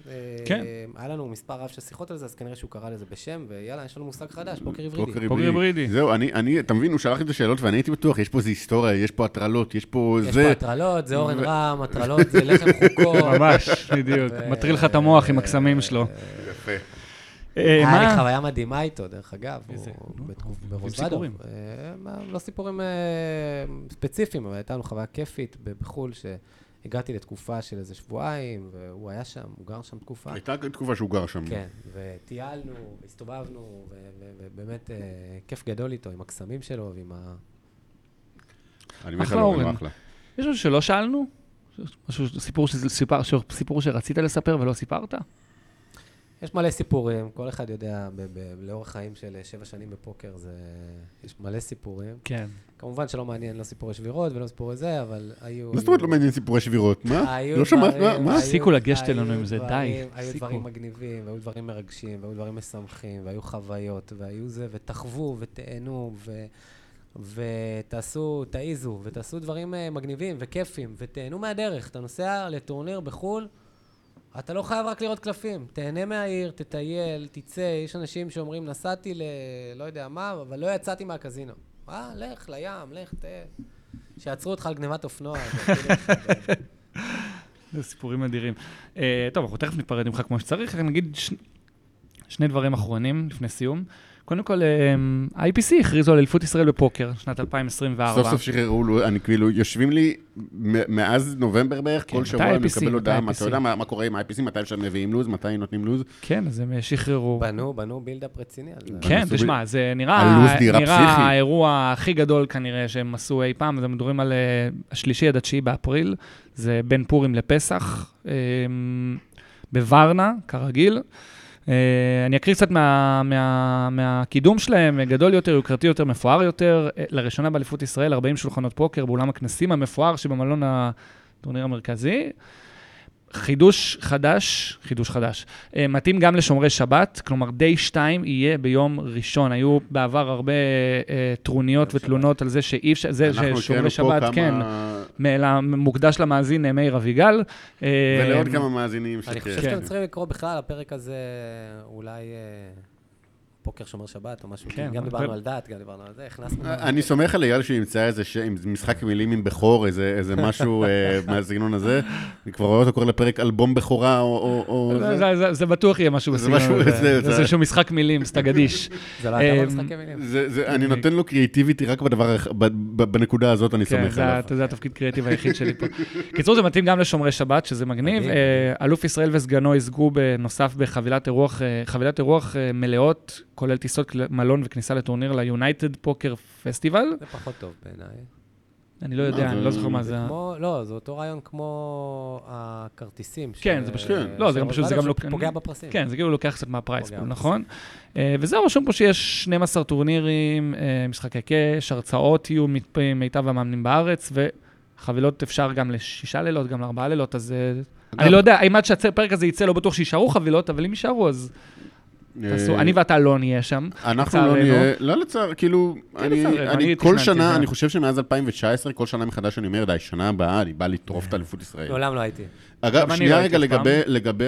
אה, כן. היה לנו מספר רב של שיחות על זה, אז כנראה שהוא קרא לזה בשם, ויאללה, יש לנו מושג חדש, פוקר היברידי. פוקר היברידי. זהו, אני, אני, אתה מבין, הוא שלח לי את השאלות ואני הייתי בטוח, יש פה איזו היסטוריה, יש פה הטרלות, יש פה יש זה. פה הטרלות, זה אורן רם, הטרלות זה לחם (laughs) חוקו. ממש, בדיוק. מטריל לך את המוח עם הקסמים שלו. יפה. אה, היה לי מה? חוויה מדהימה איתו, דרך אגב. איזה? סיפורים. אה, מה, לא סיפורים אה, ספציפיים, אבל הייתה לנו חוויה כיפית בחו"ל, שהגעתי לתקופה של איזה שבועיים, והוא היה שם, הוא גר שם תקופה. הייתה תקופה שהוא גר שם. כן, וטיילנו, הסתובבנו, ובאמת אה, כיף גדול איתו, עם הקסמים שלו ועם ה... אני מת על אורן, אחלה. יש משהו שלא שאלנו? משהו, סיפור, סיפר, סיפור שרצית לספר ולא סיפרת? יש מלא סיפורים, כל אחד יודע, ב- ב- לאורך חיים של אה, שבע שנים בפוקר, זה... יש מלא סיפורים. כן. כמובן שלא מעניין לא סיפורי שבירות ולא סיפורי זה, אבל היו... מה זאת אומרת לא מעניין סיפורי שבירות? מה? היו לא שמעת? מה? הפסיקו לגשת אלינו עם זה, די, היו. דברים מגניבים, והיו דברים מרגשים, והיו דברים משמחים, והיו חוויות, והיו זה, ותחוו, ותהנו, ו... ותעשו, תעיזו, ותעשו דברים אה, מגניבים וכיפים, ותהנו מהדרך. אתה נוסע לטורניר בחו"ל, אתה לא חייב רק לראות קלפים. תהנה מהעיר, תטייל, תצא. יש אנשים שאומרים, נסעתי ל... לא יודע מה, אבל לא יצאתי מהקזינו. אה, לך לים, לך, ת... שיעצרו אותך על גניבת אופנוע. (laughs) זה סיפורים אדירים. אה, טוב, אנחנו תכף ניפרד ממך כמו שצריך, רק נגיד. שני דברים אחרונים לפני סיום. קודם כל, אה, IPC הכריזו על אליפות ישראל בפוקר, שנת 2024. סוף סוף שחררו, לו, אני כאילו, יושבים לי מאז נובמבר בערך, כן, כל שבוע אני IPC? מקבל הודעה, אתה יודע מה מה קורה עם ה-IPC, מתי שהם מביאים לו"ז, מתי נותנים לו"ז? כן, אז הם שחררו. בנו, בנו בילדאפ רציני. כן, תשמע, זה נראה, הלו"ז נראה נראה פסיכי. האירוע הכי גדול כנראה שהם עשו אי פעם, אז הם מדברים על אה, השלישי עד התשיעי באפריל, זה בין פורים לפסח, אה, בוורנה, כרגיל. אה, אני אקריא קצת מה, מה, מהקידום שלהם, גדול יותר, יוקרתי יותר, מפואר יותר. אה, לראשונה באליפות ישראל, 40 שולחנות פוקר באולם הכנסים המפואר שבמלון הטורניר המרכזי. חידוש חדש, חידוש חדש, אה, מתאים גם לשומרי שבת, כלומר די 2 יהיה ביום ראשון. היו בעבר הרבה אה, טרוניות ותלונות על זה שאי אפשר, זה ששומרי שבת, כמה- כן, מוקדש למאזין אה, מאיר אביגל. אה, ולעוד כמה מאזינים אני חושב שכן. שאתם צריכים לקרוא בכלל, הפרק הזה אולי אה, פוקר שומר שבת או משהו. כן, גם אבל- דיברנו על דת, גם דיברנו על זה, הכנסנו... אני סומך על אייל שימצא איזה משחק מילים עם בכור, איזה איזה משהו אה, (laughs) מהסגנון הזה. אני כבר רואה אותו קורא לפרק אלבום בכורה, או- או... או זה- זה. זה- זה- זה בטוח יהיה משהו זה בסגנון משהו- הזה. זה- זה זה- איזשהו משחק מילים, סטגדיש. זה לא הייתה אה, במשחקי מילים. זה- זה- אני נותן לו קריאיטיביטי רק בדבר, בנקודה הזאת אני כן, סומך זה עליו. אתה יודע, התפקיד קריאטיב היחיד שלי פה. קיצור, זה מתאים גם לשומרי שבת, שזה מגניב. אה, אלוף ישראל וסגנו יזכו בנוסף בחבילת אירוח, חבילת אירוח אה, מלאות, כולל טיסות מלון וכניסה לטורניר ל-United פוקר פסטיבל. זה פחות טוב בעיניי. אני לא יודע, אני לא זוכר מה זה לא, זה אותו רעיון כמו הכרטיסים. כן, זה פשוט- כן. לא, זה גם פשוט, זה גם לא... פוגע בפרסים. כן, זה כאילו לוקח קצת מהפרייס. נכון? אה, וזהו, רשום פה שיש 12 טורנירים, אה, משחקי קאש, הרצאות יהיו מיטב המאמנים בארץ, וחבילות אפשר גם לשישה לילות, גם לארבעה לילות, אז אה, אני לא יודע, אם עד שהפרק הזה יצא, לא בטוח שיישארו חבילות, אבל אם יישארו, אז תעשו, אה, אני ואתה לא נהיה שם. אנחנו לא. נהיה, לא לצער, כאילו, כן, אני, כל שנה, זה. אני חושב שמאז 2019, כל שנה מחדש אני אומר, די, שנה הבאה, אני בא לטרוף את אליפות ישראל. מעולם לא הייתי. אגב, שנייה לא רגע לגבי,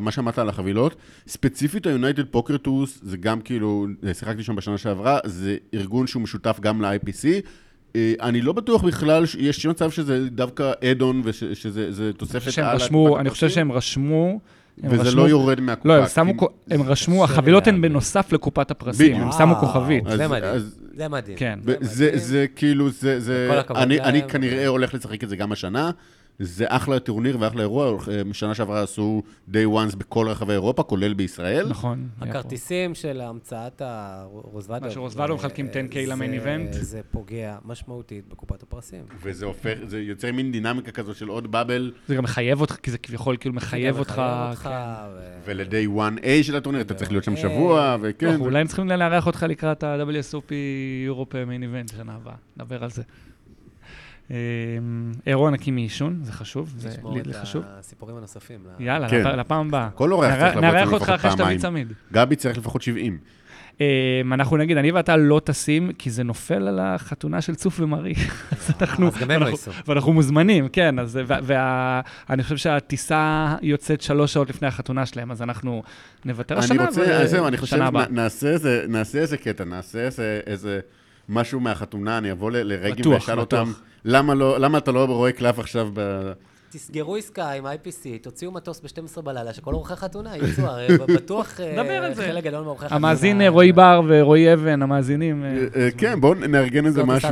מה שאמרת על החבילות, ספציפית ה-United Poker Tours, זה גם כאילו, שיחקתי שם בשנה שעברה, זה ארגון שהוא משותף גם ל-IPC. אה, אני לא בטוח בכלל, יש מצב שזה דווקא אד-און ושזה תוספת חושב שהם על אני חושב שהם רשמו... הם וזה רשמו- לא יורד מהקופה. לא, הם שמו, כי- הם רשמו, החבילות הן. בנוסף לקופת הפרסים, הם בדיוק. שמו וואו. כוכבית. זה אז- מדהים. אז זה מדהים. כן. זה. זה כאילו, זה, זה, אני. אני כנראה הולך לשחק את זה גם השנה. זה אחלה טורניר ואחלה אירוע. אה, שנה שעברה עשו day ones בכל רחבי אירופה, כולל בישראל. נכון. הכרטיסים של המצאת הרוזוודוב. מה שרוזוודוב מחלקים 10K למיין איבנט. זה פוגע משמעותית בקופת הפרסים. וזה הופך, זה יוצר מין דינמיקה כזאת של עוד באבל, זה גם מחייב אותך, כי זה כביכול כאילו מחייב אותך. כן. ול-day one A של הטורניר, אתה צריך להיות שם אה, שבוע, וכן. טוב, אולי הם צריכים לארח אותך לקראת ה-WSOP יורופ מיין איבנט שנה הבאה, נדבר על זה. אה, אירוע נקי מעישון, זה חשוב, זה לשמור לי את לי חשוב. הסיפורים הנוספים. יאללה, כן. לפ- לפעם הבאה. כל אורח צריך לבוא נארח אותך לפחות אחרי שתביא פעמיים. צמיד. גבי צריך לפחות 70. אה, אנחנו נגיד, אני ואתה לא טסים, כי זה נופל על החתונה של צוף ומרי. (laughs) אז אנחנו... אז גם הם לא ייסעו. ואנחנו מוזמנים, כן, אז ואני חושב שהטיסה יוצאת שלוש שעות לפני החתונה שלהם, אז אנחנו נוותר אני השנה, רוצה, אז זהו, אני חושב, נעשה איזה- קטע, נעשה איזה- משהו מהחתונה, אני אבוא ל- לרגים בטוח, ואשאל בטוח. אותם, למה לא- למה אתה לא רואה קלף עכשיו ב... תסגרו עסקה עם IPC, תוציאו מטוס ב-12 בלילה, שכל אורחי חתונה יצאו, הרי בטוח אה, נדבר על זה. חלק גדול מאורחי חתונה... המאזין אה, רועי בר ורועי אבן, המאזינים... אה, כן, בואו נארגן איזה משהו.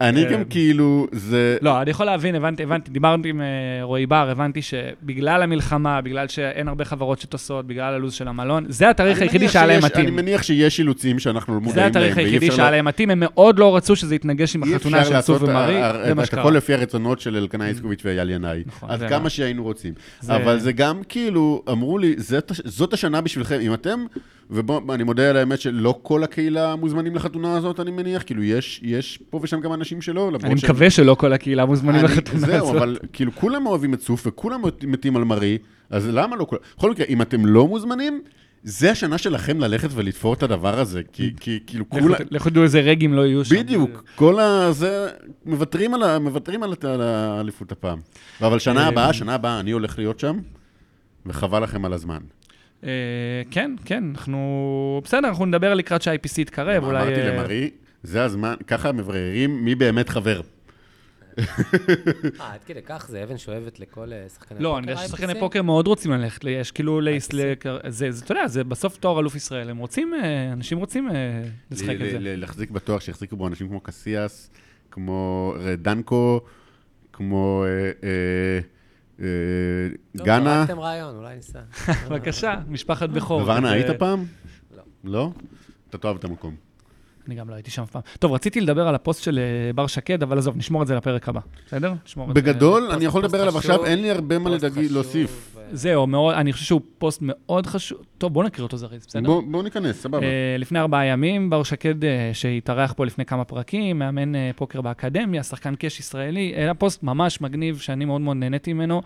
אני כן. גם כאילו, זה... לא, אני יכול להבין, הבנתי, הבנתי, דיברתי עם רועי בר, הבנתי שבגלל המלחמה, בגלל שאין הרבה חברות שטוסות, בגלל הלו"ז של המלון, זה התאריך היחידי שהיה להם שיש- אני מתאים. מניח שיש אילוצים שאנחנו לא מודעים זה להם. התאריך ואי היחידי שהיה לה- להם מתאים, הם מאוד לא רצו שזה יתנגש עם אי החתונה אפשר של לעשות צוף ומרי, ה- זה מה את שקרה. הכל לפי הרצונות של אלקנה איסקוביץ' ואייל ינאי. נכון, עד כמה מה. שהיינו רוצים. זה- אבל זה גם כאילו, אמרו לי, "זאת זאת השנה בשבילכם. אם אתם, ובואו, אני מודה על האמת שלא כל הקהילה מוזמנים לחתונה הזאת, אני מניח. כאילו, יש יש פה ושם גם אנשים שלא. אני שהם- מקווה שלא כל הקהילה מוזמנים אני- לחתונה זהו, הזאת. אבל כאילו, כולם אוהבים את צוף וכולם מתים על מרי, אז למה לא כולם? בכל מקרה, אם אתם לא מוזמנים, זה השנה שלכם ללכת ולתפור את הדבר הזה, כי כי כאילו. ת- לכו תדעו איזה רגים לא יהיו שם. בדיוק, כל ה... זה... מוותרים על, ה... מוותרים על, על האליפות הפעם. אבל שנה אה, הבאה, שנה הבאה אני הולך להיות שם, וחבל לכם על הזמן. אה, כן, כן, אנחנו... בסדר, אנחנו נדבר לקראת שה-IPC יתקרב, אולי... אמרתי אה, למרי, זה הזמן, ככה מבררים מי באמת חבר. אה, עד כדי כך זה אבן שואבת לכל אה, שחקני לא, פוקר, אני יודע? ששחקני פוקר מאוד רוצים ללכת, יש כאילו, לייס- IPC. ל- זה, זה, אתה יודע, זה בסוף תואר אלוף ישראל, הם רוצים, אה, אנשים רוצים אה, לשחק את זה. להחזיק בתואר שיחזיקו בו אנשים כמו קסיאס, כמו דנקו, כמו אה, טוב, גאנה. זרקתם רעיון, אולי ניסע. (laughs) בבקשה, משפחת בכור. ורנה, היית פעם? לא. לא? אתה תאהב את המקום. אני גם לא הייתי שם אף פעם. טוב, רציתי לדבר על הפוסט של אה, בר שקד, אבל עזוב, נשמור את זה לפרק הבא, בסדר? בגדול, אני יכול לדבר עליו עכשיו, אין לי הרבה מה להוסיף. אה, זהו, מאוד, אני חושב שהוא פוסט מאוד חשוב. טוב, בוא נקריא אותו זריז, בסדר? בוא- בואו ניכנס, סבבה. אה, לפני ארבעה ימים, בר שקד, שהתארח פה לפני כמה פרקים, מאמן פוקר באקדמיה, שחקן cash ישראלי, היה פוסט ממש מגניב, שאני מאוד מאוד נהניתי ממנו,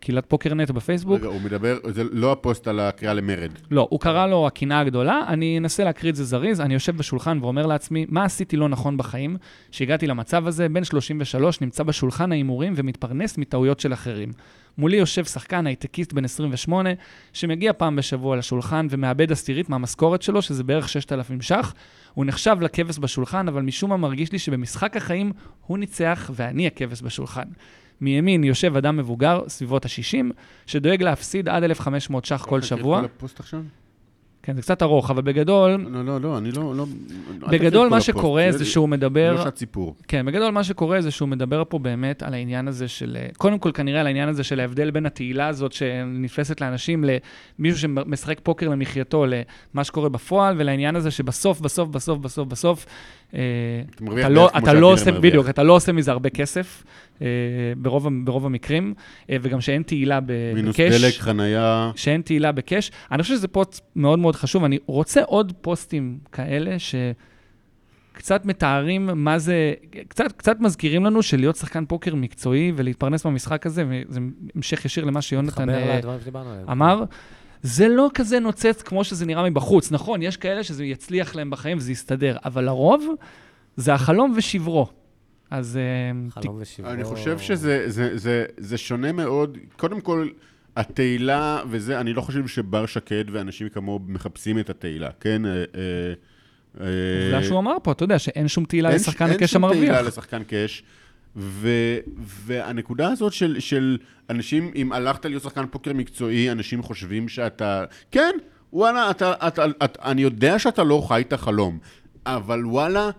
בקהילת פוקרנט בפייסבוק. רגע, הוא מדבר, זה לא הפוסט על הקריאה למרד. לא, הוא קרא לו הקנאה הגדולה, אני אנסה להקריא את זה זריז, אני יושב בשולחן ואומר לעצמי, מה עשיתי לא נכון בחיים, שהגעתי למצב הזה, בן 33, נמצא בשולחן ההימורים ומתפרנס מטעויות של אחרים. מולי יושב שחקן הייטקיסט בן 28, שמגיע פעם בשבוע לשולחן ומאבד עשירית מהמשכורת שלו, שזה בערך 6,000 ש"ח. הוא נחשב לכבש בשולחן, אבל משום מה מרגיש לי שבמשחק החיים הוא ניצח ואני הכבש בשולחן. מימין יושב אדם מבוגר, סביבות ה-60, שדואג להפסיד עד 1,500 ש"ח כל שבוע. כן, זה קצת ארוך, אבל בגדול, לא, לא, לא, אני לא... לא- בגדול מה שקורה הפוסט, זה שהוא זה מדבר, לא שעת סיפור. כן, בגדול מה שקורה זה שהוא מדבר פה באמת על העניין הזה של, אה, קודם כל כנראה על העניין הזה של ההבדל בין התהילה הזאת שנתפסת לאנשים למישהו שמשחק פוקר למחייתו, למה שקורה בפועל, ולעניין הזה שבסוף, בסוף, בסוף, בסוף, בסוף, אתה מרוויח אתה לא, אתה לא עושה. בדיוק, אתה לא עושה מזה הרבה כסף, אה, ברוב, המקרים, אה, וגם שאין תהילה ב- מינוס בקאש. דלק, חניה. שאין תהילה בקאש. אני חושב שזה פוסט מאוד מאוד חשוב. אני רוצה עוד פוסטים כאלה שקצת מתארים מה זה, קצת, קצת מזכירים לנו שלהיות שחקן פוקר מקצועי ולהתפרנס במשחק הזה, וזה המשך ישיר למה שיונתן אה. אמר. זה לא כזה נוצץ כמו שזה נראה מבחוץ. נכון, יש כאלה שזה יצליח להם בחיים וזה יסתדר, אבל לרוב זה החלום ושברו. אז אה, חלום ושברו. אני חושב שזה זה, זה, זה שונה מאוד. קודם כל, התהילה וזה, אני לא חושב שבר שקד ואנשים כמוהו מחפשים את התהילה, כן? אה, אה, אה, זה שהוא אמר פה, אתה יודע, שאין שום תהילה אין- לשחקן אין הקש שום תהילה המרוויח. לשחקן קאש. ו, והנקודה הזאת של, של אנשים, אם הלכת להיות שחקן פוקר מקצועי, אנשים חושבים שאתה... כן, וואלה, אתה, אתה, אתה, אני יודע שאתה לא חי את החלום. אבל וואלה,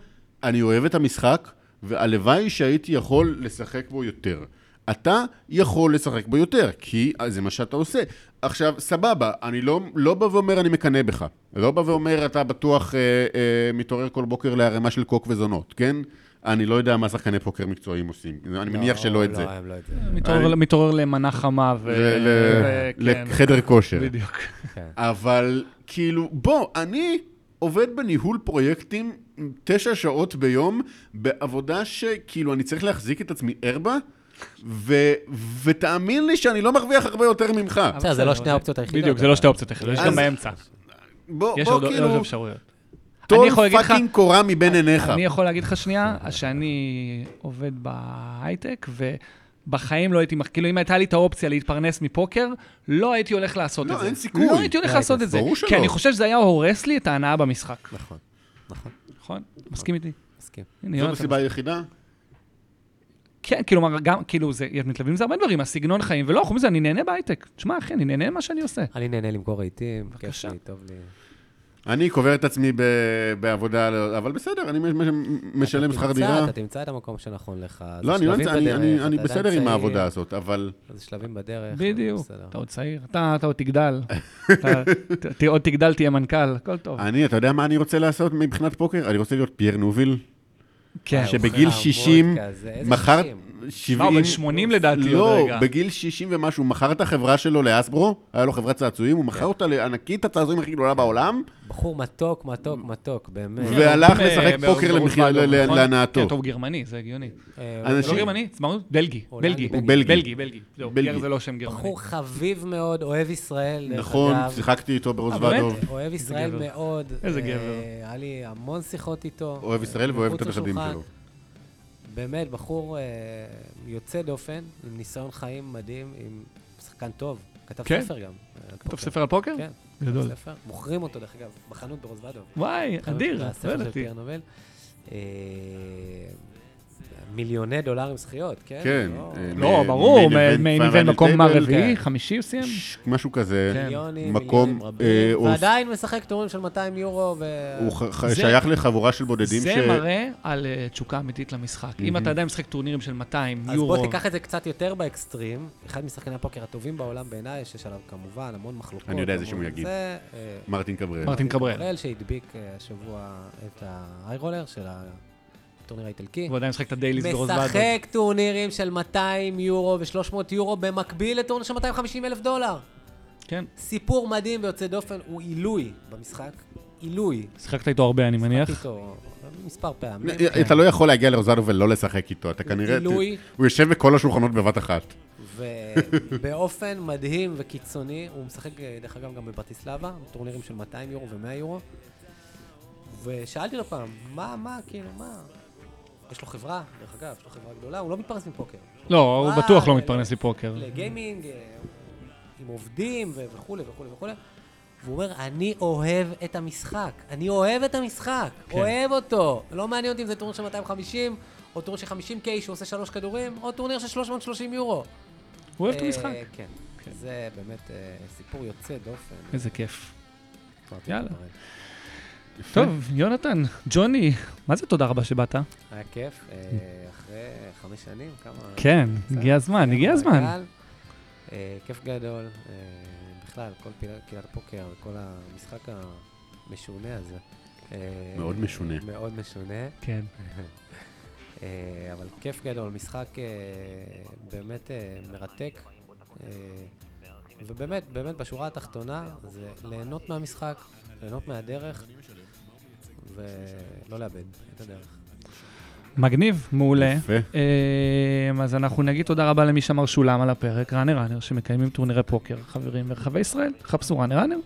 אני אוהב את המשחק, והלוואי שהייתי יכול לשחק בו יותר. אתה יכול לשחק בו יותר, כי זה מה שאתה עושה. עכשיו, סבבה, אני לא, לא בא ואומר אני מקנא בך. לא בא ואומר אתה בטוח אה, אה, מתעורר כל בוקר לערימה של קוק וזונות, כן? אני לא יודע מה שחקני פוקר מקצועיים עושים. אני מניח שלא את זה. לא, הם לא את זה. מתעורר- למנה חמה ו... ל- ל- וכן. לחדר כושר. בדיוק. כן. אבל כאילו, בוא, אני עובד בניהול פרויקטים תשע שעות ביום, בעבודה שכאילו אני צריך להחזיק את עצמי ער בה, ו- ותאמין לי שאני לא מרוויח הרבה יותר ממך. בסדר, זה לא שני האופציות היחידות. בדיוק, זה לא שתי אופציות היחידות, יש גם באמצע. בוא, יש בוא עוד עוד כאילו, אפשרויות. אני טול fucking קורה מבין עיניך. אני יכול להגיד לך שנייה, שאני עובד בהייטק, ובחיים לא הייתי, כאילו אם הייתה לי את האופציה להתפרנס מפוקר, לא הייתי הולך לעשות לא, את זה. אין סיכוי. לא הייתי הולך לא לעשות את זה. ברור שלא. כי אני חושב שזה היה הורס לי את ההנאה במשחק. נכון, נכון, נכון? מסכים איתי? מסכים. זאת. הסיבה היחידה? כן, כאילו, גם, כאילו, זה, מתלווים לזה הרבה דברים, הסגנון חיים, ולא, חוץ מזה, אני נהנה בהייטק. תשמע, אחי, אני נהנה ממה שאני עושה. אני נהנה למכור רהיטים, כיף. לי, טוב לי. אני קובר את עצמי ב- בעבודה, לא- אבל בסדר, אני מש- משלם שכר דירה. אתה תמצא את המקום שנכון לך. לא, אני לא נמצא, אני- אני אני בסדר עם צעיר, העבודה הזאת, אבל... זה שלבים בדרך. בדיוק. אתה עוד צעיר, אתה אתה עוד תגדל. אתה ת- עוד תגדל, תהיה מנכ"ל, הכל טוב. אני, אתה יודע מה אני רוצה לעשות מבחינת פוקר? אני רוצה להיות פייר נוביל, כן. שבגיל חמוד 60 כזה, איזה מכר 60? 70... מה, הוא בן 80 לדעתי עוד לא, רגע. בגיל 60 ומשהו, הוא מכר את החברה שלו לאסברו, היה לו חברת צעצועים, הוא מכר אותה לענקית הצעצועים הכי גדולה בעולם, בחור מתוק, מתוק, מתוק, באמת. והלך אה, לשחק פוקר נכון? להנאתו. כן, טוב, גרמני, זה הגיוני. אה, אנשים- לא גרמני, עצמאות? בלגי. בלגי. הוא בלגי. בלגי, בלגי. זהו, בלגי. גר זה לא שם גרמני. בחור חביב מאוד, אוהב ישראל, נכון. שיחקתי איתו אה, ברוזוודוב. באמת? אוהב ישראל. מאוד. איזה אה, גבר. היה לי המון שיחות איתו. אוהב ישראל ואוהב את הנכדים. שלו. באמת, בחור אה, יוצא דופן, עם ניסיון חיים מדהים, עם שחקן טוב. כתב כן? ספר גם. על כתוב פוקר. ספר על פוקר? כן, גדול. כתב ספר. מוכרים אותו, דרך אגב, בחנות ברוזוודוב. וואי, אדיר, לא הספר של ידעתי. פייר נובל. אה, מיליוני דולרים זכיות, כן? כן. לא- אה, לא, מ- ברור, מיין איבנט מקום הרביעי, כן. חמישי הוא סיים? משהו כזה. כן. מיליונים, מקום, מיליונים רבים, אה, ועדיין משחק טורים של 200 יורו, ו... הוא שייך לחבורה של בודדים ש... זה מראה על אה, תשוקה אמיתית למשחק. אם אתה עדיין משחק טורנירים של 200 אז יורו, בוא תיקח את זה קצת יותר באקסטרים. אחד משחקני הפוקר הטובים בעולם בעיניי, שיש עליו כמובן המון מחלוקות. אני יודע איזה המון שם הוא יגיד. מרטין קברל. מרטין קברל. שהדביק השבוע את האיירולר של הטורניר האיטלקי. הוא עדיין משחק את הדייליס ברוזוודוב. משחק טורנירים של 200 יורו ו-300 יורו במקביל לטורניר של 250 אלף דולר. כן. סיפור מדהים ויוצא דופן, הוא עילוי במשחק. עילוי. שיחקת איתו הרבה, אני מניח. שיחקתי איתו מספר פעמים. אתה לא יכול להגיע לרוזדו ולא לשחק איתו, אתה כנראה... גילוי. הוא יושב בכל השולחנות בבת אחת. ובאופן (laughs) מדהים וקיצוני, הוא משחק אה, דרך אגב גם בברטיסלבה, טורנירים של 200 יורו ו-100 יורו. ושאלתי לו פעם, מה, מה, כאילו, מה? יש לו חברה, דרך אגב, יש לו חברה גדולה, הוא לא מתפרנס מפוקר. לא, הוא בטוח לא מתפרנס מפוקר. ל gaming, אה, עם עובדים וכולי וכולי וכולי. והוא אומר, אני אוהב את המשחק. אני אוהב את המשחק. כן. אוהב אותו. לא מעניין אותי אם זה טורניר של 250, או טורניר של 50K שהוא עושה שלוש כדורים, או טורניר של 330 יורו. הוא אוהב את אה, המשחק. כן. זה באמת אה, סיפור יוצא דופן. איזה כיף. יאללה. לדברים. טוב, יונתן, ג'וני, מה זה תודה רבה שבאת? היה כיף. אה, אחרי חמש שנים, כמה... כן. הגיע הזמן, הגיע הזמן. אה, כיף גדול. אה, בכלל, כל קהילת הפוקר, כל המשחק המשונה הזה. מאוד משונה. מאוד משונה. כן. (laughs) אבל כיף גדול, משחק באמת מרתק. ובאמת, באמת, בשורה התחתונה, זה ליהנות מהמשחק, ליהנות מהדרך, ולא לאבד את הדרך. מגניב, מעולה. יפה. אמ, אז אנחנו נגיד תודה רבה למי שאמר שילם על הפרק, Runner Runner, שמקיימים טורנירי פוקר, חברים ברחבי ישראל, חפשו Runner Runner,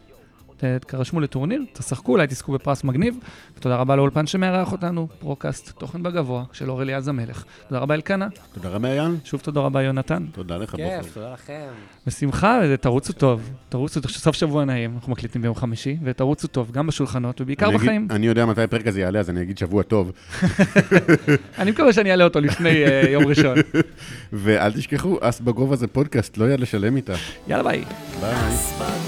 תרשמו לטורניר, תשחקו, אולי תזכו בפרס מגניב, ותודה רבה לאולפן שמארח אותנו, פרוקאסט, תוכן בגובה, של אור אליעז המלך. תודה רבה אלקנה, תודה רבה, מעיין. שוב תודה רבה יונתן. תודה לך, כיף, בוקר. תודה לכם. בשמחה, תרוצו טוב, תרוצו, סוף שבוע נעים, אנחנו מקליטים ביום חמישי, ותרוצו טוב, גם בשולחנות, ובעיקר בחיים. אני יודע מתי הפרק הזה יעלה, אז אני אגיד שבוע טוב. (laughs) אני מקווה שאני אעלה אותו לפני אה, יום ראשון. (laughs) ואל תשכחו, אס בגובה זה פודקאסט, לא יד לשלם איתה. יאללה ביי. ביי.